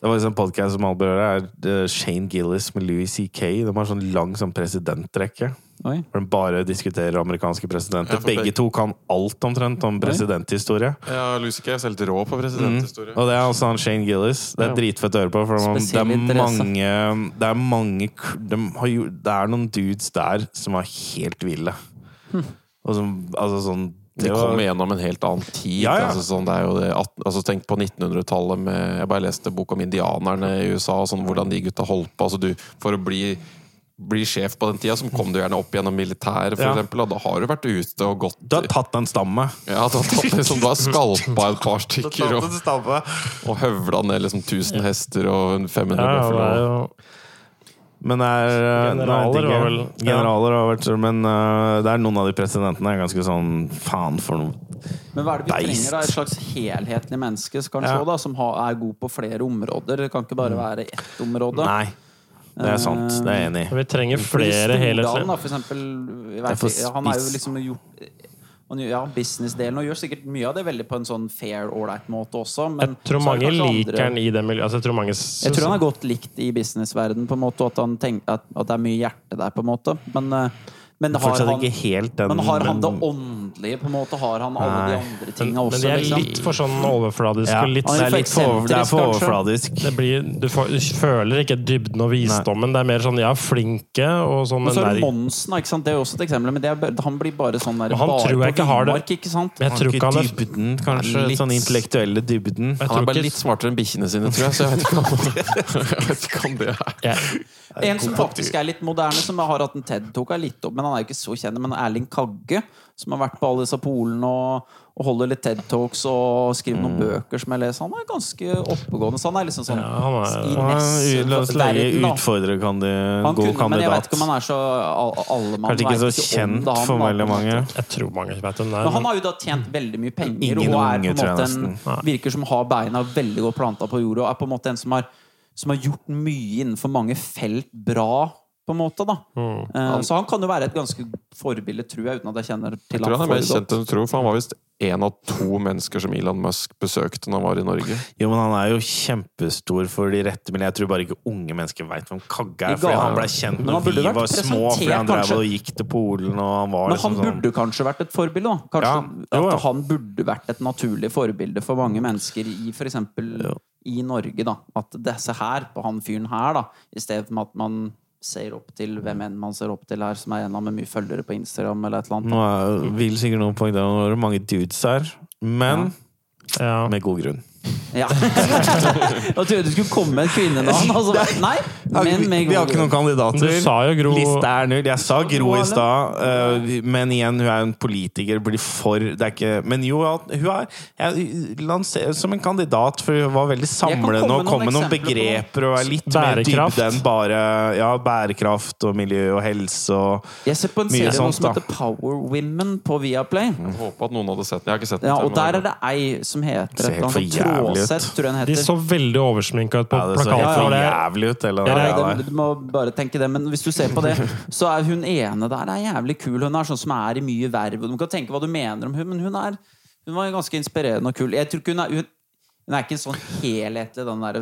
Det var en podcast som alle berører, er eh, Shane Gillis med Louis C.K. De har sånn lang sånn presidentrekke. Oi. Hvor de bare diskuterer amerikanske presidenter. Ja, Begge begge- to kan alt omtrent om presidenthistorie. Ja, Kay er helt rå på presidenthistorie. Og det er også han Shane Gillis. Det er Ja. dritfett å høre på. For det er mange Det er mange de har Det er noen dudes der som er helt ville. Og som Altså sånn De kommer gjennom en helt annen tid. Ja, ja. Altså, sånn, det er jo det, at, altså, tenk på 1900-tallet med Jeg bare leste bok om indianerne i USA, og sånn, hvordan de gutta holdt på. Altså, du, for å bli, bli sjef på den tida, så kom du gjerne opp gjennom militæret, for Ja. eksempel, og da har du vært ute og gått Du har tatt en stamme. ja, du har tatt liksom, du har skalpa et par stykker og, og høvla ned liksom 1000 hester og en 500 Ja, ja, bøfler. jo Men det er eh, Generaler nei, vel- Generaler har vært Men uh, det er noen av de presidentene er ganske sånn Faen for noe Men hva er det vi Beist. trenger? da? Et slags helhetlig menneske kanskje Ja. da, som har, er god på flere områder. Det kan ikke bare være ett område. Nei. Det er sant. Det er jeg enig i. Vi trenger flere helhetlige for eksempel Han er jo liksom gjort han Ja, businessdelen, og gjør sikkert mye av det veldig på en sånn fair, ålreit måte også. Men Jeg tror mange liker andre- den i det miljøet. Altså, jeg tror mange Jeg tror han er godt likt i businessverden på en måte, og at, han tenker, at, at det er mye hjerte der, på en måte. Men, eh, men, har, han, ikke helt den men har han det åndelige, på en måte? Har han alle Nei. de andre tinga også? men det er liksom? litt for sånn overfladisk. ja, litt, det er litt for, det er for overfladisk. det blir, du, får, du føler ikke dybden og visdommen. Det er mer sånn ja, flinke og sånn Men så er det. Monsen, ikke sant? det er også et eksempel. Men det er, han blir bare sånn der han bare tror jeg på ikke har det. ikke sant? Men jeg tror ikke han dybden, kanskje. litt- Sånn intellektuelle dybden. jeg Han er bare ikke- litt smartere enn bikkjene sine, tror jeg, så jeg vet ikke om, jeg vet ikke om det er yeah. En som faktisk er litt moderne, som har hatt en TED-tok, er litt opp, men han er jo ikke så kjent. Men Erling Kagge, som har vært på alle disse polene og, og holder litt TED-talks og skriver noen bøker som jeg leser, han er ganske oppegående. Så han er liksom sånn Ja, han er- nesse- La oss legge verden, utfordrer kan de, Han god kunne, men jeg vet kandidat. ikke om han er så all- allemann. Kanskje ikke så kjent det, han, for veldig mange. jeg tror mange vet hvem det Men er. han har jo da tjent veldig mye penger Ingen og er unge, på en måte en, virker som har beina veldig godt planta på jorda, og er på en måte en som har, som har gjort mye innenfor mange felt bra, på en måte. da mm. Han, Så han kan jo være et ganske forbilde, tror jeg, uten at jeg kjenner til Jeg tror han er for mer godt. kjent enn du tror, for han var visst en av to mennesker som Elon Musk besøkte når han var i Norge. Jo, men han er jo kjempestor for de rette, men jeg tror bare ikke unge mennesker veit hvem Kagge er. Fordi han ble kjent når vi var små, fordi han drev kanskje. og gikk til Polen, og han var Men liksom han sånn burde kanskje vært et forbilde, da. Kanskje Ja, jo, At han burde vært et naturlig forbilde for mange mennesker i f.eks. i Norge. da At disse her på han fyren her, da i stedet for at man ser opp til hvem enn man ser opp til her, som er en av med mye følgere på Instagram eller et eller annet. Nå er, vil sikkert noen poengtere det mange dudes her, men ja. med god grunn. Ja. Jeg trodde du skulle komme med et kvinnenavn. Altså, nei, men med vi har ikke noen kandidater. Du sa jo Gro Lista er null. Jeg sa Gro i stad, eh, men igjen, hun er jo en politiker. Blir for Det er ikke Men jo, hun er jeg lanserer som en kandidat, for hun var veldig samlende og kom med noen noen begreper og er litt mer Bærekraft. dybde enn bare ja, bærekraft og miljø og helse og Jeg ser på en serie sånt, som da. heter Power Women på Viaplay. Jeg håper at noen hadde sett den. Jeg har ikke sett den. Ja, og der er det ei som heter Ser et eller annet ut. Tror jeg den De så veldig oversminka ut på ja, Det så plakaten. det- jævlig ut, hele Ja, den det, du må bare tenke det, men hvis du ser på det, så er hun ene der er jævlig kul. Hun er sånn som er i mye verv. Du kan tenke hva du mener om hun, men hun er Hun var ganske inspirerende og kul. Jeg tror ikke hun er hun, hun er ikke sånn helhetlig, den der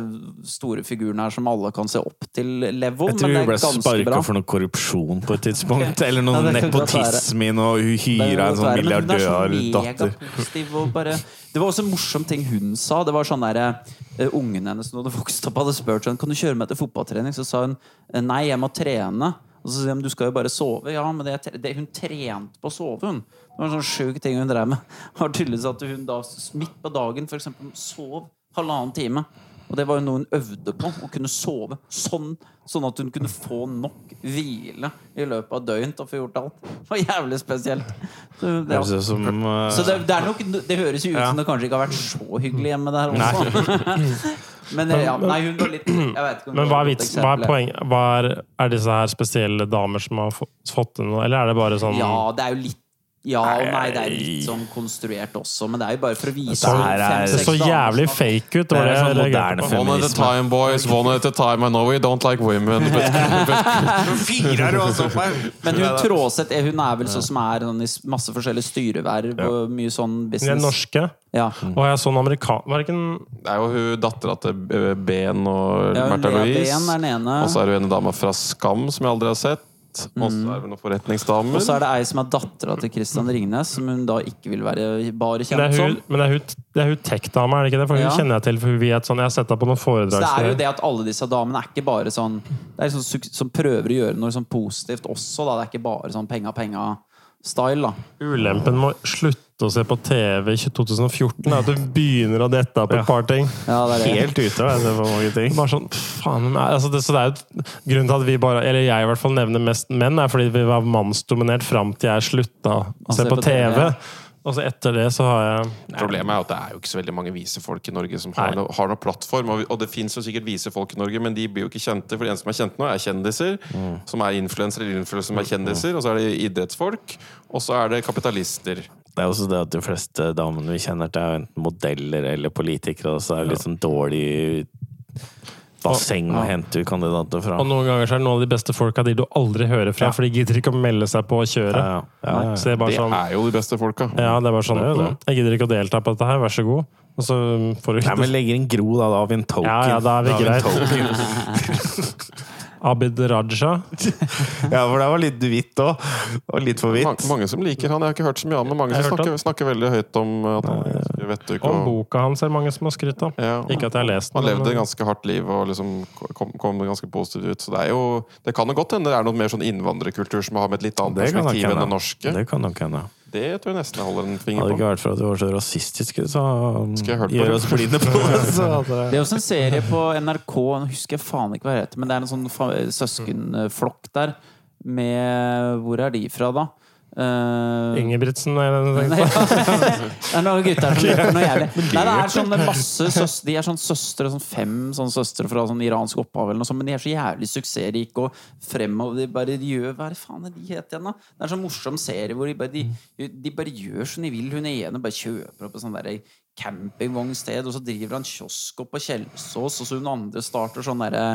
store figuren her som alle kan se opp til level, Jeg tror men hun ble sparka for noe korrupsjon på et tidspunkt. Eller noe Ja, nepotisme i noe. Hun hyra en sånn milliardørdatter. hun er bare Det var også en morsom ting hun sa. Det var sånn der uh, Ungen hennes når hadde vokst opp, hadde spurt sånn Kan du kjøre meg til fotballtrening. Så sa hun eh, nei, jeg må trene. Og så sier hun du skal jo bare sove. Ja, men det, det, hun trente på å sove, hun. Det var en sånn sjuk ting hun drev med. Var tydeligvis at hun da midt på dagen for eksempel, sov halvannen time. Og det var jo noe hun øvde på. Å kunne sove sånn, sånn at hun kunne få nok hvile i løpet av døgnet og få gjort alt. Det var jævlig spesielt. Så, Det høres som uh... Så det, det, er nok, det høres jo ut Ja. som det kanskje ikke har vært så hyggelig hjemme der også. Men eh, ja, nei, hun var litt Men hva er vitsen? Hva er poenget? Hva er, er disse her spesielle damer som har fått det nå, eller er det bare sånn Ja, det er jo litt Ja og nei, det er litt sånn konstruert også, men det er jo bare for å vise Det her er- Det så jævlig fake ut. Det er sånn moderne feminisme. One at a time, boys. One at a time. I know we don't like women. But, but! Men hun Tråseth eh, hun er vel sånn som er sånn i masse forskjellige styreverv og mye sånn De er norske. Ja. Og jeg så en amerikan... Var det ikke en det er jo hun dattera til eh, Ben og Ja, Märtha Louise. Ben den ene. Og så er det en dame fra Skam som jeg aldri har sett. Og så er det noen forretningsdamer. Og så er det ei som er dattera til Christian Ringnes, som hun da ikke vil være bare kjent som. men det er hun, det er hun tech-dama, er det ikke det? For hun Ja. kjenner jeg til. For vi er sånn, Jeg har sett henne på noen Så det er jo det at alle disse damene er ikke bare sånn Det er liksom som prøver å gjøre noe sånn positivt også, da. Det er ikke bare sånn penga-penga-style, da. Ulempen med å slutte å se på TV i 2014 er at du begynner å dette opp et par ting. Ja, det er det. Helt ute, av det for mange ting. Bare sånn, faen altså det, Så det er jo Grunnen til at vi bare, eller jeg i hvert fall nevner mest menn, er fordi vi var mannsdominert fram til jeg slutta å se på TV. Og så etter det så har jeg Problemet er at det er jo ikke så veldig mange vise folk i Norge som har, no, har noen plattform. Og, og det fins jo sikkert vise folk i Norge, men de blir jo ikke kjente. For de eneste som er kjente nå, er kjendiser. Som er influensere eller influensere som er kjendiser. Og så er det idrettsfolk. Og så er det kapitalister. Det er også det at de fleste damene vi kjenner til, er enten modeller eller politikere, og så er det litt sånn dårlig basseng å hente ut kandidater fra. Og noen ganger så er det noen av de beste folka de du aldri hører fra, for de gidder ikke å melde seg på å kjøre. Ja, ja. Ja, ja, ja. Så det er bare Det sånn er jo de beste folka. Ja, det er bare sånn Det er det. Jeg gidder ikke å delta på dette her, vær så god. Og så får du Nei, men legger inn Gro, da. Da har vi en token. Ja, ja, da er vi en greit. Abid Raja. Ja, for det var litt hvitt òg. Og litt for hvitt. mange som liker han. Jeg har ikke hørt så mye av men mange Jeg som snakker, snakker veldig høyt om at han ganske vettug. Om og- boka hans er mange som har skrytt av. Ja. Ikke at jeg har lest Han levde et ganske hardt liv og liksom kom, kom ganske positivt ut. Så det er jo Det kan jo godt hende det er noe mer sånn innvandrerkultur som har med et litt annet perspektiv enn det norske. Det kan nok hende. Det tror jeg nesten jeg holder en finger på. Hadde ikke vært for at du var så rasistisk, så gjør oss blinde på det. Det er også en serie på NRK, nå husker jeg faen ikke hva det heter, men det er en sånn søskenflokk der. Med Hvor er de fra, da? Eh, Ingebrigtsen er det du tenkte på. det er noen gutter som gjør noe jævlig. Nei, det er sånn masse søstre, De er sånn søstre, sånn fem sånne søstre fra sånn iransk opphav, eller noe sånt, men de er så jævlig suksessrike og fremover. De bare de gjør Hva er det faen er de het igjen, da? Det er en sånn morsom serie hvor de bare, de, de bare gjør som de vil. Hun ene bare kjøper opp et sånt derre campingvognsted, og så driver han kiosk opp på Kjelsås, og så hun andre starter sånn derre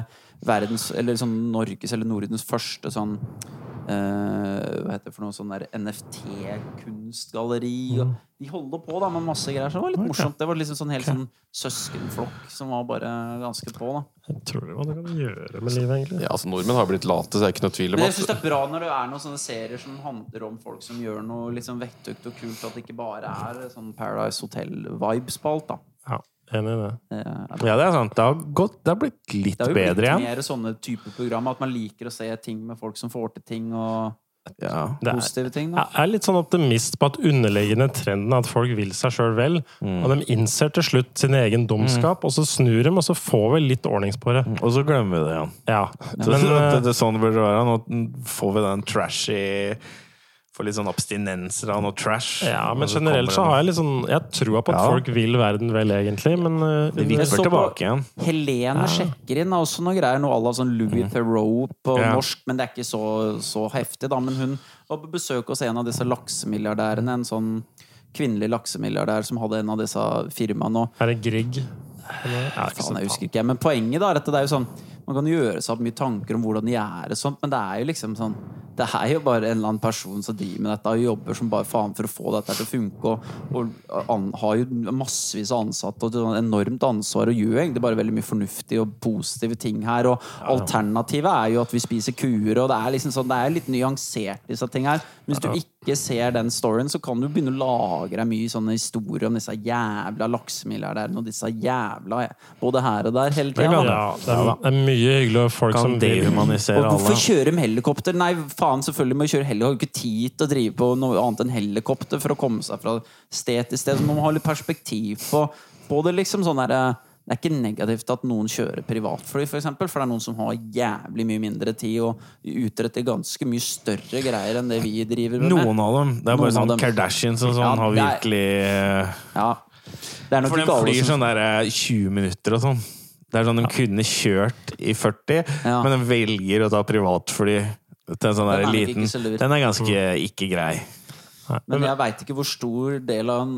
verdens Eller sånn Norges eller Nordens første sånn eh, hva heter det for noe sånn der NFT-kunstgalleri. Mm. De holder på da med masse greier. Så det var litt morsomt. Det var liksom sånn helt sånn søskenflokk som var bare ganske på. da Jeg tror det var det kan gjøre med livet, egentlig. Ja, altså Nordmenn har blitt late, så det er ikke noe tvil om Men jeg syns det er bra når det er noen sånne serier som handler om folk som gjør noe liksom vettugt og kult, at det ikke bare er sånn Paradise Hotel-vibes på alt. da Ja, enig i det. Det er- Ja, det er sant. Det har, gått, det har blitt litt Det har jo bedre blitt igjen. mer sånne typer program, at man liker å se ting med folk som får til ting, og Ja. Det er, positive ting. da jeg er litt sånn optimist på at underliggende trenden er at folk vil seg sjøl vel. Og de innser til slutt sin egen dumskap, og så snur de, og så får vi litt ordnings på det. Og så glemmer vi det igjen. Ja. ja. Men det, eh, det sånn burde det være. Nå får vi den trashy Får litt sånn abstinenser av noe trash. ja, men generelt så har jeg litt sånn Jeg tror på at Ja. folk vil verden vel, egentlig, men eh, Det vipper tilbake igjen. Helene sjekker inn også noe greier, noe à la sånn Louis Theroux på Ja. norsk, men det er ikke så, så heftig, da. Men hun var på besøk hos en av disse laksemilliardærene, en sånn kvinnelig laksemilliardær som hadde en av disse firmaene. Og er det Grieg? ja, faen, jeg husker ikke. Men poenget da er at det er jo sånn man kan gjøre seg opp mye tanker om hvordan de er, og sånt, men det er jo liksom sånn Det er jo bare en eller annen person som driver med dette og jobber som bare faen for å få dette til å funke, og, og an, har jo massevis av ansatte og enormt ansvar og gjør egentlig bare veldig mye fornuftige og positive ting her. Og alternativet er jo at vi spiser kuer, og det er liksom sånn Det er litt nyansert, disse ting her. Men hvis du ikke ser den storyen, så kan du begynne å lage deg mye sånne historier om disse jævla laksemilliardærene og disse jævla både her og der hele tida. Ja, det er, mye hyggelige folk Kan som dehumanisere Og hvorfor alle. kjøre med helikopter? Nei, faen, selvfølgelig må å kjøre. Du har ikke tid til å drive på noe annet enn helikopter for å komme seg fra sted til sted. Så man må ha litt perspektiv på, på det. liksom sånn der, Det er ikke negativt at noen kjører privatfly, for, eksempel, for det er noen som har jævlig mye mindre tid og utretter ganske mye større greier enn det vi driver med. Noen av dem. Det er bare sånn. Kardashians og sånn Ja, har virkelig eh, Ja. Er For de flyr sånn der eh, 20 minutter og sånn. Det er sånn De kunne kjørt i 40, Ja. men de velger å ta privatfly til en sånn Den er liten ikke så lur. Den er ganske ikke grei. Nei, Men jeg veit ikke hvor stor del av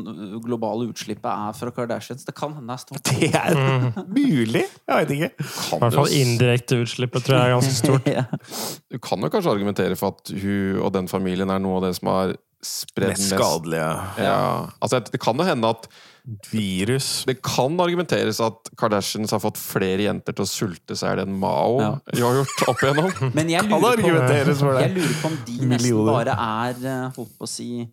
globale utslippet er fra Kardashians. Det kan hende det er stort. Det er mulig! Jeg veit ikke. I hvert fall indirekte utslippet tror jeg er ganske stort. Ja. Du kan jo kanskje argumentere for at hun og den familien er noe av det som har spredd Mest skadelige Ja. Altså, det kan jo hende at virus. Det kan argumenteres at Kardashians har fått flere jenter til å sulte seg i hjel enn Mao Ja. har gjort opp igjennom. Men jeg Kan lurer, på, jeg lurer på om de nesten bare er eh, Holdt på å si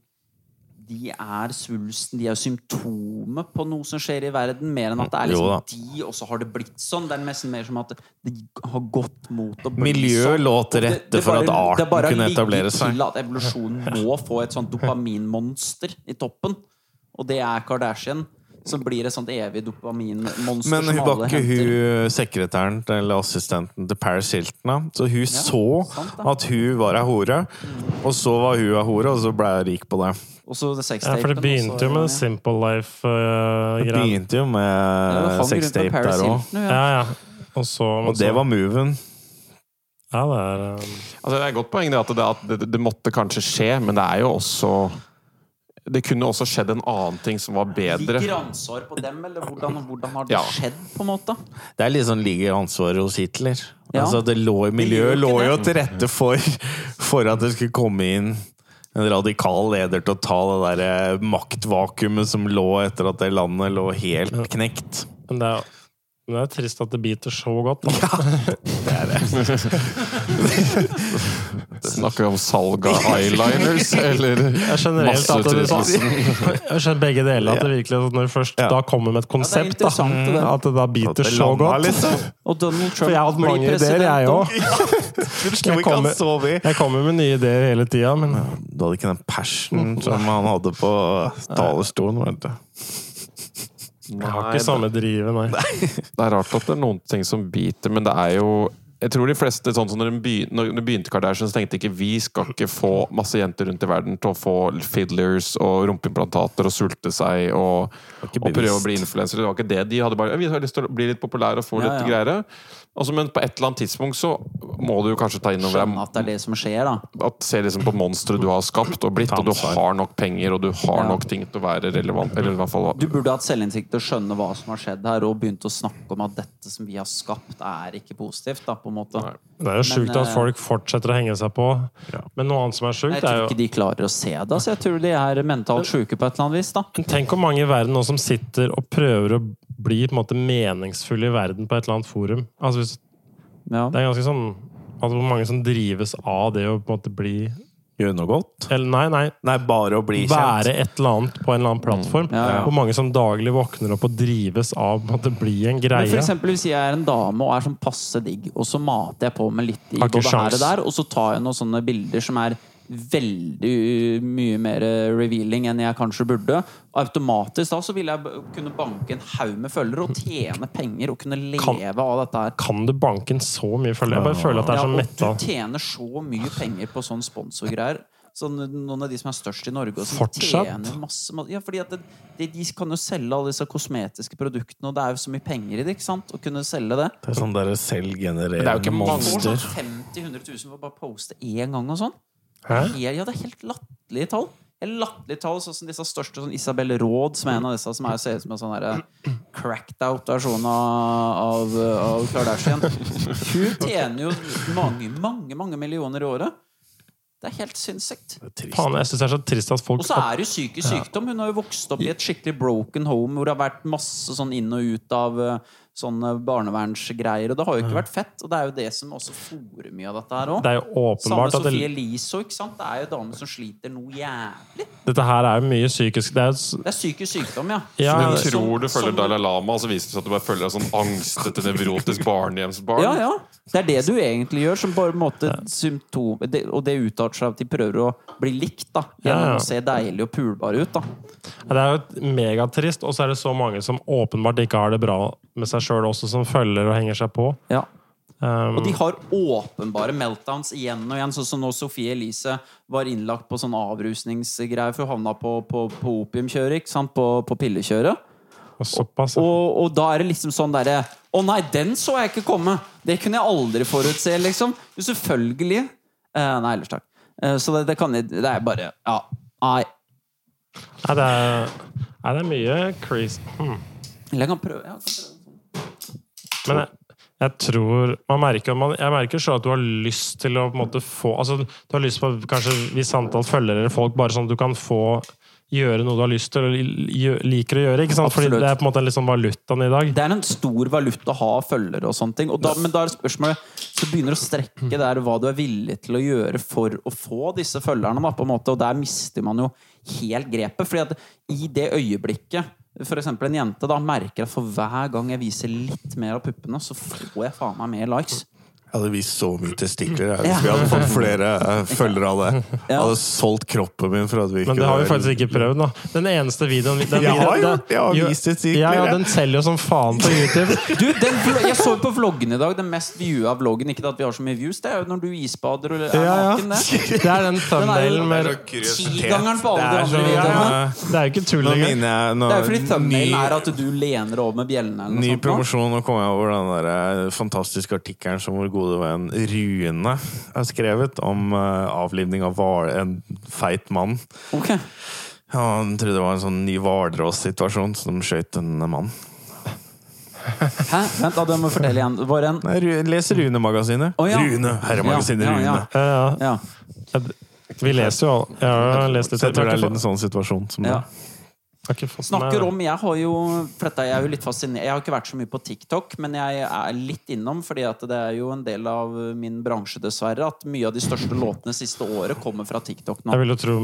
De er svulsten, de er symptomet på noe som skjer i verden, mer enn at det er liksom de, og så har det blitt sånn. Det er nesten mer som at det har gått mot å bli Miljø sånn. lå til rette for at arten det bare kunne etablere seg. til at evolusjonen må få et sånt dopaminmonster i toppen. Og det er Kardashian. Som blir et sånt evig dopaminmonster Men hun var ikke hun sekretæren eller assistenten til Paris Hilton. da. Så hun så sant at hun var ei hore, og så var hun ei hore, og så ble hun rik på det. Og så Ja, for det begynte jo med ja. Simple Life-greia. begynte jo det med hang rundt med sextape der òg. Ja. ja, ja. Og så Og det var moven. Ja, det er um, Altså, det er et godt poeng det at, det, at det, det måtte kanskje skje, men det er jo også Det kunne også skjedd en annen ting som var bedre. Ligger ansvar på dem, eller hvordan, hvordan har det Ja. skjedd, på en måte? Det er litt sånn ligger ansvaret hos Hitler. Ja. Altså, det lå, miljøet lå jo til rette for, for at det skulle komme inn en radikal leder til å ta det der maktvakuumet som lå etter at det landet lå helt knekt. Men det er, men det er trist at det biter så godt. Da. Det er det. Snakker vi om salg av eyeliners, eller Jeg er generelt at det, masseutrydelsen? jeg skjønner begge deler. At det virkelig, at når du først Ja. da kommer med et konsept, ja, det da, at det da biter det så godt. Litt. Og Donald Trump For jeg har hatt mange ideer, jeg òg. Jeg kommer-. Jeg kommer med nye ideer hele tida, men Du hadde ikke den passion som han hadde på talerstolen. vet du. Jeg har ikke samme drivet, nei. Det er rart at det er noen ting som biter, men det er jo jeg tror de fleste, sånn som når de begynte, når de begynte Kardashian, så tenkte ikke vi skal ikke få masse jenter rundt i verden til å få fiddlers og rumpeimplantater og sulte seg og, og prøve å bli influensere. Det var ikke det. De hadde bare vi har lyst til å bli litt populære og få Ja, litt ja. greier. Altså, men på et eller annet tidspunkt så må du jo kanskje ta inn over Skjønne deg at det er det som skjer, da. at Se liksom på monsteret du har skapt og blitt, og du har nok penger og du har Ja. nok ting til å være relevant. Eller i hvert fall Du burde hatt selvinnsikt til å skjønne hva som har skjedd her, og begynt å snakke om at dette som vi har skapt, er ikke positivt, da, på en måte. Nei. Det er jo sjukt at eh, folk fortsetter å henge seg på. Men noe annet som er sjukt, er jo Jeg tror ikke de klarer å se det. Så jeg tror de er mentalt sjuke på et eller annet vis. da Men Tenk hvor mange i verden nå som sitter og prøver å bli på en måte meningsfulle i verden på et eller annet forum. Altså hvis, ja. Det er ganske sånn altså Hvor mange som drives av det å på en måte bli Gjøre noe godt? Eller nei, nei. Nei, bare å bli kjent. Være et eller annet på en eller annen plattform. Ja, ja. Hvor mange som daglig våkner opp og drives av at det blir bli en Men for eksempel hvis jeg er en dame og er sånn passe digg, og så mater jeg på med litt i det der, og så tar jeg noen sånne bilder som er veldig mye mer revealing enn jeg kanskje burde. Automatisk da så vil jeg kunne banke en haug med følgere og tjene penger og kunne leve Kan- av dette her. Kan du banke en så mye følgere? Jeg bare føler at det er Ja, så metta. du tjener så mye penger på sånn sponsorgreier. Så noen av de som er størst i Norge, og som Fortsatt? tjener masse, masse Ja, fordi at det, de, de kan jo selge alle disse kosmetiske produktene, og det er jo så mye penger i det, ikke sant? Å kunne selge det. Det er sånn der Det er jo selvgenererende ikke mange- Får sånn 50 000-100 000 for å bare poste én gang og sånn. Hæ? Ja, det er helt latterlige tall. Helt latterlige tall, sånn som disse største, sånn Isabel Råd, som er en av disse som er, ser ut som en sånn derre cracked out versjon av, av, av Kardashian. Hun tjener jo mange, mange, mange millioner i året. Det er helt sinnssykt. Faen, jeg syns det er så trist at folk Og så er det jo psykisk sykdom. Hun har jo vokst opp i et skikkelig broken home hvor det har vært masse sånn inn og ut av eh, sånne barnevernsgreier. Og det har jo ikke vært fett. Og det er jo det som også fòrer mye av dette her òg. Det er jo Samme åpenbart at Sofie det, Elise ikke sant. Det er jo damer som sliter noe jævlig. dette her er jo mye psykisk Det er jo Det er psykisk sykdom, ja. Ja, Du tror du som- følger Dalai Lama, og så viser det seg at du bare følger deg sånn angstete, nevrotisk barnehjemsbarn. Ja, ja. Det er det du egentlig gjør, som bare på en måte symptom det, Og det utarter seg at de prøver å bli likt, da. Gjennom Ja, ja. å se deilig og pulbare ut, da. Ja, Det er jo megatrist, og så er det så mange som åpenbart ikke har det bra med seg sjøl også, som følger og henger seg på. Ja. Um, Og de har åpenbare meltdowns igjen og igjen, sånn som når Sofie Elise var innlagt på sånn avrusningsgreier for hun havna på, på, på opiumkjøret, ikke sant? På, på pillekjøret. og såpass. ja. Og, og da er det liksom sånn derre Å nei, den så jeg ikke komme! Det kunne jeg aldri forutse, liksom. Jo, selvfølgelig. Eh, nei, ellers takk. Eh, så det, det kan jeg Det er bare Ja. Nei. Nei, det er, nei, det er mye crazy. Hmm. Eller jeg kan prøve. Jeg kan prøve. Men jeg, jeg tror man merker, man, Jeg merker så at du har lyst til å på en måte få altså, Du har lyst på kanskje visst antall følgere eller folk, bare sånn at du kan få gjøre noe du har lyst til og liker å gjøre. ikke sant? Fordi det er på en måte sånn valutaen i dag. Det er en stor valuta å ha følgere og sånne ting. Og da, men da er spørsmålet Så begynner å strekke der hva du er villig til å gjøre for å få disse følgerne. Da, på en måte, og der mister man jo helt grepet. Fordi at i det øyeblikket eksempel en jente da merker at for hver gang jeg viser litt mer av puppene, så får jeg faen meg mer likes. Jeg hadde vist så mye testikler jeg, hvis vi hadde fått flere eh, følgere av det. Jeg hadde solgt kroppen min for at vi Men det har vi faktisk ikke prøvd. da. Den eneste videoen den Jeg har. Jeg Jo, vist testikler, Ja, ja, den selger jo som faen på YouTube. Du, den, jeg så på vloggen i dag. Den mest viewa vloggen. Ikke at vi har så mye views, det er jo når du isbader og er Ja, ja. naken. Det. Det er den thumbnailen med Tigangeren på alle de andre videoene. Det er jo ikke tull engang. Det er jo fordi thumbnailen er at du lener over med bjellene. eller noe ny promosjon. Nå kommer jeg over den der eh, fantastiske artikkelen som vår gode venn Rune har skrevet om eh, avlivning av en feit mann. Okay. Ja, han trodde det var en sånn ny Hvalross-situasjon som skjøt en mann. Hæ? Vent, da, du må fortelle igjen. Var en Nei, Ru- Les Rune-magasinet. Oh, ja. Rune, herremagasinet Ja, ja, ja. Rune. Ja, ja. Ja. Vi leser jo alle. Jeg har lest litt. Jeg tror det er litt en sånn situasjon som ja. det. Snakker om Jeg har jo For dette er jeg jo litt fascinert Jeg har ikke vært så mye på TikTok, men jeg er litt innom, fordi at det er jo en del av min bransje, dessverre, at mye av de største låtene siste året kommer fra TikTok nå. Jeg vil jo tro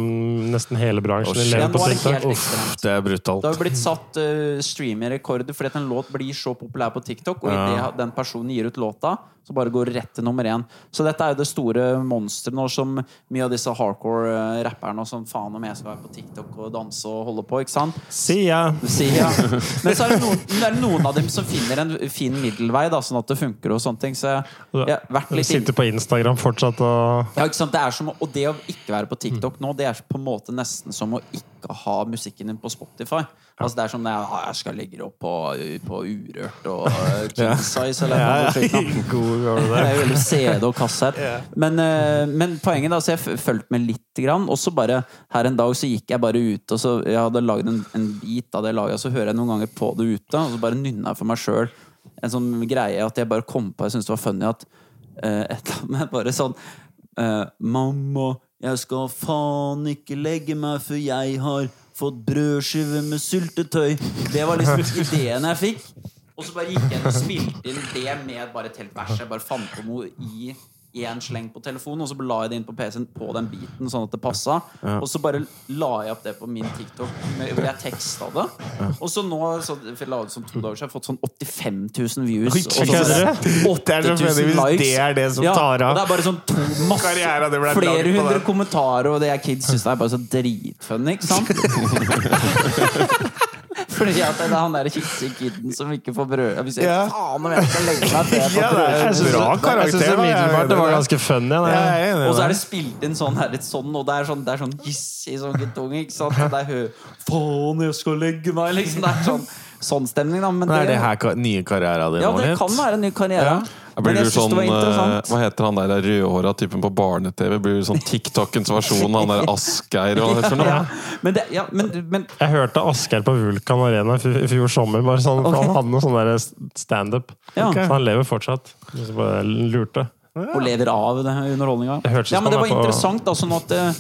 nesten hele bransjen Osh, lever på det TikTok. Uff. Det er brutalt. Det har jo blitt satt uh, streamerrekorder fordi at en låt blir så populær på TikTok, og Ja. idet den personen gir ut låta, så bare går rett til nummer én. Så dette er jo det store monsteret nå, som mye av disse hardcore uh, rapperne og sånn Faen om jeg skal være på TikTok og danse og holde på, ikke sant? Si ja. Si, ja. Men så er det, noen, det er noen av dem som finner en fin middelvei, da, sånn at det funker. og sånne ting Så jeg har vært litt Sitter på Instagram fortsatt og ja, ikke sant? Det er som, og det å ikke være på TikTok nå, det er på en måte nesten som å ikke ha musikken din på Spotify. Altså Det er som når jeg, ah, jeg skal legge det opp på, på Urørt og King Size eller noe sånt. Det er veldig CD og kassett. Men, eh, men poenget da, så jeg fulgte med litt grann, og så bare her en dag så gikk jeg bare ut, og så jeg hadde lagd en, en bit av det laget, og så hører jeg noen ganger på det ute, og så bare nynner jeg for meg sjøl en sånn greie at jeg bare kom på, jeg syntes det var funny at uh, et eller annet bare sånn uh, Mamma, jeg skal faen ikke legge meg før jeg har fått brødskive med syltetøy. Det var liksom ideen jeg fikk. Og så bare gikk jeg og spilte inn det med bare et helt vers. Jeg bare fant på noe i én sleng på telefonen, og så la jeg det inn på PC-en på den biten, sånn at det passa. Og så bare la jeg opp det på min TikTok hvor jeg teksta det. Og så nå, så, for jeg la det som to dager, har jeg fått sånn 85 000 views. Oi, og så kødder du? 8000 Det er så funny hvis likes. det er det som Ja, tar av. og Det er bare sånn to masse, flere hundre kommentarer, og det jeg kids syns er bare så dritfunny, ikke sant? Fordi at det er han der hissige kiden som ikke får brød Hvis jeg Ja. faen om jeg skal legge meg før jeg får Ja, det brød bra Jeg karakter. Jeg umiddelbart det var i det. ganske funny. Ja, i Og så er det. det spilt inn sånn her, litt sånn, og det er sånn, det er sånn hissig sånn guttunge, ikke sant? Og det er hø Faen, jeg skal legge meg, liksom. Det er sånn, sånn stemning, da. Men Men er det her nye karriera din Ja, det kan være en ny karriere. Ja, Blir du sånn, eh, hva heter han der rødhåra typen på barne-TV? Blir du sånn TikTokens versjon han der Asgeir og hva heter det? Ja, men, det, ja, men, men Jeg hørte Asgeir på Vulkan Arena i fjor sommer. Bare sånn, for Ok. Han hadde noe sånn standup. Ja. Så han lever fortsatt. Så bare lurte. og lever av underholdninga. Ja, men det var er på- interessant, da. Sånn at eh,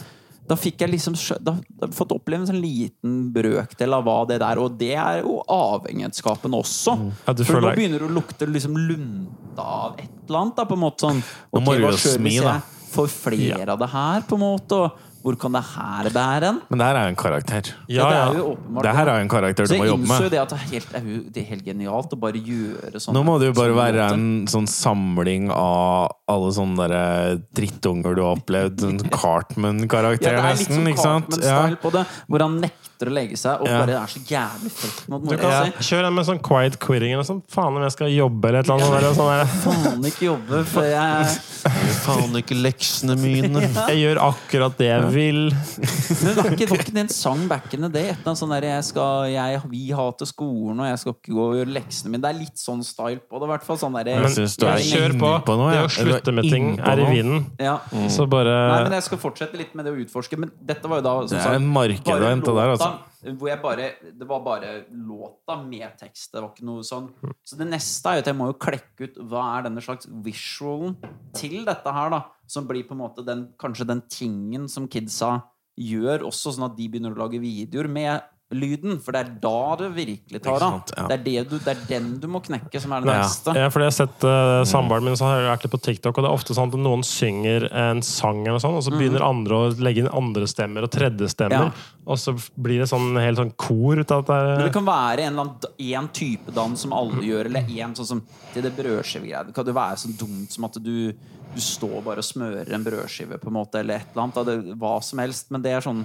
da fikk jeg liksom Da, da fått oppleve en sånn liten brøkdel av hva det der Og det er jo avhengighetsskapende også. Ja, du For nå begynner det å lukte liksom lunta av et eller annet. Da, på en måte sånn Nå må du jo smi, da. får flere av det her, på en måte? Og hvor kan det her bære hen? Men det her er jo en karakter. Ja, det ja. er Det her er jo en karakter du må jeg jobbe innså jo med. det at det er helt, er jo- det er helt genialt å bare gjøre sånn. Nå må det jo bare sånn være en sånn samling av alle sånne der drittunger du har opplevd. En Cartman-karakter, Ja, det er litt nesten. sånn ikke sant? Cartman-style på det, hvor han nekter å legge seg og bare er så jævlig frekk mot Du mora kan si. Kjør den med sånn quiet quitting eller sånn. Faen om jeg skal jobbe eller et eller annet. Sånn der, Faen ikke jobbe, for jeg Faen ikke leksene mine. Jeg gjør akkurat det jeg vil Men var ikke, var ikke det en sang back in the day? Et eller annet sånn der, jeg skal, jeg, Vi hater skolen, og jeg skal ikke gå og gjøre leksene mine. Det er litt sånn style på det, hvert fall. Sånn der, Jeg synes du er jeg- Kjør på! på noe, Det ja. å slutte med ting er i vinden. ja. Så bare Nei, men jeg skal fortsette litt med det å utforske. Men dette var jo da som Det er sagt, en marked å hente der, altså. Hvor jeg bare, det var bare låta med tekst. Det var ikke noe sånn. Så det neste er jo at jeg må jo klekke ut hva er denne slags visualen til dette her, da. Som blir på en måte den, kanskje den tingen som kidsa gjør, også sånn at de begynner å lage videoer med lyden. For det er da det virkelig tar av. ja. Det, er det, det er den du må knekke, som er det Ja. neste. Ja, fordi jeg har sett uh, samboeren min så har jeg vært litt på TikTok, og det er ofte sånn at noen synger en sang, eller sånn, og så begynner andre å legge inn andre stemmer og tredje stemmer, Ja. og så blir det sånn helt sånn kor ut av Men det kan være en, eller annen, en type dans som alle gjør, eller en sånn som til det brødskivegreiet. Det kan jo være så dumt som at du, du står bare og smører en brødskive, på en måte, eller et eller annet. Det, hva som helst. Men det er sånn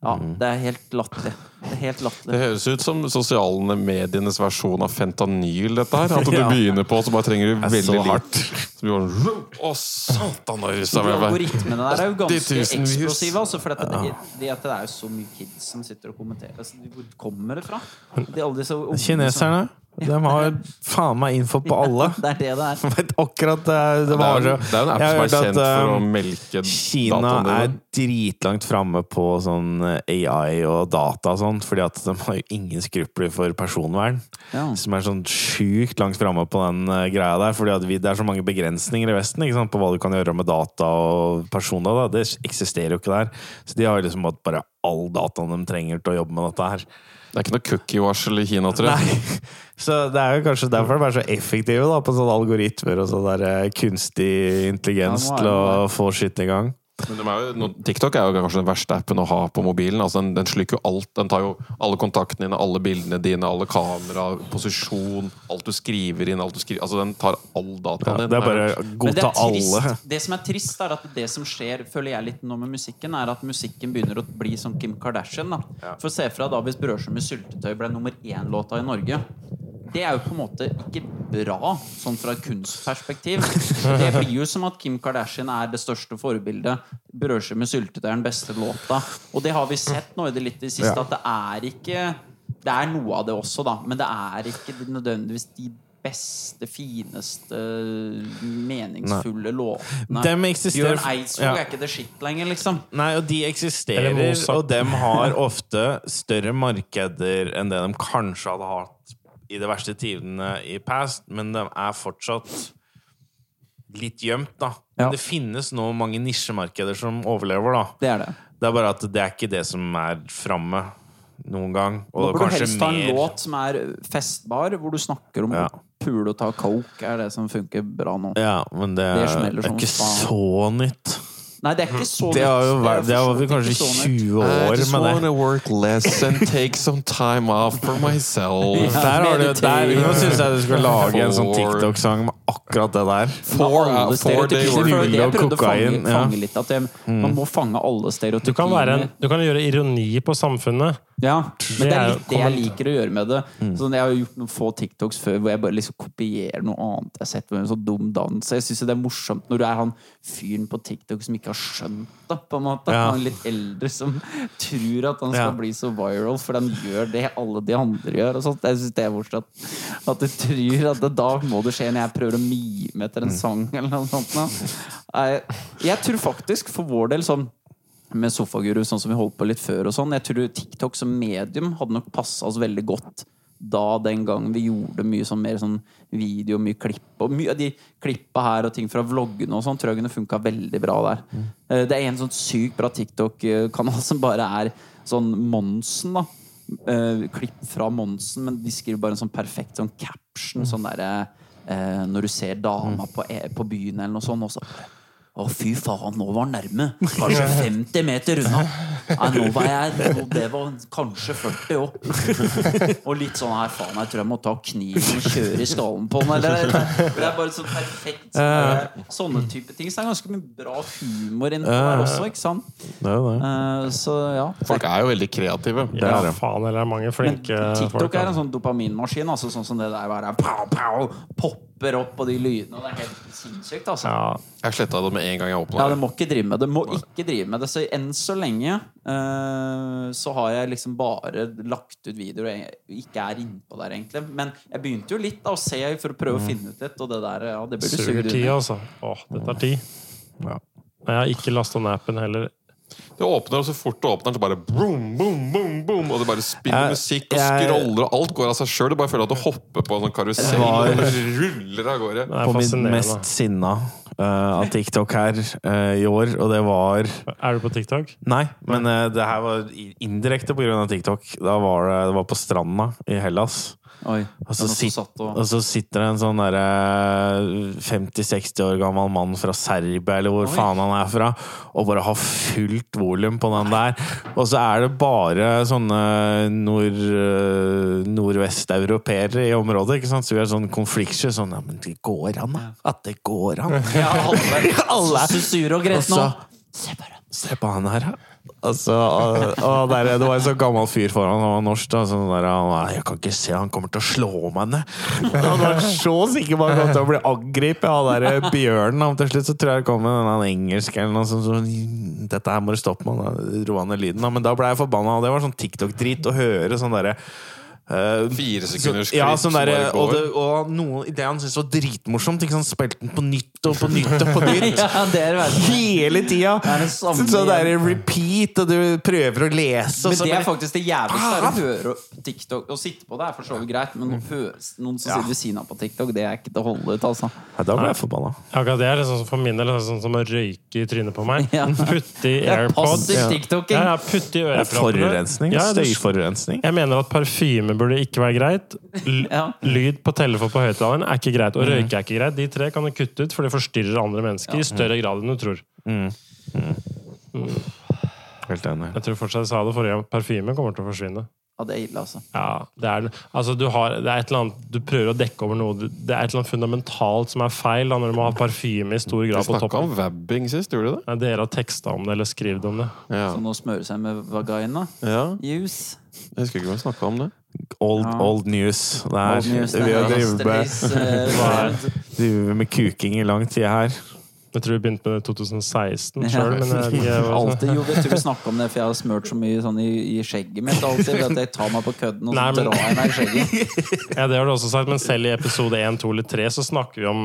Ja, det er helt latterlig. Det helt Det høres ut som sosiale medienes versjon av fentanyl, dette her. At du Ja. begynner på, så bare trenger du veldig hardt. Så blir det Å, satan! Algoritmene der er jo ganske 80 000 views. eksplosive. Altså, for dette, det, det, det er jo så mye kids som sitter og kommenterer. Altså, hvor kommer det fra? De, alle disse unge som- Kineserne de har faen meg info på alle. Det er det det er. Vet akkurat det, det Det er, var jo- så det er en app som er kjent at, for å um, melke Kina dataene er dritlangt framme på sånn AI og data og sånn, fordi at de har jo ingen skrupler for personvern. Ja. Som er sånn sjukt langt framme på den eh, greia der. Fordi vi, det er så mange begrensninger i Vesten ikke sant, på hva du kan gjøre med data og persondata. Det eksisterer jo ikke der. Så de har liksom bare all dataen de trenger til å jobbe med dette her. Det er ikke noe cookie-varsel i Kina, tror jeg. Nei. Så det er jo kanskje derfor de er så effektive da, på sånne algoritmer og sånn der eh, kunstig intelligens Ja, til å få shit i gang. Men de er jo, TikTok er jo kanskje den verste appen å ha på mobilen. Altså, den, den sluker jo alt. Den tar jo alle kontaktene dine, alle bildene dine, alle kamera, posisjon, alt du skriver inn. Alt du skriver, altså, den tar all dataen Ja, det er bare godta alle. det som er trist, er at det som skjer, føler jeg litt nå med musikken, er at musikken begynner å bli som Kim Kardashian. Da. For se fra da hvis 'Brødskive med syltetøy' ble nummer én-låta i Norge. Det er jo på en måte ikke bra, sånn fra et kunstperspektiv. Det blir jo som at Kim Kardashian er det største forbildet. 'Brødskive med syltetøy' er den beste låta. Og det har vi sett nå i det litt i det siste, Ja. at det er ikke Det er noe av det også, da, men det er ikke nødvendigvis de beste, fineste, meningsfulle låtene. Dem eksisterer- Bjørn Eidsvåg ja. er ikke det shit lenger, liksom. Nei, og de eksisterer, og dem har ofte større markeder enn det de kanskje hadde hatt i de verste tidene i past, men de er fortsatt litt gjemt, da. Men Ja. det finnes nå mange nisjemarkeder som overlever, da. Det er det. Det er bare at det er ikke det som er framme noen gang. Og bør du kanskje helst ha en mer låt som er festbar, hvor du snakker om Ja. å pule og ta coke, er det som funker bra nå. Ja, men det, Det er ikke så nytt. Nei, det er ikke så Det har jo vært, det har for vi kanskje ikke så nytt. 20 I just med det. wanna work less and take some time off for myself. Ja. Der har du, der, nå syns jeg du skal lage en sånn TikTok-sang med akkurat det der. For, uh, four day work. For det jeg prøvde å fange, fange litt. At det, Man må fange alle stereotypier. Du kan, være en, du kan gjøre ironi på samfunnet. Ja, men det er litt det jeg liker å gjøre med det. Mm. Sånn, jeg har jo gjort noen få TikToks før hvor jeg bare liksom kopierer noe annet jeg har sett. Med en sånn dum dans. Jeg syns det er morsomt når du er han fyren på TikTok som ikke har skjønt det. på en måte Ja. Han litt eldre som tror at han skal Ja. bli så viral for han gjør det alle de andre gjør. Jeg syns det er morsomt. At du tror at det, da må det skje når jeg prøver å mime etter Mm. en sang eller noe sånt. Jeg, jeg tror faktisk, for vår del, sånn med Sofaguru, sånn som vi holdt på litt før og sånn. Jeg tror TikTok som medium hadde nok passa oss veldig godt da den gangen vi gjorde mye sånn mer sånn video, mye klipp. Og mye av de klippa her og ting fra vloggene og sånn tror jeg kunne funka veldig bra der. Mm. Det er en sånn sykt bra TikTok-kanal som bare er sånn Monsen, da. Eh, klipp fra Monsen, men de skriver bare en sånn perfekt sånn caption. Sånn derre eh, Når du ser dama på, e- på byen eller noe sånt, og så å, fy faen, nå var han nærme. Kanskje 50 meter unna. Nei, nå var jeg nå- Det var kanskje 40 òg. Og litt sånn her, faen, jeg tror jeg må ta kniven og kjøre i skallen på den. Eller, det er bare sånn perfekt sånne, sånne type ting. Så det er ganske mye bra humor inni der også, ikke sant? Det er det. Eh, så ja. Folk er jo veldig kreative. Det er Ja, faen, eller det er mange Men flinke TikTok folk. er en sånn dopaminmaskin. Altså sånn som det der bare pow, pow, Poppe popper opp, og de lydene. Og det er helt sinnssykt, altså. Ja, Jeg sletta det med en gang jeg åpna Ja, det. må ikke drive med det. Må ikke drive med det. Så enn så lenge uh, så har jeg liksom bare lagt ut videoer jeg ikke er innpå der, egentlig. Men jeg begynte jo litt da å se for å prøve å finne ut litt, og det der, ja, det burde suger suge tid, ut. altså. Åh, det tar tid. Ja. Jeg har ikke lasta ned appen heller. Det åpner, og så fort det åpner, så bare boom, boom, boom, boom, og det bare spiller Jeg- musikk og jeg- scroller, og alt går av seg sjøl. Du bare føler at du hopper på en sånn karusell, var- og ruller av gårde. På mitt mest sinna uh, av TikTok her uh, i år, og det var Er du på TikTok? Nei, men uh, det her var indirekte pga. TikTok. Da var det, det var på stranda i Hellas. Oi. Og så, er sit, og- og så sitter det en sånn derre 50-60 år gammel mann fra Serbia, eller hvor Oi. faen han er fra, og bare har fullt volum på den der. Og så er det bare sånne nord, eh, nordvesteuropeere i området, ikke sant? så vi har sånn konfliktsky. Sånn ja, men det går an, da. At det går an. Ja, alle, Alle. Så sur og greit nå. Se på han her, da. Altså, og, og der, det var en så gammel fyr foran, han var norsk. Da, sånn der, han jeg kan ikke se, han kommer til å slå meg ned. Han var så sikker på at han kom til å bli angrepet av der bjørnen. Og til slutt så tror jeg det kom en engelsk eller noe sånt. Så, Dette her må du stoppe med. Ned lyden. Da. Men da ble jeg forbanna, og det var sånn TikTok-drit å høre sånn derre eh, Fire sekunders klipp. ja, sånn der, bare og, det, og noen, det han syntes var dritmorsomt, ikke sant? spilte den på nytt og på nytt og på nytt. Ja, det er det. Hele tida! Sånn Så det er repeat, og du prøver å lese og Men så det er bare- faktisk det jævligste er å høre TikTok. Å sitte på det er for så vidt greit, men å høre noen som sitter ved siden av på TikTok, det er ikke til å holde ut, altså. ja, Da ble jeg forbanna. Akkurat det er liksom for min del sånn som å røyke i trynet på meg. Ja. Putte i AirPods. Ja. Ja, ja, putte i øreproppene. forurensning. Støyforurensning. Jeg mener at parfyme burde ikke være greit. L Ja. Lyd på telefon på høyttaleren er ikke greit. Og røyke er ikke greit. De tre kan du kutte ut, for det forstyrrer andre mennesker i større grad enn du tror. Helt enig. Jeg tror fortsatt jeg sa det forrige gang. Parfyme kommer til å forsvinne. Ja, det er ille, altså. Ja, det er, altså du, har, det er et eller annet Du prøver å dekke over noe Det er et eller annet fundamentalt som er feil da, når du må ha parfyme i stor grad på snakka toppen. om vabbing sist, gjorde du det? Nei, dere har teksta om det eller skrevet om det. Ja. Så nå smører seg med vagina. ja. Juice. Jeg husker ikke om vi snakka om det. Old, Ja. old news. Det er, Old news, det vi har er drevet med, eh, med kuking i lang tid her. Jeg tror vi begynte med det i 2016 sjøl, men jeg, jeg, Alltid, jo, jeg tror vi snakka om det, for jeg har smurt så mye sånn i, i skjegget mitt. alltid, At jeg tar meg på kødden og så Nei, men- drar jeg meg i skjegget. ja, det har du også sagt, men selv i episode 1, 2 eller 3 så snakker vi om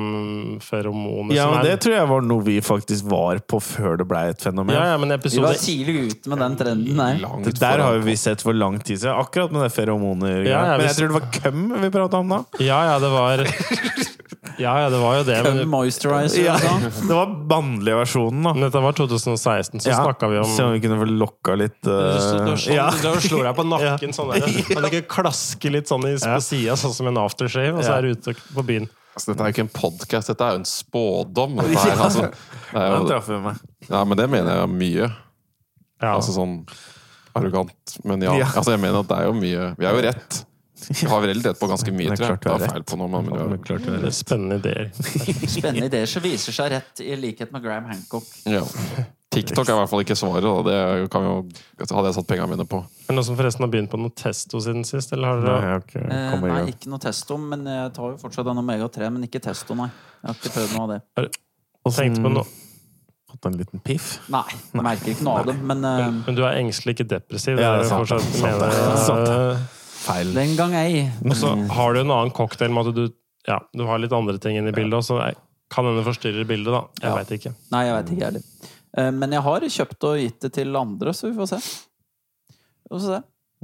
feromoner Ja, men er Det tror jeg var noe vi faktisk var på før det ble et fenomen. ja, ja, men Vi var tidlig ute med den trenden der. Det der har vi sett for lang tid siden, akkurat med det feromoner. Ja, ja, men jeg tror det var køm vi prata om da. Ja, ja, det var Ja, ja, det var jo det. Men, moisturizer Ja, sånn. det var bannlige versjonen, da. men dette var 2016, så Ja, snakka vi om Se om vi kunne få lokka litt Du, eh, du, ja. du, slår deg på nakken sånn der. Kan du ikke klaske litt sånn i, på sida, sånn som en aftershave, og så er du ute på byen? Altså, dette er jo ikke en podkast, dette er jo en spådom. Dette er, altså, det er Den jo, traff meg. ja, men det mener jeg mye. Ja. Altså sånn arrogant. Men ja, Ja. altså jeg mener at det er jo mye Vi er jo rett. Vi har vel rett på ganske mye, tror jeg. Det er feil på noe, men Men Det er rett. spennende ideer. Spennende ideer som viser seg rett, i likhet med Graham Hancock. ja. TikTok er i hvert fall ikke svaret. Da. Det kan jo, hadde jeg satt pengene mine på. Er det noen som forresten har begynt på noe testo siden sist? Eller har dere Nei, Eh, nei, ikke noe testo, men jeg tar jo fortsatt en Omega-3. Men ikke testo, nei. Jeg har ikke prøvd noe av det. tenkt på noe? Fått en liten piff. Nei, jeg merker ikke noe av det. Men uh... Men du er engstelig, ikke depressiv? Ja, det det er er det sant, fortsatt sant, det sant. eh, Feil. den gang ei. Og så har du en annen cocktail med at du, ja, du har litt andre ting inne i bildet, og så kan hende forstyrre bildet, da. Jeg Ja. vet ikke. Nei, jeg vet ikke heller. Eh, Men jeg har kjøpt og gitt det til andre, så vi får se. Vi får se.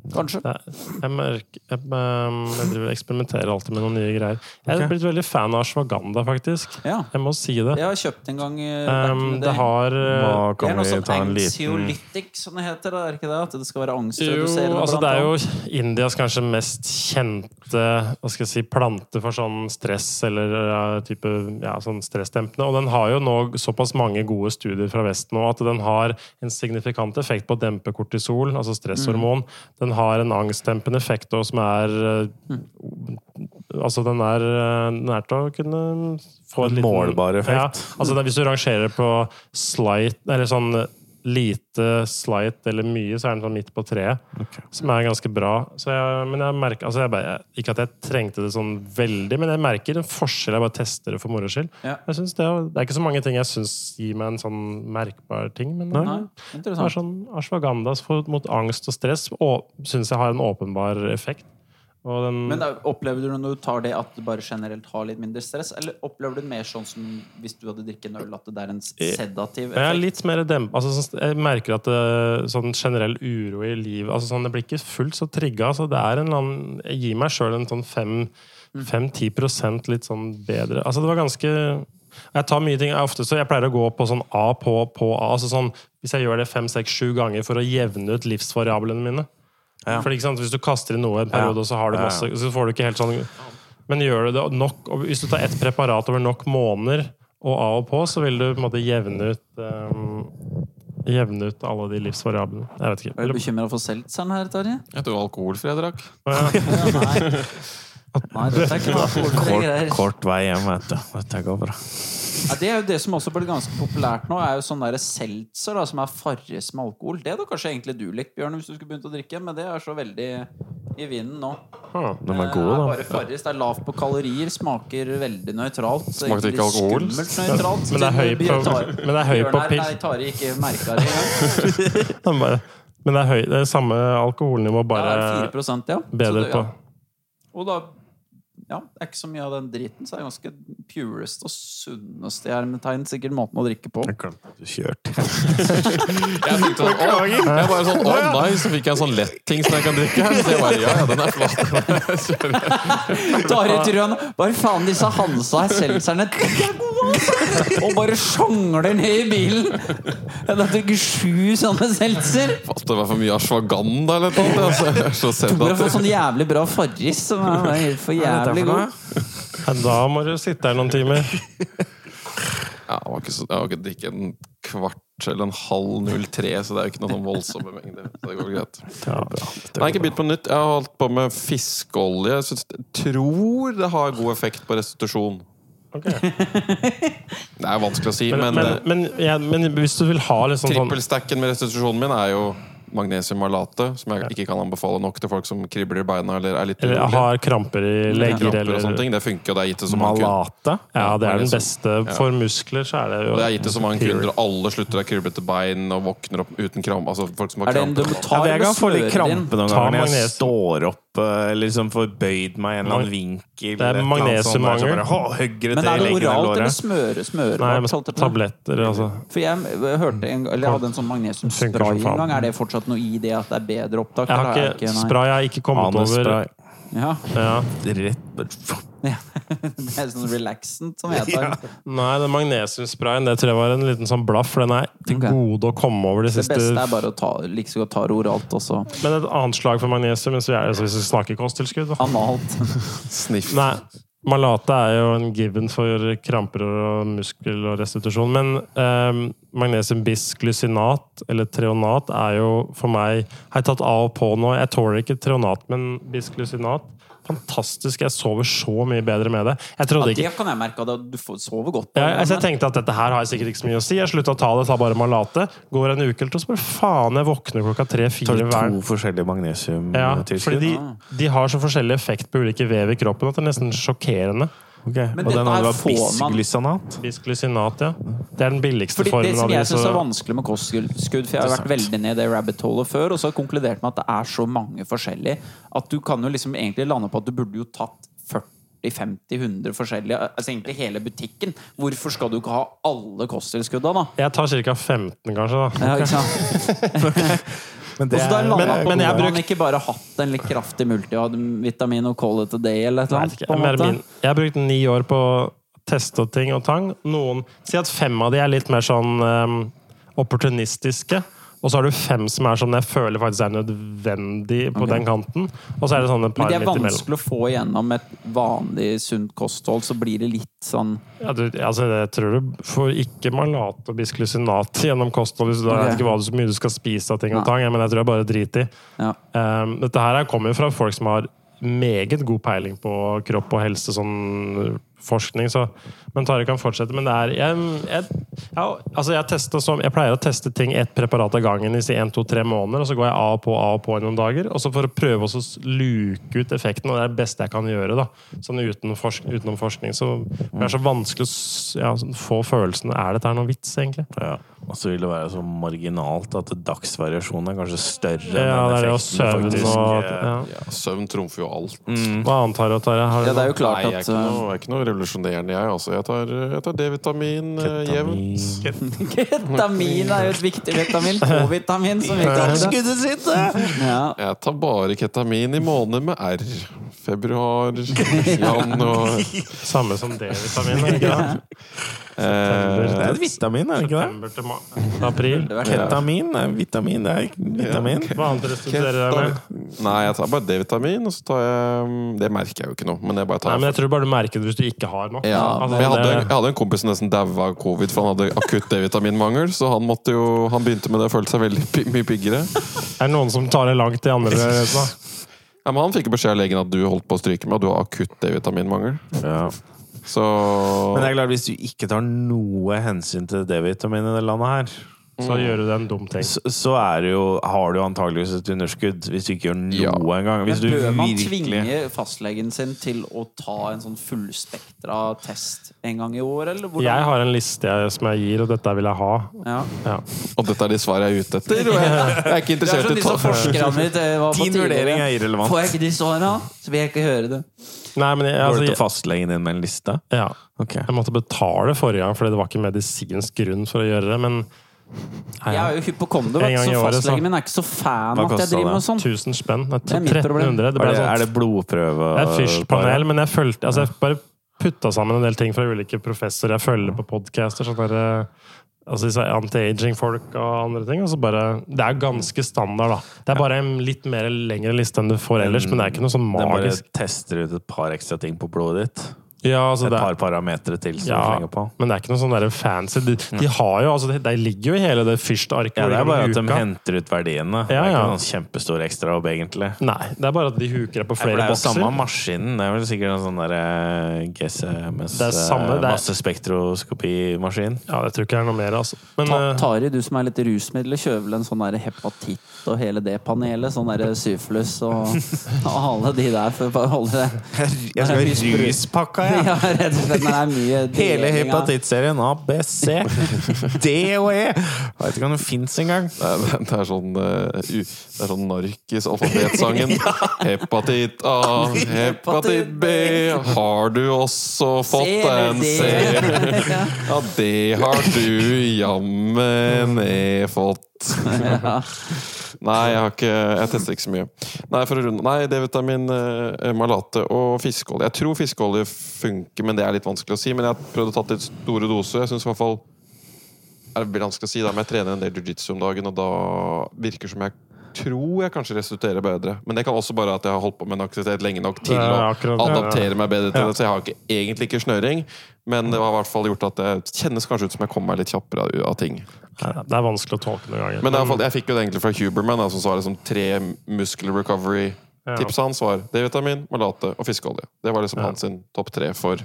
Kanskje. Det er- Jeg, merker, jeg, ehm, jeg driver eksperimenterer alltid med noen nye greier. Jeg er okay. blitt veldig fan av ashwaganda, faktisk. Ja. Jeg må si det. Jeg har kjøpt en gang eh, Um, the det har eh, Hva Det kan er noe vi sånn ta en liten anxiolytic, som det heter. Er det ikke det? At det skal være Jo, altså det er jo. Indias kanskje mest kjente hva skal jeg si, plante for sånn stress eller uh, type ja, sånn stressdempende. Og den har jo nå såpass mange gode studier fra Vesten nå at den har en signifikant effekt på å dempe kortisol, altså stresshormon. Den har en angstdempende effekt og som er mm. Altså den er, nær er til å kunne få en En liten målbar effekt. Ja, altså hvis du rangerer på slight Eller sånn lite slight eller mye, så er den sånn midt på treet. Som er ganske bra. Så jeg, men jeg merker, altså jeg bare, Ikke at jeg trengte det sånn veldig, men jeg merker en forskjell. Jeg bare tester det for moro skyld. Ja. Jeg det, det er ikke så mange ting jeg syns gir meg en sånn merkbar ting, men Nei, det er sånn ashwagandas mot angst og stress syns jeg har en åpenbar effekt. Den, Men Opplever du når du tar det at du bare generelt har litt mindre stress, eller opplever du det mer sånn som hvis du hadde drikket en øl, at det er en sedativ Jeg er litt mer demp... Altså, sånn- jeg merker at det, sånn generell uro i livet altså, sånn, Det blir ikke fullt så trigga. Altså, det er en annen Jeg gir meg sjøl en sånn 5-10% litt sånn bedre Altså, det var ganske Jeg tar mye ting ofte, så jeg pleier å gå på sånn A på, på A. Altså, sånn, hvis jeg gjør det fem-seks-sju ganger for å jevne ut livsvariablene mine. For ikke sant, Hvis du kaster inn noe en periode, og så har du Ja, ja. masse Så får du ikke helt sånn Men gjør du det nok og Hvis du tar ett preparat over nok måneder og av og på, så vil du på en måte jevne ut um, Jevne ut alle de livsvariablene. Jeg vet ikke. Er du bekymra for seltzeren her, Tarjei? Jeg tror alkoholfri jeg drakk. Nei. Nei, dette er ikke noe Kort, kort vei hjem, vet du. Dette går bra. Ja, det er jo det som også ble ganske populært nå, er jo sånn der seltzer da, som er Farris med alkohol. Det hadde kanskje egentlig du likt, Bjørn, hvis du skulle begynt å drikke, men det er så veldig i vinden nå. Ah, De er Det gode, er da. bare Farris. Det er lavt på kalorier, smaker veldig nøytralt. Smakte ikke alkohol? Nøytralt. Men det er høy på- men det er høy på pils. Nei, Tari ikke merka det engang. Men det er, høy, det er samme alkoholnivå, bare ja, 4 ja. Bedre det, på. ja. Og da ja, det er ikke så mye av den driten, så det er ganske purest og sunneste i hermetegn sikkert måten å drikke på. Jeg glemte at du kjørte. Jeg tenkte sånn, å, jeg bare sånn, å nei, så fikk jeg en sånn letting som jeg kan drikke her. Så jeg bare, ja, ja, den er flat. Tari tror Bare faen, disse Hansa er seltzerne er altså! Og bare sjongler ned i bilen. Jeg har drukket sju sånne seltzer. Fast det var for mye ashwaganda eller noe. Altså, jeg har så sett Bare at fått sånn jævlig bra Farris, som er for jævlig god. Ja, da må du sitte her noen timer. ja, jeg var ikke så, jeg var ikke en kvart eller en halv 03, så det er jo ikke noen sånn voldsomme mengder. Så det går greit. Ja. Nei, ikke begynt på nytt. Jeg har holdt på med fiskeolje. Jeg tror det har god effekt på restitusjon. Okay. Det er vanskelig å si, Men, men, men, men, ja, men hvis du vil ha liksom sånn trippelstacken med restitusjonen min er jo magnesiummalate, som jeg ikke kan anbefale nok til folk som kribler i beina eller er litt Eller urolige. har kramper i legger Kramper eller sånne ting. Det funker, og det er gitt til så mange kunder. Malate? Ja, det er den liksom- beste. For muskler så er det jo det er gitt til så mange kunder, og alle slutter å ha kriblete bein og våkner opp uten kram. Altså folk som har Er det en du kramper. Ja, ta for jeg kan få litt krampe noen Ta ganger når jeg står opp eller liksom får bøyd meg i en eller annen vinkel. Det er eller et eller annet sånt der, så magnesiummangel. bare, «Å, Høyre Men er det oralt eller smøre? smøre Nei, tabletter, altså. For jeg hørte en, eller jeg hadde en sånn magnesiumspray en gang. Er det fortsatt noe i det at det er bedre opptak? Jeg har ikke, spray jeg har ikke kommet over. Ja, ja. Rett det er sånn relaxant som heter Ja. Nei, den magnesiumsprayen det tror jeg var en liten sånn blaff, for den er til okay. gode å komme over de Det siste beste er bare å ta like så godt ta det oralt også. Men et annet slag for magnesium, hvis vi, er, hvis vi snakker kosttilskudd da. Analt. Sniff. Nei, Malate er jo en given for kramper og muskel og restitusjon. Men eh, magnesium-bisglysinat, eller treonat, er jo for meg Har jeg tatt av og på nå. Jeg tåler ikke treonat, men bisglycinat Fantastisk. Jeg sover så mye bedre med det. Jeg Ja, trodde det ikke kan jeg merke. Da. Du sover godt. Ja, jeg, altså, jeg tenkte at dette her har jeg sikkert ikke så mye å si. Jeg slutta å ta det, tar bare Malate. Går en uke eller to, så bare faen, jeg våkner klokka tre-fire hver Tar to forskjellige ja, fordi de, de har så forskjellig effekt på ulike vev i kroppen at det er nesten sjokkerende. Ok, Men Og den andre var bisglysinat? Bisglycinat, ja. Det er den billigste Fordi formen Det som av jeg syns er vanskelig med kostskudd, for jeg har vært veldig ned i rabbit hole før, og så har jeg konkludert med at det er så mange forskjellige at du kan jo liksom egentlig lande på at du burde jo tatt 40-50-100 forskjellige Altså egentlig hele butikken. Hvorfor skal du ikke ha alle kosttilskuddene, da? Jeg tar ca. 15, kanskje. da. Ja, ikke sant? Men det, så men- men jeg brukt- ikke bare hatt en litt kraftig multivitamin og call it a day, eller et eller annet? Jeg har brukt ni år på å teste ting og tang. Noen Si at fem av de er litt mer sånn um, opportunistiske. Og så har du fem som er sånn jeg føler faktisk er nødvendig på okay. den kanten. Og så er det sånn et Men det er vanskelig å få igjennom et vanlig sunt kosthold, så blir det litt sånn Ja, du, altså, jeg tror du får ikke malat og bisklusinat gjennom kosthold. Så da okay. Ok. vet ikke hva du, så mye du skal spise av ting og tang, men jeg tror jeg bare driter i. ja. Um, dette her kommer jo fra folk som har meget god peiling på kropp og helse sånn forskning, så Men Tare kan fortsette. Men det er Jeg, jeg, ja, altså jeg, som, jeg pleier å teste ting ett preparat av gangen i si en, to, tre måneder, og så går jeg av og på av og på i noen dager. Og så for å prøve å luke ut effekten, og det er det beste jeg kan gjøre. da Sånn uten forsk, utenom forskning. Så det er så vanskelig å ja, sånn, få følelsen Er dette her noe vits, egentlig? Ja. Og så vil det være så marginalt at dagsvariasjonen er kanskje større Ja, det er det å søvn faktisk, og eh, ja. Ja, søvn trumfer jo alt. Hva annet har du, Tarjei? Har Ja, det er jo klart Nei, jeg er at ikke uh, noe, jeg er ikke noe revolusjonerende, jeg. Altså, jeg jeg tar D-vitamin eh, jevnt. Ketamin er jo et viktig vitamin. K-vitamin, som vi kaller det. Sitt! Ja. Jeg tar bare ketamin i måneder med R. Februar, januar Samme som D-vitamin? er det ikke det? Er et vitamin, er det ikke det? September til ma- april. Ketamin er vitamin. Det er vitamin. Hva annet restituerer deg med? Nei, jeg tar bare D-vitamin, og så tar jeg Det merker jeg jo ikke noe, men jeg bare Nei, men Jeg tror bare du merker det hvis du ikke har noe. Ja, Altså, men jeg hadde, jeg hadde en kompis som nesten daua av covid, for han hadde akutt D-vitaminmangel. Så han måtte jo Han begynte med det og følte seg veldig mye piggere. Er det noen som tar det langt i andre retninger? Ja, men han fikk beskjed av legen at du holdt på å stryke med, at du har akutt D-vitaminmangel. Ja. Så Men det er klart, hvis du ikke tar noe hensyn til D-vitamin i det landet her, Så gjør du en dum ting. så, så er det jo, har du antageligvis et underskudd. Hvis du ikke gjør noe Ja. engang. Hvis Men du bør man virkelig tvinge fastlegen sin til å ta en sånn fullspektra test en gang i år, eller hvordan? Jeg har en liste jeg, som jeg gir, og dette vil jeg ha. Ja. Ja. Og dette er de svar jeg er ute etter. Jeg, jeg er ikke Det er interessert i ta Din vurdering er irrelevant. Får jeg ikke de svara, så vil jeg ikke høre det. Nei, men jeg, Går altså, du til jeg, fastlegen din med en liste? ja. Ok. jeg måtte betale forrige gang fordi det var ikke medisinsk grunn for å gjøre det, men Jeg er jo hypp på vet gang så fastlegen min er ikke så fan Hva av at jeg driver med sånn. 1000 spenn. Det Det er er mitt problem. 1300. Det Er ble det, sånn er det blodprøve? Det er fyrstpanel, men jeg følte altså jeg bare putta sammen en del ting fra ulike professorer jeg følger på podcaster. Sånn der, altså disse anti-aging-folk og andre ting. Altså bare, det er ganske standard, da. Det er bare en litt mer lengre liste enn du får ellers, men det er ikke noe sånn Den bare tester ut et par ekstra ting på blodet ditt. Ja, altså Et det par er, parametere til som ja, slenger på. men det er ikke noe sånn der fancy. De, de har jo, altså, de, de ligger jo i hele det fyrstarket. Ja, det er bare at de henter ut verdiene. Det Ja, er ikke noen kjempestor ekstrajobb, egentlig. Nei, det er bare at de huker deg på flere bokser. det er jo samme maskinen. Det er vel sikkert en sånn der GCMS Det er samme, det er- massespektroskopimaskin. Ja, jeg tror ikke det er noe mer, altså. Men Ta, eh, Tari, du som er litt rusmiddel, kjører vel en sånn der hepatitt og hele det panelet? Sånn der syflus og, alle de der for å holde det Jeg skal ha ruspakka, ruspakka, Ja, rett og slett. Men det er mye Hele hepatittserien A, B, C, D og E! Jeg vet ikke om det fins engang. Det er, det er sånn uh, u- Det er sånn narkis alfabetsangen. Hepatitt A, hepatitt B, har du også fått en? C? Ja, det har du jammen e fått. Nei, jeg har ikke Jeg tester ikke så mye. Nei, for å runde Nei, D-vitamin, eh, malate og fiskeolje. Jeg tror fiskeolje funker, men det er litt vanskelig å si. Men jeg har prøvd å ta litt store doser. Jeg synes i hvert fall det blir vanskelig å si, da, men jeg trener en del jiu-jitsu om dagen, og da virker som jeg tror jeg kanskje restituerer bedre. Men det kan også bare at jeg har holdt på med en aktivitet lenge nok til å akkurat adaptere meg bedre til det. Så jeg har ikke, egentlig ikke snøring, men det har i hvert fall gjort at det kjennes kanskje ut som jeg kommer meg litt kjappere av, ting. det er vanskelig å tolke noen ganger. Men fall- jeg fikk jo det egentlig fra Huberman, som sa liksom tre muscle recovery. Tipset hans var D-vitamin, malate og fiskeolje. Det var liksom Ja. hans topp tre for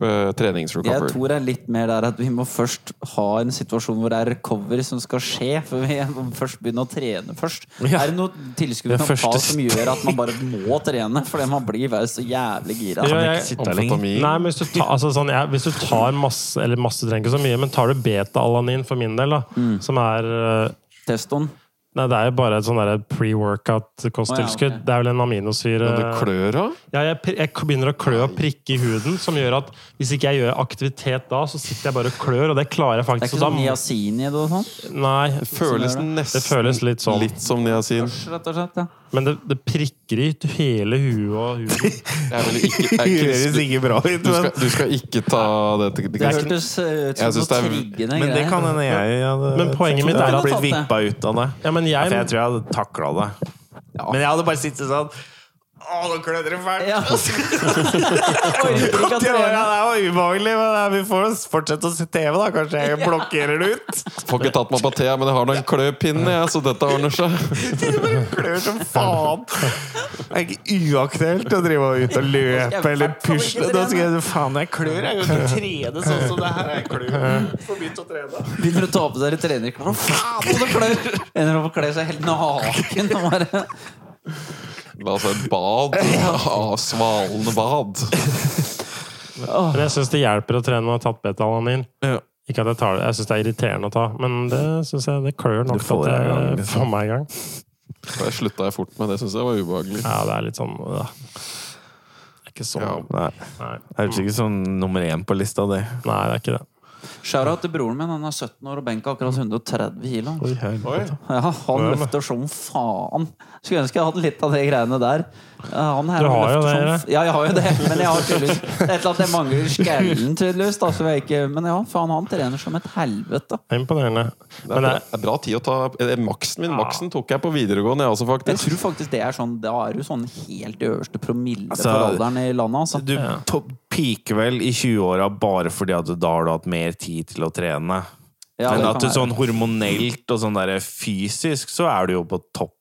uh, Jeg tror det er litt mer der at vi må først ha en situasjon hvor det er recovery som skal skje, før vi må først begynne å trene først. Ja. Er det noe tilskudd man kan ta som gjør at man bare må trene fordi man blir bare så jævlig gira? Ja, jeg-. Nei, hvis du, tar, altså sånn, ja, hvis du tar masse Eller masse trenger ikke så mye, men tar du beta-alanin for min del, da, som er uh, Testoen. Nei, det er jo bare et sånn pre-workout-kosttilskudd. Oh, ja, okay. Det er vel en aminosyre Men det klør av? ja, jeg, jeg begynner å klø og prikke i huden, som gjør at hvis ikke jeg gjør aktivitet da, så sitter jeg bare og klør, og det klarer jeg faktisk. Det er ikke og sånn niasin i det sånn? Nei, Det føles nesten det føles litt sånn. litt som niacin. Rett og slett, ja. Men det, det prikker i hele huet og huden. Jeg vil ikke, Det jeg, høres ikke bra ut, du, skal, men du skal ikke ta det til Det Jeg synes det noe er- triggende Men det greier. kan hende jeg hadde Men poenget mitt jeg er at- blitt vippa ut av det. Ja, men Ja, jeg, for jeg tror jeg hadde takla det. Men jeg hadde bare sittet sånn Å, nå klødde det fælt! Ja. Det var, det ubehagelig, men vi får fortsette å se TV, da. Kanskje jeg blokkerer det ut. Får ikke tatt meg på tea, men jeg har den kløpinnen, jeg, så dette ordner seg. Klør som faen! Det er ikke uaktuelt å drive og ut og løpe eller pusle. Da skal jeg, faen, jeg klør. Jeg kan ikke trene sånn som det her. Jeg klør. Får begynt å trene. Begynner å ta på seg trenerklær. Faen, nå klør! Ender opp å kle seg helt naken. bare Seg et bad. av svalende bad. Men jeg syns det hjelper å trene med har tatt betalanin. Ja. Ikke at jeg tar det, jeg syns det er irriterende å ta, men det synes jeg det klør nok til at gang, jeg liksom. får meg i gang. Det slutta jeg fort med. Det syns jeg var ubehagelig. Ja, det er litt sånn da. Det er ikke så Ja. Nei, Nei. det er ikke sånn nummer én på lista, det. Nei, det er ikke det. Shout-out til broren min. Han er 17 år og benker akkurat 130 kilo. Oi, Oi. Ja, han løfter som faen. Skulle ønske jeg hadde litt av de greiene der. Han her Du har jo det, som ja. f- Ja, jeg har jo det, men jeg har tydeligvis Det et eller annet jeg mangler skallen, tydeligvis. Da, så jeg ikke, men ja, faen, han trener som et helvete. Er imponerende. Det er, Men det er bra tid å ta eh, Maksen min maksen tok jeg på videregående, jeg også, Jeg tror faktisk det er sånn Da er du sånn helt i øverste promille Altså, for alderen i landet, altså. Du peaker vel i 20-åra bare fordi at da har du hatt mer tid til å trene. Ja, Men at du sånn hormonelt og sånn der fysisk, så er du jo på topp.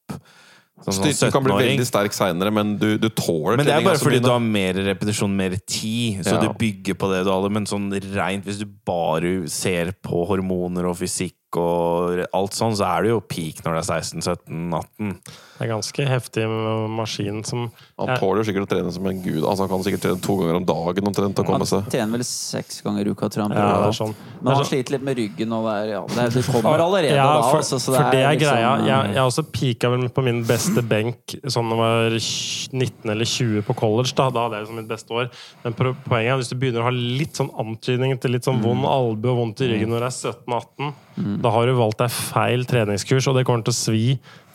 Sånn, sånn Styrken kan bli veldig sterk seinere, men du, du tåler Men det er bare fordi du har mer repetisjon, mer tid. Så Ja. du bygger på det du har. Men sånn rent, hvis du bare ser på hormoner og fysikk og alt sånn, så er du jo peak når det er 16-17-18. Det er ganske heftig maskin som Han tåler jo sikkert å trene som en gud. Altså, han kan sikkert trene to ganger om dagen omtrent Han seg. trener vel seks ganger i uka, tror jeg. Ja, det er sånn. Men Det er han sånn- sliter litt med ryggen, og det, er, ja, det, er, det kommer allerede Ja, da. for, altså, så for det er liksom, greia. Jeg, jeg også pika vel på min beste benk sånn da jeg var 19 eller 20 på college. Da, da hadde jeg liksom mitt beste år. Men poenget er hvis du begynner å ha litt sånn antydning til litt sånn vond albue og vondt i ryggen når du er 17-18, da har du valgt deg feil treningskurs, og det kommer til å svi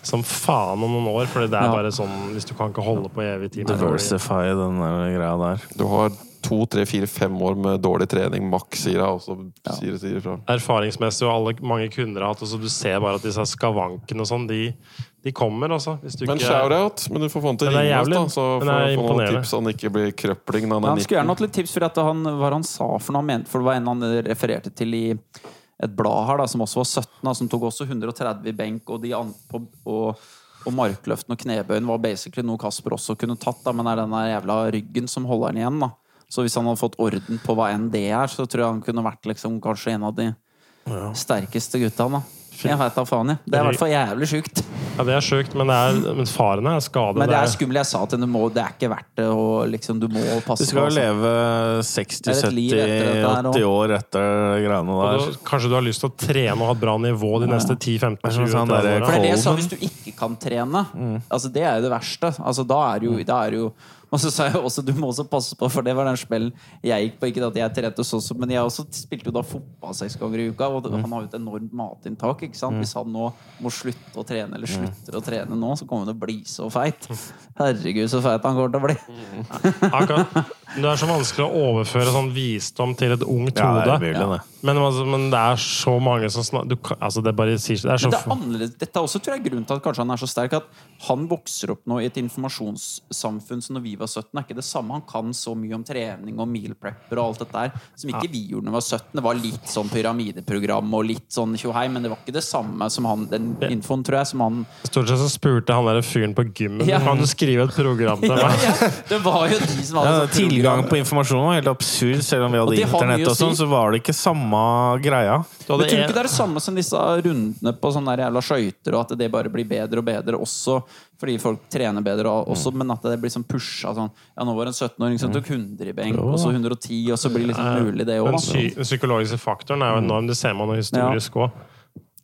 som faen om noen år. For det er Ja. bare sånn Hvis du kan ikke holde på i evig tid. Diversify den der greia der. Du har to, tre, fire, fem år med dårlig trening, maks, sier jeg. Og så sier det sier ifra. Erfaringsmessig, og alle, mange kunder har hatt og så Du ser bare at disse skavankene og sånn, de, de kommer, altså. Hvis du Men shout-out! Men du får få han til å ringe oss, da. Så får han få noen tips så han ikke blir krøpling han han skulle gjerne hatt litt tips for at han, hva han sa for noe han mente, for det var en han refererte til i et blad her, da, som også var 17, da, som tok også 130 i benk, og, på, og, og markløften og knebøyen var basically noe Kasper også kunne tatt, da, men det er den der jævla ryggen som holder han igjen. da. Så hvis han hadde fått orden på hva enn det er, så tror jeg han kunne vært liksom kanskje en av de sterkeste gutta. da. Jeg veit da faen, jeg. Det er i hvert fall jævlig sjukt. Ja, det er sjukt, men, det er, men faren er skade. Men det er skummelt. Jeg sa til henne det er ikke verdt det. Og liksom, du må passe Du skal jo altså. leve Det er et liv etter dette her 60-70-80 år etter greiene der. da, kanskje du har lyst til å trene og ha et bra nivå de neste 10-15-20 er sånn årene. For det er det jeg sa, hvis du ikke kan trene, altså det er jo det verste. Altså da er jo, da er jo Og så sa jeg også du må også passe på, for det var den spillen jeg gikk på. Ikke at jeg trente sånn, men jeg også spilte jo da fotball seks ganger i uka. Og det- han har jo et enormt matinntak. ikke sant? Hvis han nå må slutte å trene, eller slutter å trene nå, så kommer han til å bli så feit. Herregud, så feit han kommer til å bli. Akkurat. Det er så vanskelig å overføre sånn visdom til et ungt Ja, hode. det. Men, altså, men det er så mange som snakker altså, Det bare sier Det er så Men det er. Dette er også tror jeg, grunnen til at kanskje han er så sterk. At han vokser opp nå i et informasjonssamfunn som når vi var 17, er ikke det samme. Han kan så mye om trening og meal prepper og alt dette der som ikke vi gjorde da vi var 17. Det var litt sånn pyramideprogram og litt sånn tjohei, men det var ikke det samme som han, den infoen, tror jeg, som han Stort sett så spurte han der fyren på gymmen Ja. Kan du skrive et program til meg. ja, Det var jo de som hadde Ja, sånn tilgang på informasjon var helt absurd. Selv om vi hadde det internett, og sånn, si. så var det ikke samme greia. Du Men hadde tror du ikke det er det samme som disse rundene på sånne der jævla skøyter, og at det bare blir bedre og bedre også fordi folk trener bedre, og også, men at det blir sånn pusha sånn Ja, nå var det en 17-åring som tok 100 i benk, og så 110, og så blir det liksom mulig, det òg. den psykologiske faktoren er jo enorm. Det ser man jo historisk òg.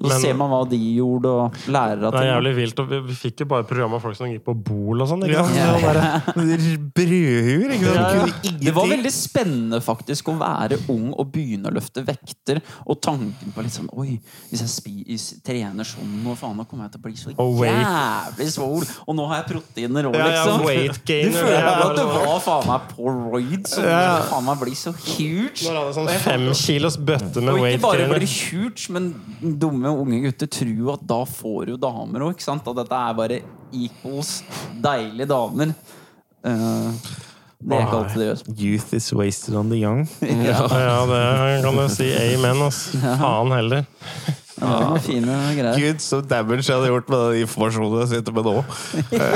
Så Men- ser man hva de gjorde, og lærer av Det er jævlig vilt. Og vi, vi fikk jo bare program av folk som gikk på Bol og sånn. Ja. Ja, Det var Brødhuer, ikke sant? Ja, ja. Det var veldig spennende faktisk å være ung og begynne å løfte vekter. Og tanken på liksom Oi, hvis jeg spis, trener sånn, nå faen, nå kommer jeg til å bli så jævlig svol. Og nå har jeg proteiner òg, Ja, ja, gainer, Du føler det er at du sånn. var faen meg på roids. Så Ja. faen meg blir så huge. Når han hadde sånn fem kilos bøtte med Og ikke bare gainer. blir huge, men dumme unge gutter tror jo at da får du damer òg. At dette er bare equals deilige damer. Uh, det er ikke alltid det gjøres. Youth is wasted on the young. Ja, Ja, det kan du si amen, ass. Faen heller. Det var fine greier. Gud, så damage jeg hadde gjort med den informasjonen jeg sitter med nå. Ja.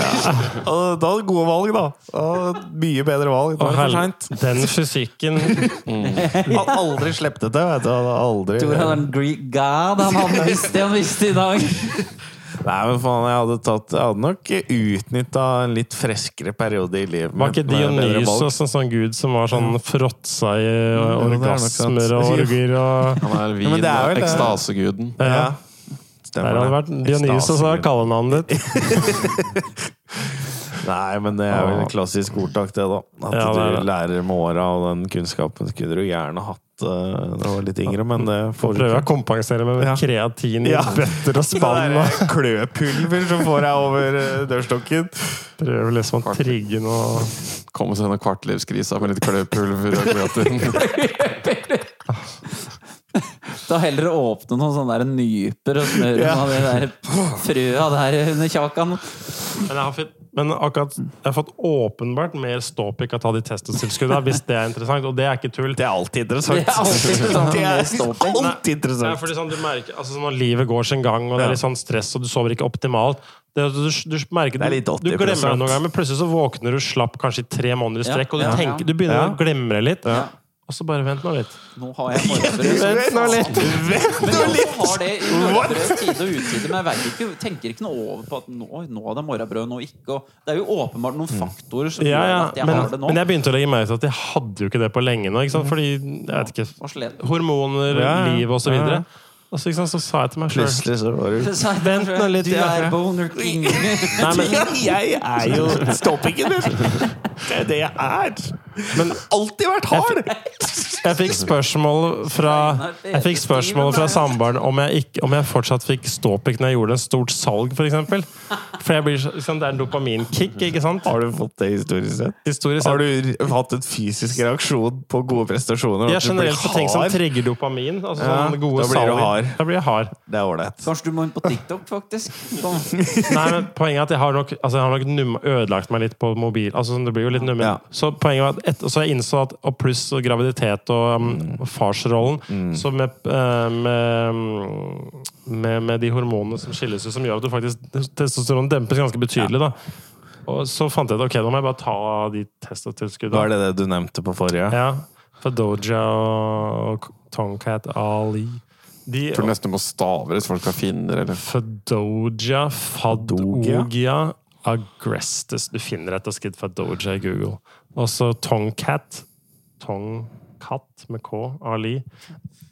Da hadde gode valg, da. da. Mye bedre valg. Da er det for. Den fysikken Han aldri sleppte det, vet du. Han hadde aldri Tror han er en Greek god. Han hadde visst det han visste i dag. Nei, men faen, jeg hadde, tatt, jeg hadde nok utnytta en litt freskere periode i livet. Var ikke. Dionysos en sånn gud som var sånn fråtsa i er orgasmer og orger og Han er Ja, er det. ekstaseguden. Ja. Ja. Der Stemmer hadde vært Dionysos var kallenavnet ditt. Nei, men det er vel en klassisk ordtak, det, da. At Ja, det det. du lærer med åra, og den kunnskapen skulle du gjerne hatt da jeg var litt yngre, men det får du Prøver å kompensere med Ja. kreatin i Ja. bøtter og spann. Det og kløpulver som får deg over eh, dørstokken. Prøver liksom å trigge noe Komme seg gjennom kvartlivskrisa med litt kløpulver og kreatin. Da heller åpne noen sånne der nyper og smøre Ja. noen av de der frøa der under kjakan. Men jeg men akkurat, jeg har fått åpenbart mer ståpikk av å ta de testotilskuddene, hvis det er interessant. Og det er ikke tull. Det er alltid interessant. Det er alltid interessant Det er alltid interessant. Nei, fordi sånn, du merker, altså, Når livet går sin gang, og det er litt sånn stress, og du sover ikke optimalt det, du, du merker, Det er litt du, du 80%. glemmer det noen ganger, men plutselig så våkner du slapp kanskje i tre måneder i Ja, strekk, og du, tenker, du begynner Ja. å glemme det litt. Og så bare vent nå litt. Nå har jeg morgenbrød. Vent nå litt. Men Nå har det i morgenbrød tide og utide, men jeg ikke, tenker ikke noe over på at nå, nå er det morgenbrød, nå ikke. Og det er jo åpenbart noen faktorer som Ja, gjør ja. at jeg Men, har det nå. men jeg begynte å legge merke til at jeg hadde jo ikke det på lenge nå. Ikke sant? Fordi, jeg vet ikke Hormoner, Ja, ja. liv og så Ja, ja. videre. Og så, ikke sant, så sa jeg til meg sjøl Vent nå litt, Du er boner king. Nei, men, Jeg er jo ståpikken din! Det er det jeg er. Men alltid vært hard! Jeg fikk spørsmål fra Jeg fikk spørsmål fra samboeren om, om jeg fortsatt fikk ståpikk når jeg gjorde en stort salg, f.eks. For, eksempel. for jeg blir, sånn liksom, det er en dopaminkick, ikke sant? Har du fått det historisk sett? Historisk Har du hatt en fysisk reaksjon på gode prestasjoner? Ja, du generelt på ting som trigger dopamin. Altså Ja, da blir du salg. hard. Da blir jeg hard. Det er ålreit. Kanskje du må inn på TikTok, faktisk. Sånn. Nei, men Poenget er at jeg har nok, altså jeg har nok ødelagt meg litt på mobil. Altså sånn, Det blir jo litt nummen. Ja. Så poenget var at et, så jeg innså at og pluss og graviditet og um, farsrollen Så med, uh, med, med, med de hormonene som skilles ut, som gjør at du faktisk testosteron dempes ganske betydelig. da Og så fant jeg ut ok, nå må jeg bare ta de testotilskuddene. Var det det du nevnte på forrige? Ja. Fadoja og Tonkat Ali. De, Jeg tror nesten du må stave det, så folk kan finne det. Eller. Fadoja, Fadogia, Agrestes. Du finner etter skritt Fadoja i Google. Og så Tongcat. Tongkat med K. Ali.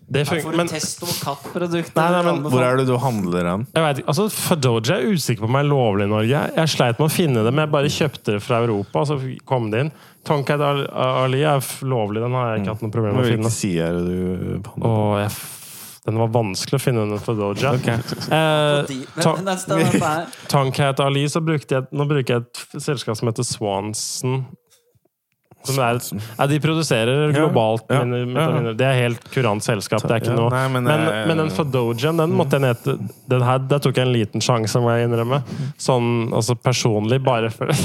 Det funker, men test- og kattprodukter. Nei, nei, men Hvor er det du handler den? jeg vet ikke, altså Fadoja er usikker på om det er lovlig i Norge. Jeg sleit med å finne det, men jeg bare kjøpte det fra Europa, og så kom det inn. Tonkat Ali er lovlig, den har jeg ikke hatt noe problem med å finne. er du? Og jeg, f- den var vanskelig å finne under Fadoja. Eh, den er- Tonkat Ali, så brukte jeg Nå bruker jeg et selskap som heter Swanson. Som er, ja, de produserer globalt. ja, ja, ja. men Det er helt kurant selskap. Det er ikke Ja, noe nei, men, men, eh, men den Fadojan, den måtte jeg ned til Den her, Der tok jeg en liten sjanse, må jeg innrømme. Sånn altså personlig, bare for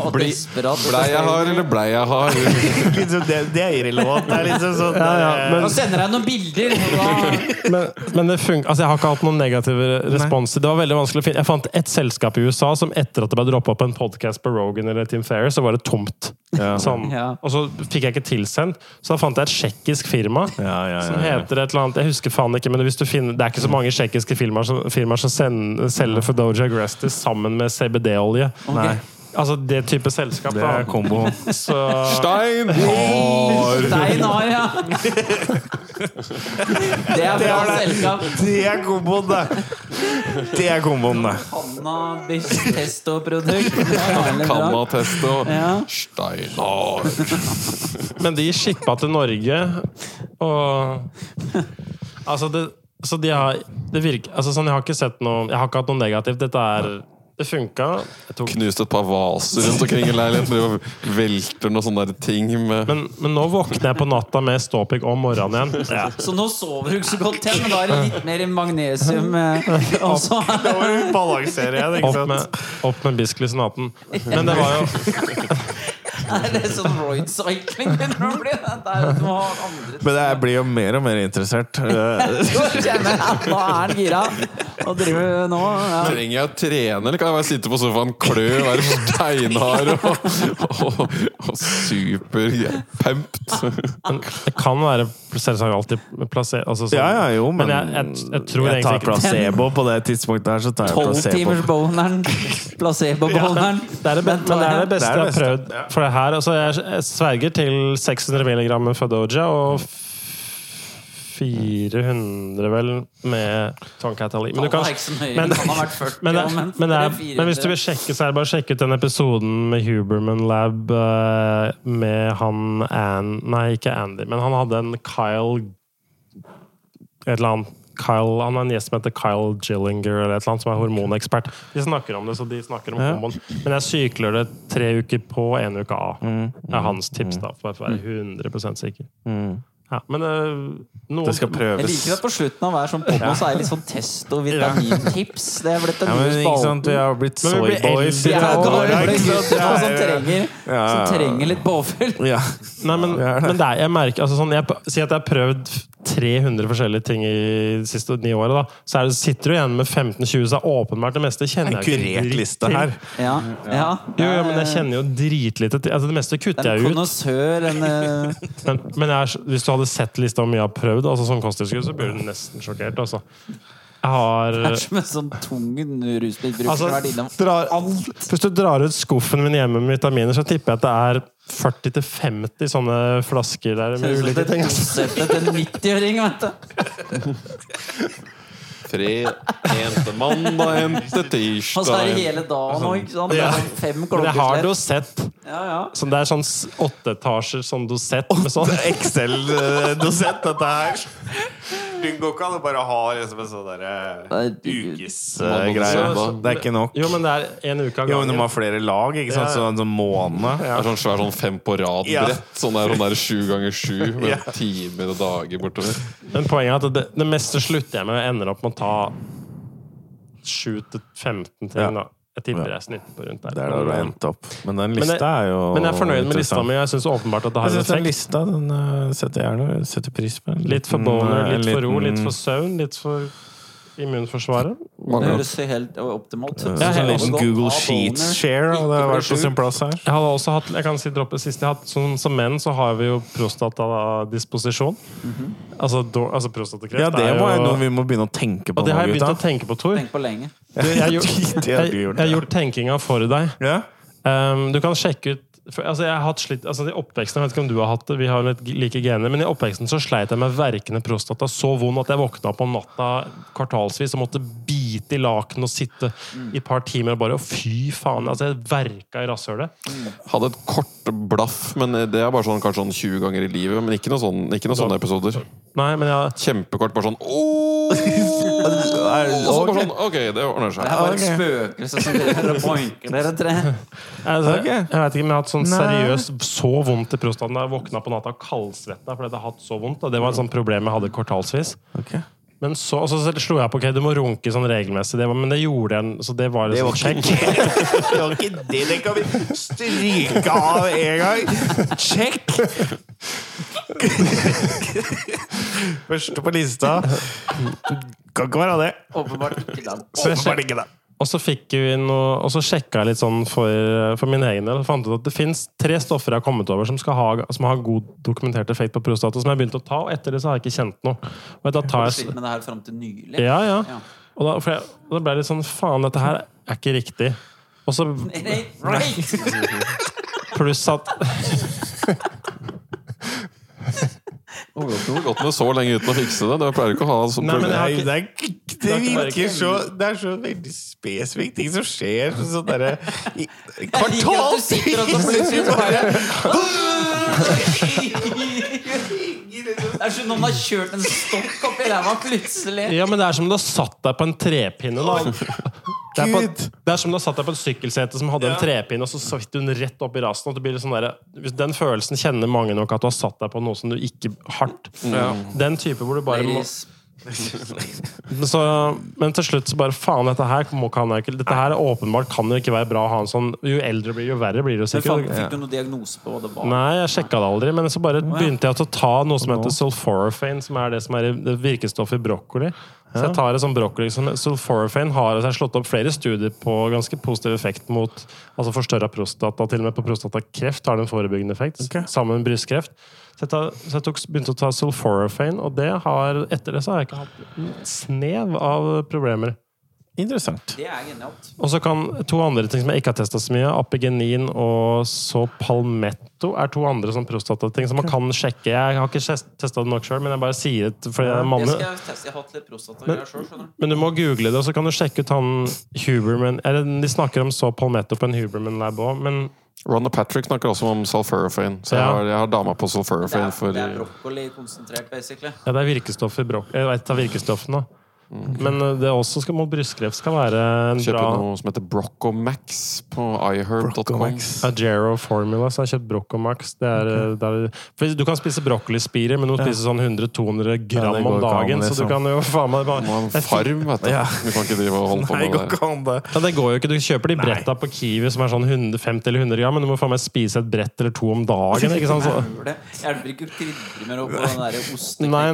og Bli- desperat. Blei jeg har, eller blei jeg har? Liksom, det, det er irrelevant. Det er liksom sånn Ja, ja, eh, men- Nå sender jeg noen bilder! Men, men det fun altså, jeg har ikke hatt noen negative responser. Det var veldig vanskelig å finne Jeg fant et selskap i USA som etter at det ble droppa på en podkast på Rogan eller Tim Ferriss, så var det tomt. Ja. Sånn. Ja. Og så fikk jeg ikke tilsendt, så da fant jeg et tsjekkisk firma. Ja, ja, Som heter et eller annet Jeg husker faen ikke, men hvis du finner Det er ikke så mange tsjekkiske firmaer som, firmaer som sender, selger Fadoja Agrestis sammen med CBD-olje. Nei, Altså det type selskap. det er kombo. Så Stein har Stein har ja! Det er bra selskap. Det er komboen, det! Det er komboen, det. Cannabis-testoprodukt. Kannatesto. Ja. Steinar. Men de shippa til Norge, og Altså, det Så de har Det virker Altså, sånn, jeg har ikke sett noe Jeg har ikke hatt noe negativt. Dette er Det funka. Jeg tok Knust et par vaser rundt omkring i leiligheten. Velter noen sånne der ting med men, men nå våkner jeg på natta med ståpikk om morgenen igjen. Så nå sover du ikke så godt igjen, men da er det litt mer magnesium eh, også. Da må du balansere Opp sant? med, opp med bisklisenaten. Men det var jo Er det sånn roid-cycling begynner å bli? Det er andre Men jeg blir jo mer og mer interessert. Jeg nå er han gira og driver nå. Ja. Trenger jeg å trene, eller kan jeg bare sitte på sofaen, klø, være steinhard og, og, og superpumped? Det kan være selvsagt alltid plassert altså sånn. Ja, ja, jo, men, Men jeg- jeg- jeg tror tar egentlig ikke- placebo på det tidspunktet her. Så tar jeg placebo. timers boneren. Placebo-boneren. Det er det, be- det er det beste er jeg har prøvd. For det her, altså jeg, sverger til 600 mg med Fadoja og 400 vel med Tonkat Ali. Men, kan, men, Han har vært 40 men, men men, det 400. men hvis du vil sjekke, så er det bare å sjekke ut den episoden med Huberman Lab eh, med han An... Nei, ikke Andy, men han hadde en Kyle Et eller annet. Kyle, han har en gjest som heter Kyle Gillinger, eller et eller annet, som er hormonekspert. De snakker om det, så de snakker om Ja. hormon. Men jeg sykler det tre uker på, én uke av. Det er hans tips, da, for å være 100 sikker. Mm. Ja, men øh, noen Det skal Jeg liker at på slutten av hver sånn podkast så er det litt sånn test og vitamintips. Det er blitt en Ja, men ikke sant, Vi har blitt soyboys. I er åra, gamle ikke sant? gutter nå som Ja, ja, trenger, ja. som trenger litt påfyll. Ja. Nei, men, men det er, jeg merker altså sånn, jeg, Si at jeg har prøvd 300 forskjellige ting i de siste ni åra. Så er det, sitter du igjen med 15-20, så er åpenbart det meste kjenner jeg ikke kurert dritt liste her. Ja, ja. Jo, jo, men jeg kjenner jo dritlite til altså Det meste kutter jeg ut. konnoissør, en eh, Men, men jeg hvis du hadde sett lista mye jeg har prøvd, altså sånn kosttilskudd, så blir du nesten sjokkert. Altså. Jeg har Det er som en sånn tung rusmiddelbruker Altså, som har vært innom drar, Hvis du drar ut skuffen min hjemme med vitaminer, så tipper jeg at det er 40-50 sånne flasker der med ulike ting. Konseptet til en 90-åring, vet du. Fred, Hente mandag, hente tirsdag Og så er det hele dagen òg, ikke sant? Er sånn fem Men det har du sett. Ja, ja. Som det er sånn åtte etasjer sånn dosett med sånn. Excel-dosett, dette her. Du går ikke an å bare ha liksom en sånn derre ukesgreie. Det er ikke nok. Jo, men det er en uke av Jo, men de gangen. har flere lag, ikke sant? Ja, ja. Så en sånn måned. Det er sånn svær sånn fem på rad-brett. Sånn der, sånn der sju ganger sju med Ja. timer og dager bortover. Men poenget er at det, det meste slutter jeg med. Jeg ender opp med å ta 7-15 ting. Ja. da Jeg tipper jeg snitter på rundt der. Det er der du har endt opp. Men den Men lista det- er jo Men jeg er fornøyd med lista mi. Jeg syns åpenbart at det har en synes den lista den uh, setter jeg gjerne setter pris på. Litt for boner, eh, litt for ro, litt for søvn, litt for immunforsvaret. Det høres helt optimalt ut. Ja, en liten Google Sheets-share og det har vært på sin plass her. Jeg hadde også hatt, jeg kan si droppe sist jeg har som, som menn så har vi jo prostatadisposisjon. altså, do, altså prostatakreft. Ja, det er jo, jeg noe vi må begynne å tenke på Og det har jeg begynt å tenke på, Tor. Tenk på lenge. Du, jeg, har gjort tenkinga for deg. Ja? Um, du kan sjekke ut for, altså jeg har hatt slitt, altså I oppveksten, jeg vet ikke om du har hatt det, vi har litt like gener, men i oppveksten så sleit jeg med verkende prostata så vond at jeg våkna på natta kvartalsvis og måtte bite i laken og sitte i et par timer og bare og fy faen! altså Jeg verka i rasshølet. Hadde et kort blaff, men det er bare sånn kanskje sånn 20 ganger i livet. Men ikke noen sånn, ikke sånne episoder. Nei, men jeg, Kjempekort, bare sånn «Åh!» Og så bare sånn Ok, det ordner Det seg. er bare et spøkelse som dere og dere tre. altså, Ok. jeg vet ikke om jeg har hatt sånn seriøst så vondt i prostaten da jeg våkna på natta kaldsvetta fordi jeg hadde hatt så vondt. Og det var et sånt problem jeg hadde kvartalsvis. Okay. Men så, og så slo jeg på ok, du må runke sånn regelmessig, det var, men det gjorde jeg, så det var Det var check. ikke det. var ikke det. Den kan vi stryke av en gang. Check! Første på lista. Kan ikke være det. Åpenbart ikke den. Åpenbart ikke den. Og så fikk vi noe, og så sjekka jeg litt sånn for, for min egen del. Og fant ut at det fins tre stoffer jeg har kommet over som, skal ha, som har god dokumentert effekt på prostata, som jeg har begynt å ta, og etter det så har jeg ikke kjent noe. Og da tar jeg, med det her frem til nylig? ja, ja. Ja. Og da, for jeg, og da ble jeg litt sånn Faen, dette her er ikke riktig. Og så pluss at Det var godt med så lenge uten å fikse det. Det pleier ikke å ha så Nei, men jeg ikke- det, er, det virker så Det er så veldig spesifikt ting som skjer. Sånn derre i- Jeg liker at du Kvartal! sitter og så plutselig så bare Det er som noen har kjørt en stokk opp ræva plutselig. Ja, men det er som om du har satt deg på en trepinne. Da. Det er, på, det er som du har satt deg på et sykkelsete som hadde en trepinne, og så satt du den rett opp i rasen. Og det blir sånn der, Den følelsen kjenner mange nok at du har satt deg på noe som du ikke hardt. Den type hvor du bare må så, Men til slutt så bare faen, dette her må, kan jeg ikke Dette her er åpenbart kan jo ikke være bra å ha en sånn Jo eldre blir, jo verre blir det sikkert. Fikk du noen diagnose på hva det var? Nei, jeg sjekka det aldri, men så bare begynte jeg å ta noe som heter sulforafane, som er det som er det virkestoffet i brokkoli. Så jeg tar det som broccoli. Sulforafane har altså slått opp flere studier på ganske positiv effekt mot altså forstørra prostata. Til og med på prostatakreft har det en forebyggende effekt, Okay. sammen med brystkreft. Så jeg, tar, så jeg tok, begynte å ta sulforafane, og det har, etter det så har jeg ikke hatt en snev av problemer. Interessant. Det er genialt. Og så kan to andre ting som jeg ikke har testa så mye, apigenin og så palmetto, er to andre sånn prostatating som man kan sjekke. Jeg har ikke testa det nok sjøl, men jeg bare sier det fordi jeg er Det mann. jeg. Jeg har hatt litt prostatagreier sjøl, skjønner du. Men du må google det, og så kan du sjekke ut han Huberman eller, De snakker om så palmetto på en Huberman-lab òg, men Ron og Patrick snakker også om sulforafane. Så jeg Ja. har, jeg har dama på Det er, for det er brokkoli konsentrert, basically. ja, det er virkestoff i brok... Jeg vet, det er virkestoffene. Men uh, det er også skal, mot brystkreft skal være en Kjøpe bra noe som heter Broccomax på iherb.com. Agero Formula, så jeg har kjøpt Broccomax. Det er, okay. det er, for du kan spise broccolispirer, men du må spise sånn 100-200 gram ja, om dagen. an, dagen. Så liksom. du kan jo faen meg Må ha bare en farm, vet du. Ja. Du kan ikke drive og holde på med det. det. Ja, det går jo ikke. Du kjøper de bretta på Kiwi som er sånn 150 eller 100 gram, men du må faen meg spise et brett eller to om dagen. ikke sant? Så, Hjelper? Hjelper ikke å krydre mer opp på den der Nei?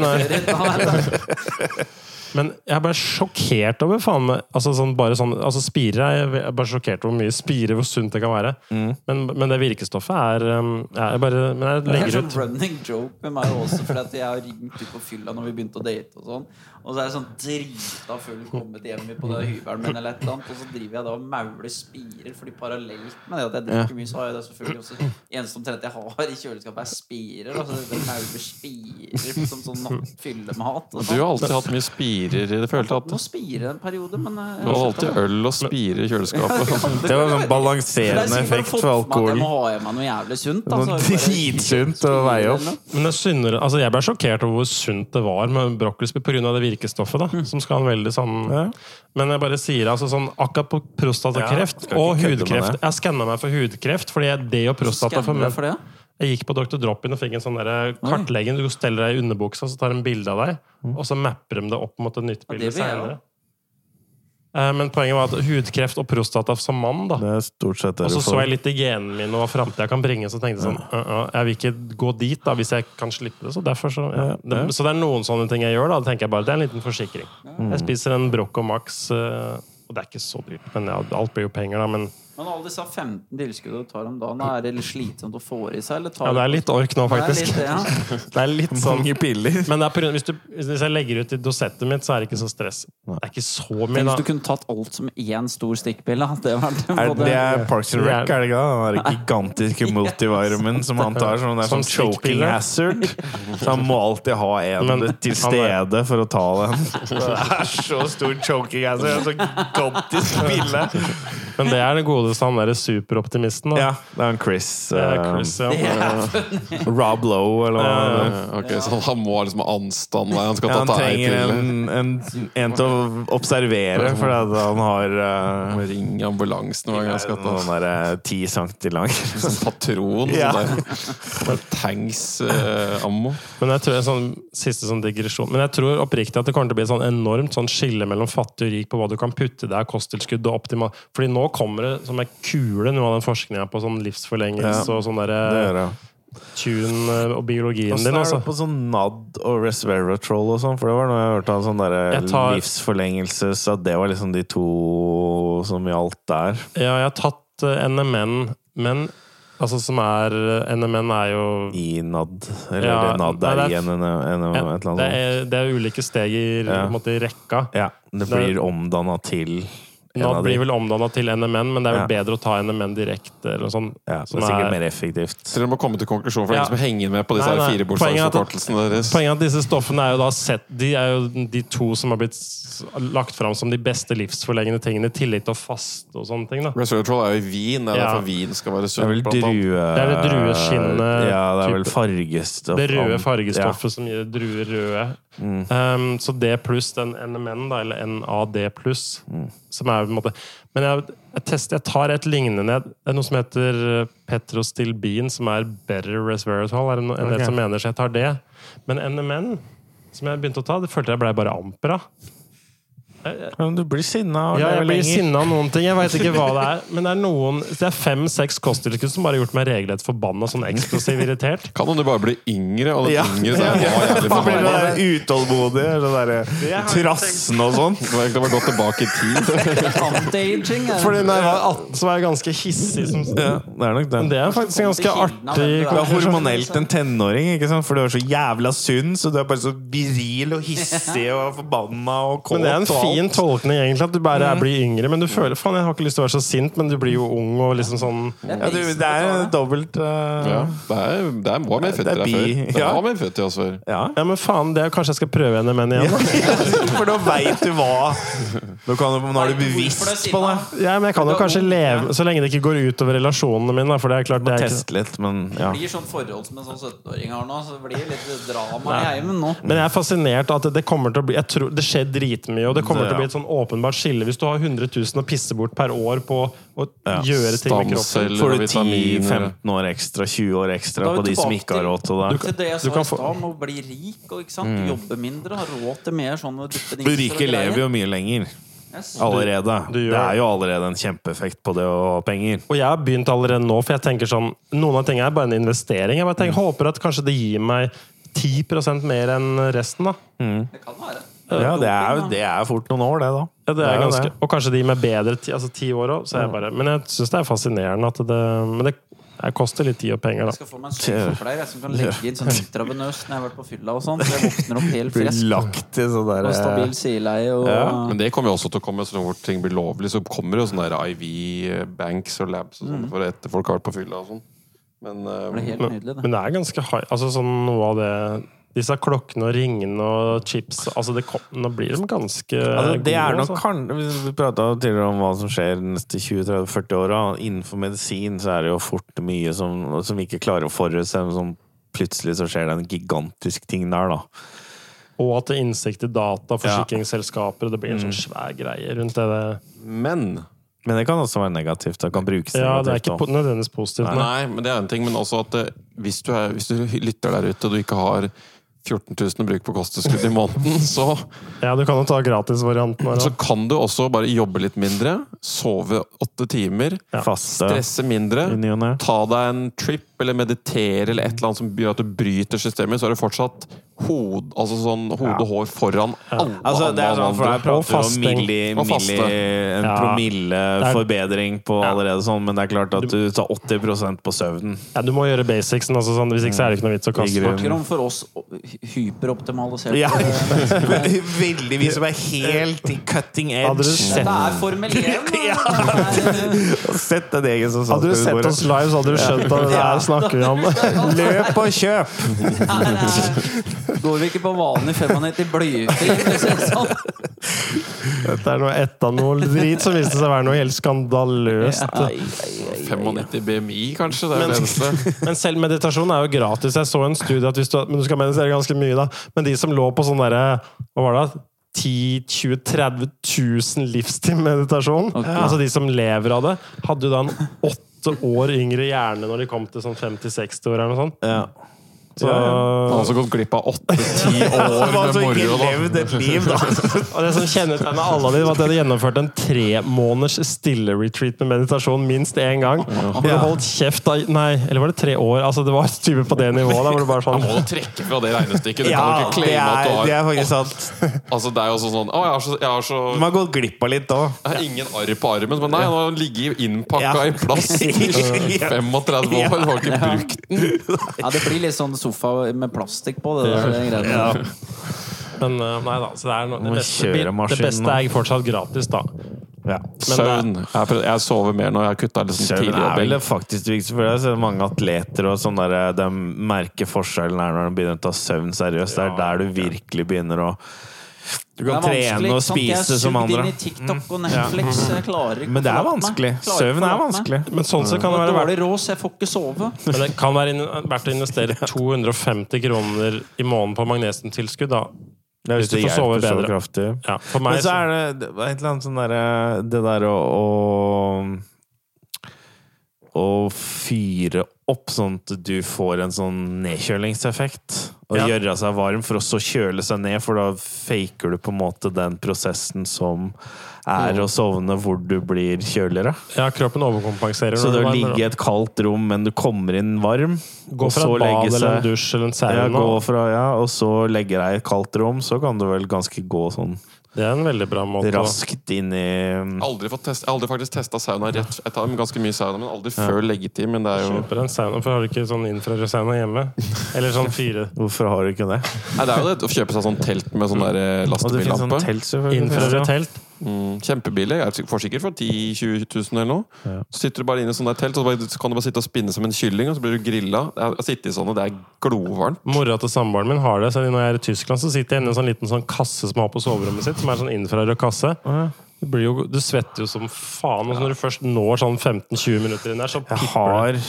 men jeg bare sjokkert over faen meg altså sånn, bare sånn, altså Spirer er jeg er bare sjokkert over hvor mye spirer, hvor sunt det kan være. Men, men det virkestoffet er um, Jeg bare Men jeg Det er legger sånn running joke med meg også, for jeg har ringt ut på fylla når vi begynte å date og sånn. Og så er jeg sånn drita full kommet hjem på det hybelen min eller et eller annet, og så driver jeg da og mauler spirer, fordi parallelt med det at jeg drikker mye, så har jeg det selvfølgelig også Eneste omtrent jeg har i kjøleskapet, er spirer. Altså jeg mauler spirer som sånn nattfyllemat. Du sånn. har alltid hatt mye spirer i det følte at at spirer en periode, men eh, Du har alltid øl og spirer i kjøleskapet. Det var sånn er balanserende effekt for alkoholen. alkohol. Jeg må ha i meg noe jævlig sunt. Noe Altså, dritsunt å veie opp. Men det er altså Jeg ble sjokkert over hvor sunt det var med brokkolispir pga. det virkestoffet, da, som skal ha en veldig sånn Ja. Men jeg bare sier altså sånn akkurat på prostatakreft Ja, og hudkreft. Jeg skanna meg for hudkreft, fordi jeg- det og prostata for meg, for det? Jeg gikk på Dr. Drop-in og fikk en sånn der kartlegging. Du steller deg i underbuksa, så tar de en bilde av deg, og så mapper de det opp mot et nytt bilde seinere. Men poenget var at hudkreft og prostata som mann, da Det er stort sett det og så så jeg litt i genene mine og hva framtida kan bringe, så tenkte jeg sånn uh -uh, Jeg vil ikke gå dit da, hvis jeg kan slippe det. Så derfor så ja. det, Så det er noen sånne ting jeg gjør, da. Det tenker jeg bare det er en liten forsikring. Jeg spiser en Brocco Max, øh, og det er ikke så dyrt. Men ja, alt blir jo penger, da. Men Men alle disse 15 tilskuddene du tar om dagen, er det litt slitsomt å få i seg? Eller tar ja, det er litt ork nå, Det er faktisk. litt, ja. Det er litt sånn Mange piller. men det er på grunn, hvis, du, hvis jeg legger ut i dosettet mitt, så er det ikke så stress. Det er ikke så mye, Tenk hvis du kunne tatt alt som én stor stikkpille. Det det, Er både- det er Parks and Rec, er det ikke det? Den der gigantiske multivitamin som han tar som, det er Som sånn choking hazard. Så han må alltid ha en Men til er- stede for å ta den. Det er så stor choking hazard. Så gigantisk pille. Men det er det godeste, han derre superoptimisten. Da. Ja, det er han Chris. Eh, Chris, ja. Er Rob Lowe, eller hva det okay, Ja, Så han må liksom ha anstand. Han skal Ja, ta han ta ei trenger en, en, en til å observere, at han har uh, Må ringe ambulansen hver gang han skal ta sånn der eh, ti centi lang. sånn patron. Ja. Sånn Tanks-ammo. Men jeg tror en sånn siste sånn digresjon Men jeg tror oppriktig at det kommer til å bli et sånn enormt sånn skille mellom fattig og rik på hva du kan putte der, kosttilskudd og optimal Fordi nå kommer det som ei kule, noe av den forskninga på sånn livsforlengelse Ja, og sånn derre tune eh, og biologien Åssen din, er altså. det på sånn NAD og resveratrol og sånn? For det var noe jeg hørte av sånn derre tar- livsforlengelse, så det var liksom de to som gjaldt der. Ja, jeg har tatt eh, NMN, men altså som er eh, NMN er jo I NAD. Eller Ja, NAD er er- i en, et eller annet det er, det er ulike steg i, Ja. måte, i rekka. Ja, det blir omdanna til Nå blir vel omdanna til NMN, men det er vel Ja. bedre å ta NMN direkte. eller sånn. Ja, det er sikkert er- mer effektivt. Så dere må komme til konklusjon for Ja. som henger med på disse Nei, nei. at- firebokstavsforkortelsene deres. Poenget er at disse stoffene er jo da sett De er jo de to som har blitt lagt fram som de beste livsforlengende tingene, i tillegg til å faste og sånne ting. da Resveratrol er jo i vin. Det er Ja. derfor vin skal være Det er vel sunt. drue... Det er det drueskinnet Ja, det er vel fargestoff. Det røde fargestoffet fargestoffet som gir druer røde. Mm. Um, så D pluss den NMN, da, eller NAD pluss, Mm. som er på en måte Men jeg, jeg tester Jeg tar et lignende Det er noe som heter eh, Petrostilbin, som er better resveratrol. Er det no- en del som mener seg jeg tar det. Men NMN, som jeg begynte å ta, det følte jeg blei bare amper av. Men du blir sinna og Ja, jeg blir lenger. sinna av noen ting. Jeg veit ikke hva det er. Men det er noen Det er fem-seks kosttilskudd som bare har gjort meg regelrett forbanna sånn eksplosiv irritert. Kan hende du bare blir yngre, og det Ja. yngre så er det jævlig Man blir forbanna. sånn utålmodig, sånn der trassen og sånn. Du har egentlig bare gått tilbake i tid. Anti-aging. Fordi da jeg var 18, så var jeg ganske hissig. Som, Ja, det er nok det. men det. det er faktisk en ganske artig Du er hormonelt en tenåring, ikke sant? for du er så jævla sunn, så du er bare så viril og hissig og forbanna og kåt. Fin tolkning, egentlig. At du bare mm. blir yngre. Men du føler faen, jeg har ikke lyst til å være så sint, men du blir jo ung og liksom sånn Ja, du, det er dobbelt uh, Ja, det, er, det er, var mer føtter Det er deg før. bi- Det var mer fett i oss før. Ja. Ja, men faen, det er, kanskje jeg skal prøve henne med igjen? Da. For da veit du hva Nå, kan du, nå er du bevisst på det. Ja, men jeg kan jo kanskje leve Så lenge det ikke går utover relasjonene mine, da, for det er klart det er ikke litt, men ja. Det blir sånn forhold som en sånn 17-åring har nå, så det blir litt drama i heimen nå. Men jeg er fascinert av at det kommer til å bli jeg tror, Det skjer dritmye, og det kommer Det, til å bli et sånn åpenbart skille. Hvis du har 100 000 å pisse bort per år på å Ja. gjøre ting med kroppen Får du vitaminer. 10-15 år ekstra, 20 år ekstra på de som ikke har råd til det. Til det jeg du sa kan i få- stad, om å bli rik og ikke sant? jobbe mindre, ha råd til mer sånne duppedingser. Du rike lever jo mye lenger. Yes. Allerede. du du det er jo allerede en kjempeeffekt på det å ha penger. Og jeg har begynt allerede nå, for jeg tenker sånn Noen av tingene er bare en investering. Jeg bare tenker, håper at kanskje det gir meg 10% mer enn resten, da. Det kan være. Ja, det er, det er fort noen år, det, da. Ja, det er ganske, det. og kanskje de med bedre tid, altså ti år òg. Men jeg syns det er fascinerende at det Men det, det koster litt tid og penger, Jeg skal få meg en sykepleier som kan legge inn sånn intravenøst når jeg har vært på fylla og sånn. Så jeg våkner opp helt frisk. lagt i sånn Og stabil sideleie og Ja. Men det kommer jo også til å komme så fort ting blir lovlig. Så kommer jo sånne der IV-banks og labs og sånn for etter folk har vært på fylla og sånn. Men Det eh, Men, nydelig, men det er ganske high Altså sånn noe av det Disse klokkene og ringene og chips altså det kom, Nå blir de ganske Altså, det er nok altså. kan, Vi prata tidligere om hva som skjer de neste 20-30-40 åra. Innenfor medisin så er det jo fort mye som, som vi ikke klarer å forutse. Som plutselig så skjer det en gigantisk ting der, da. Og at det er innsikt i data, forsikringsselskaper, og det blir en Mm. sånn svær greie rundt det. Men Men det kan også være negativt. Det kan brukes Ja, det er ikke po- nødvendigvis positivt. Nei. Nei, men det er en ting. Men også at eh, hvis, du er, hvis du lytter der ute og du ikke har 14 000 å bruke på kosttilskudd i måneden, så, Ja, du kan jo ta gratisvarianten. så kan du også bare jobbe litt mindre. Sove åtte timer. Ja. Stresse mindre. Ta deg en trip eller meditere eller et eller annet som gjør at du bryter systemet, så er det fortsatt hod, altså sånn hode og hår foran alle Altså, det er sånn, for andre. Og prater vi om milli, milli, en Ja. promille er- forbedring på allerede sånn, men det er klart at du tar 80% på søvnen. Ja, du må gjøre basicsen, altså, sånn, hvis ikke så er det ikke noe vits å I kaste. grunn. Snakker om for oss hyperoptimaliserte Ja. Veldig vi som er helt i cutting edge. Det Dette er Formel 1! Sett deg egen som Hadde du sett oss live, så hadde du skjønt at det her snakker vi om. Løp og kjøp! Går vi ikke på vanlig 95 blyfri? for å si det sånn? Dette er noe etanol-drit som viste seg å være noe helt skandaløst. Ai, ai, ai, ai. 95 BMI, kanskje? Det er Men- det eneste. Men selv meditasjon er jo gratis. Jeg så en studie at hvis du, men du skal meditere ganske mye, da. Men de som lå på sånn derre Hva var det? 10 20 30 000 livsstilmeditasjon, okay. altså de som lever av det, hadde jo da en åtte år yngre hjerne når de kom til sånn 50-60 år eller noe sånt. Ja. Så, Han har også gått glipp av 8-10 år med altså moro. da. levd et liv, da. og det som kjennetegna alle dine, var at de hadde gjennomført en tre måneders stille-retreat med meditasjon minst én gang. Hvor du holdt kjeft av Nei, eller var det tre år? Altså Det var type på det nivået. Da, hvor det bare sånn... sånn må du trekke fra det regnestykket. Du Ja, kan ikke det claime at du har det er faktisk sant. Altså, det er jo sånn Å, jeg har så, jeg har så De har gått glipp av litt òg. Jeg har ingen arr på armen, men nei, han har ligget innpakka Ja. i plast i 35 år. Du har ikke brukt den. Ja, det blir litt sånn sofa med plastikk på. det der, det. Ja. Men uh, nei da. Så det, er no det, beste, det beste er fortsatt gratis, da. Ja. Søvn. Jeg, jeg sover mer nå. Jeg har kutta liksom Søvn tidlig er vel det faktisk viktig For jeg ser mange atleter og sånn der, de merker forskjellen her når de begynner å ta søvn seriøst. Det er der du virkelig begynner å Du Det kan vanskelig, trene og ikke sant? Jeg er spise som sugd andre. inn i TikTok og Netflix. Men det er vanskelig. Søvn er vanskelig. Men sånn sett kan det være verdt dårlig råd, så jeg får ikke sove. Men det kan være verdt å investere 250 kroner i måneden på magnesiumtilskudd. da. Det er Hvis hvis du får sove bedre. så. Ja, for meg Men så er det det er et eller annet sånn derre Det der å, å Å fyre opp sånn at du får en sånn nedkjølingseffekt. Og Ja. gjøre seg varm for å så kjøle seg ned, for da faker du på en måte den prosessen som er å sovne hvor du blir kjøligere. ja, kroppen overkompenserer. Så det å ligge i et kaldt rom, men du kommer inn varm, Gå fra så et bad legge eller en dusj eller en ja, sauna. gå fra, ja, og så legge deg i et kaldt rom, så kan du vel ganske gå sånn Det er en veldig bra måte. raskt inn i Aldri fått test, aldri faktisk testa sauna rett. Jeg tar ganske mye sauna, men aldri før leggetid. Men det er jo Kjøper en sauna, for har du ikke sånn infrarødsauna hjemme? Eller sånn fire Hvorfor har du ikke det? Nei, det er jo det å kjøpe seg sånn telt med sånn der eh, sånn lastebillampe. telt, selvfølgelig. telt. Mm, kjempebillig. Jeg får sikkert for 10 000-20 000 eller noe. Ja. Så sitter du bare inne i sånn der telt, og så, kan du bare sitte og spinne som en kylling, og så blir du grilla. Jeg har sittet i sånne, det er glovarmt. Mora til samboeren min har det. Så når jeg er i Tyskland, så sitter jeg inne i en sånn liten sånn kasse som jeg har på soverommet sitt, som er sånn infrarød kasse. Du, blir jo, du svetter jo som faen. Og så når du først når sånn 15-20 minutter inn der, så pipper det. har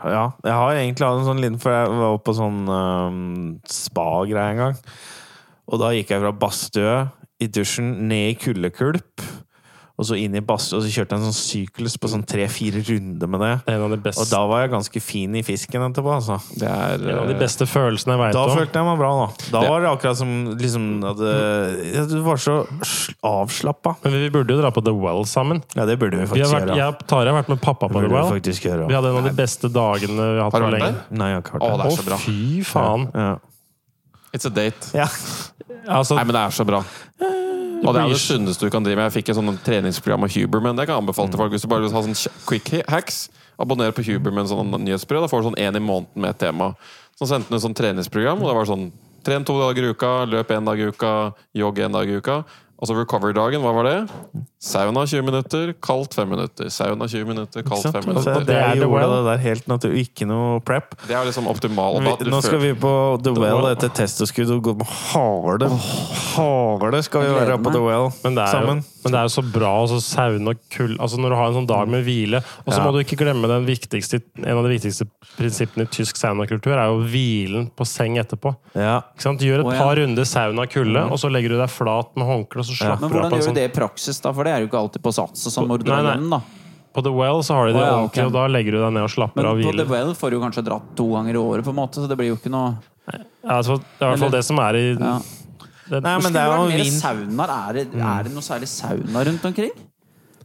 Ja, jeg har egentlig hatt en sånn liten For jeg var på sånn um, spa-greie en gang. Og da gikk jeg fra badstue i dusjen, ned i kuldekulp, og så inn i badstue, og så kjørte jeg en sånn syklus på sånn tre-fire runder med det. Det av Og da var jeg ganske fin i fisken etterpå, altså. Det er en av de eh, beste følelsene jeg veit Da følte jeg meg bra, da. Da Det- var det akkurat som liksom at ja, Du var så avslappa. Men vi burde jo dra på The Well sammen. Ja, det burde vi Vi har faktisk vært, gjøre. jeg og Tarjei har vært med pappa på The Well. vi. Vi hadde en av de beste dagene vi har hatt på lenge. Nei, jeg har ikke Å, vært det der. er så bra. Å, fy faen! Ja. It's a date. Ja. Altså, Nei, men det er så bra. Og det er det sunneste du kan drive med. Jeg fikk et sånt treningsprogram av Huberman. Det kan jeg anbefale til folk hvis du bare vil ha sånn quick hacks. Abonner på Huberman sånn nyhetsbrev. Da får du sånn én i måneden med et tema. Så sendte han et sånt treningsprogram, og det var sånn Tren to dager i uka, løp én dag i uka, jogg én dag i uka. Og så recover-dagen, hva var det? Sauna 20 minutter, kaldt 5 minutter. Sauna 20 minutter, kaldt 5 minutter. det er The Well. det der helt naturlig. Ikke noe prep. Det er liksom optimal. da- Vi, du nå skal føler- vi på The Well etter testeskudd og gå med harde Harde skal vi være på The. Well Men det, er jo, sammen. Men det er jo så bra å saune og kull Altså Når du har en sånn dag med hvile Og så Ja. må du ikke glemme den viktigste En av de viktigste prinsippene i tysk saunakultur er jo hvilen på seng etterpå. Ja. Ikke sant? Gjør et oh, ja. par runder sauna kulde, og så legger du deg flat med håndkle, Men hvordan gjør sånn du det i praksis, da? For det er jo ikke alltid på sats og sånn da. På The Well så har de det oh, ja, ordentlig, okay. og da legger du deg ned og slapper Men av og på The. Well får du kanskje dratt to ganger i året, på en måte, så det blir jo ikke noe Ja, altså, det er i hvert fall det som er i ja. Det, Nei, men det er jo mer saunaer. Er det, er det noe særlig sauna rundt omkring?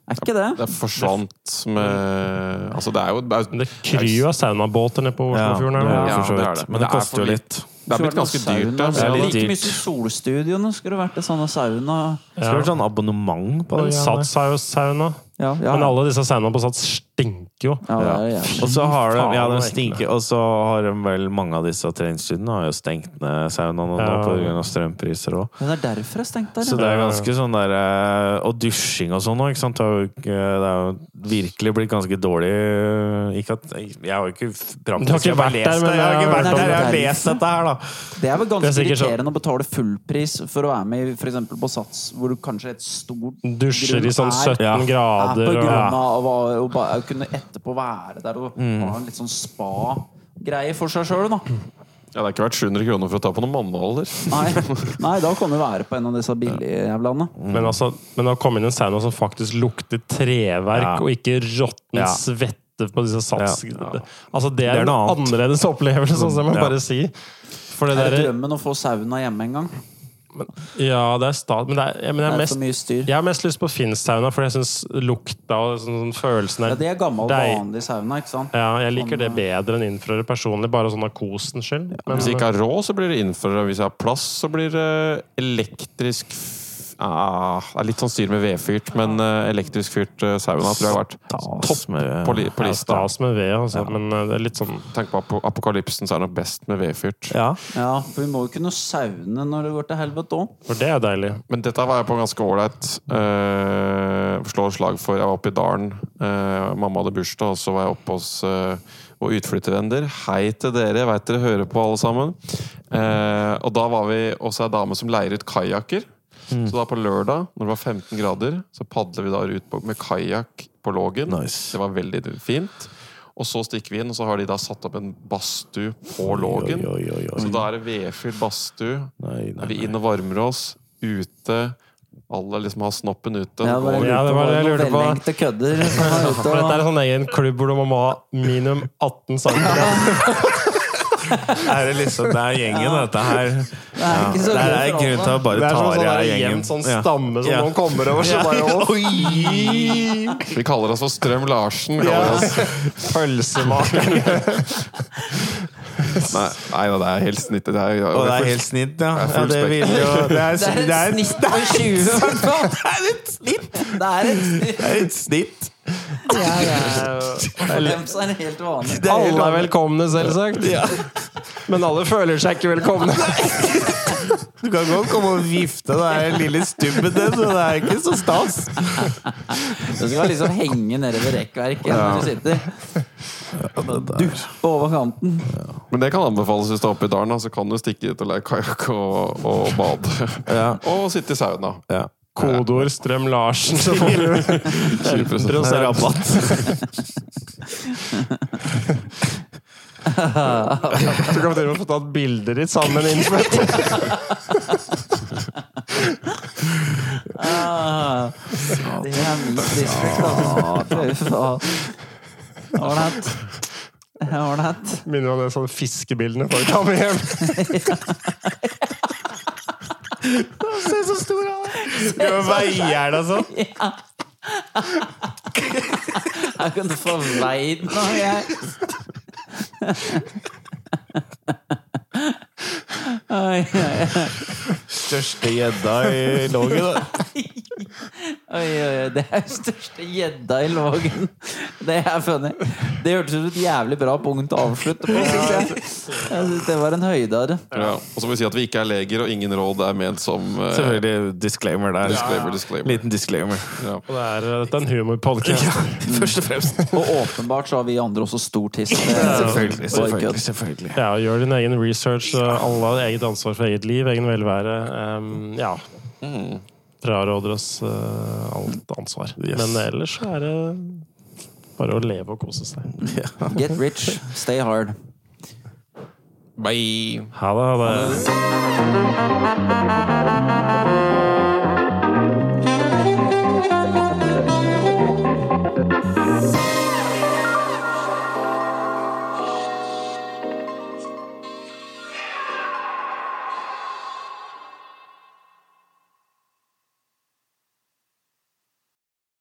Er ikke det? Det forsvant med Altså, det er jo det er, det kryr jo av saunabåter nede på Oslofjorden. Ja, ja, Ja, det er det. Men det det er koster jo litt. det er blitt ganske dyrt. Det er litt like dyrt. mye som solstudioene skulle vært i sånt sauna. Ja. det vært sånn abonnement på det? Sats har jo sauna. Ja, ja. Men alle disse saunaene på Sats stinker jo. ja, Ja. Og så har de, ja, de er stinker, og så har de vel mange av disse treningsstudiene har jo stengt ned saunaene nå Ja. pga. strømpriser òg. Det er derfor det er stengt der. Så det er ganske sånn der eh, Og dusjing og sånn òg, ikke sant. Det er jo virkelig blitt ganske dårlig Ikke at Jeg har jo ikke har praktisk jeg har lest der, men det. Jeg har ikke vært der, jeg har det. lest dette her, da. Det er vel ganske er irriterende å betale fullpris for å være med eksempel på Sats, hvor du kanskje et stort Dusjer i sånn grunn er- 17 Ja. på grunn av å, å kunne etterpå være der og ha en litt sånn spa-greie for seg sjøl, da. Ja, det har ikke vært 700 kroner for å ta på noen manneholder. Nei, nei, da kan du være på en av disse billige jævlene. men, altså, men å komme inn i en sauna som faktisk lukter treverk, Ja. og ikke råtten Ja. svette på disse sats... Ja. Altså, det er, Det er en annerledes opplevelse, sånn som jeg Ja. bare si. For det Er det der, drømmen å få sauna hjemme en gang? Ja, det er stat... Men, det er, men jeg, Det er mest, mye styr. jeg har mest lyst på Finnsauna, for jeg syns lukta og sånn, sånn følelsen Ja, er det er gammel, Deig. vanlig sauna, ikke sant? Ja, jeg liker det Sånn, bedre enn infrarød personlig, bare sånn av kosens skyld. Men, Hvis jeg ikke har råd, så blir det infrarød. Hvis jeg har plass, så blir det elektrisk ah, Det er litt sånn styr med vedfyrt, men eh, elektrisk fyrt eh, sauna tror jeg har vært topp med på, li, på ja, stas med ved, altså. Men eh, det er litt sånn Tenk på ap apokalypsen, så er det nok best med vedfyrt. Ja. Ja, for vi må jo kunne saune når det går til helvete òg. For det er deilig. Men dette var jeg på ganske ålreit. Uh, slå et slag for. Jeg var oppe i dalen. Uh, mamma hadde bursdag, og så var jeg oppe hos uh, og utflyttervenner. Hei til dere, jeg veit dere hører på alle sammen. Eh, og da var vi også ei dame som leier ut kajakker. Så da på lørdag, når det var 15 grader, så padler vi da ut på, med kajakk på Lågen. Nice. Det var veldig fint. Og så stikker vi inn, og så har de da satt opp en badstue på Lågen. Oi, oi, oi, oi. Så da er det vedfylt badstue. Nei, nei, Er vi inn og varmer oss. Ute. Alle liksom har snoppen ute. Ja, og bare. Ja, det var det jeg lurte på. Kødder som er ute For dette er en sånn egen klubb hvor du må ha minimum 18 cm. Er det liksom Det er gjengen, dette her. Det er ikke så det er grunn til å bare ta sånn, sånn av der gjengen. sånn stamme som Ja. noen kommer over, så bare Oi! Vi kaller oss for Strøm Larsen. kaller oss. Pølsemakeren. Nei, nei da, det er helt snitt. Det er, Og det er helt snitt, ja. Det er ja det vil jo Det er, Det er det er et snitt på 20, i hvert fall. Det er et snitt! Det er et snitt. Det er. Ja, ja. Helt vanlig. Helt Alle er velkomne, selvsagt. Men alle føler seg ikke velkomne. Du kan godt komme og vifte den lille stubben din, så det er ikke så stas. Du skal liksom henge nedover rekkverket når du sitter. Duppe over kanten. Men det kan anbefales hvis du er oppe i dalen. Så kan du stikke ut og leie kajakk og, og bade. Ja. Og sitte i sauna. Ja. Kodeord Strøm Larsen, så får du 20%. Rabatt. Du kan dere få tatt bilder ditt sammen influencer. Ah, det er altså. Fy. Ålreit. Ålreit. Minner om de sånne fiskebildene folk har med hjem. Se så stor han er! Du veie det sånn. Her kan du få veid nå, jeg. Største gjedda i Lågen. da. Oi, oi, oi, det er største gjedda i Lågen. Det er funny. Det hørtes ut som et jævlig bra punkt å avslutte på, jeg. Synes det var en høydare. Ja. Og så må vi si at vi ikke er leger, og ingen råd er ment som eh, Selvfølgelig disclaimer der. Disclaimer, disclaimer. Liten disclaimer. Ja. Og det er, dette er en humorpodkast. Først og fremst. Og åpenbart så har vi andre også stor tiss. Selvfølgelig. Selvfølgelig, selvfølgelig. Ja, og gjør din egen research. og Alle har eget ansvar for eget liv, egen velvære. Um, ja. Fraråder oss uh, alt ansvar. Yes. Men ellers er det bare å leve og kose seg. Get rich, stay hard. Bye! Ha det. Ha det.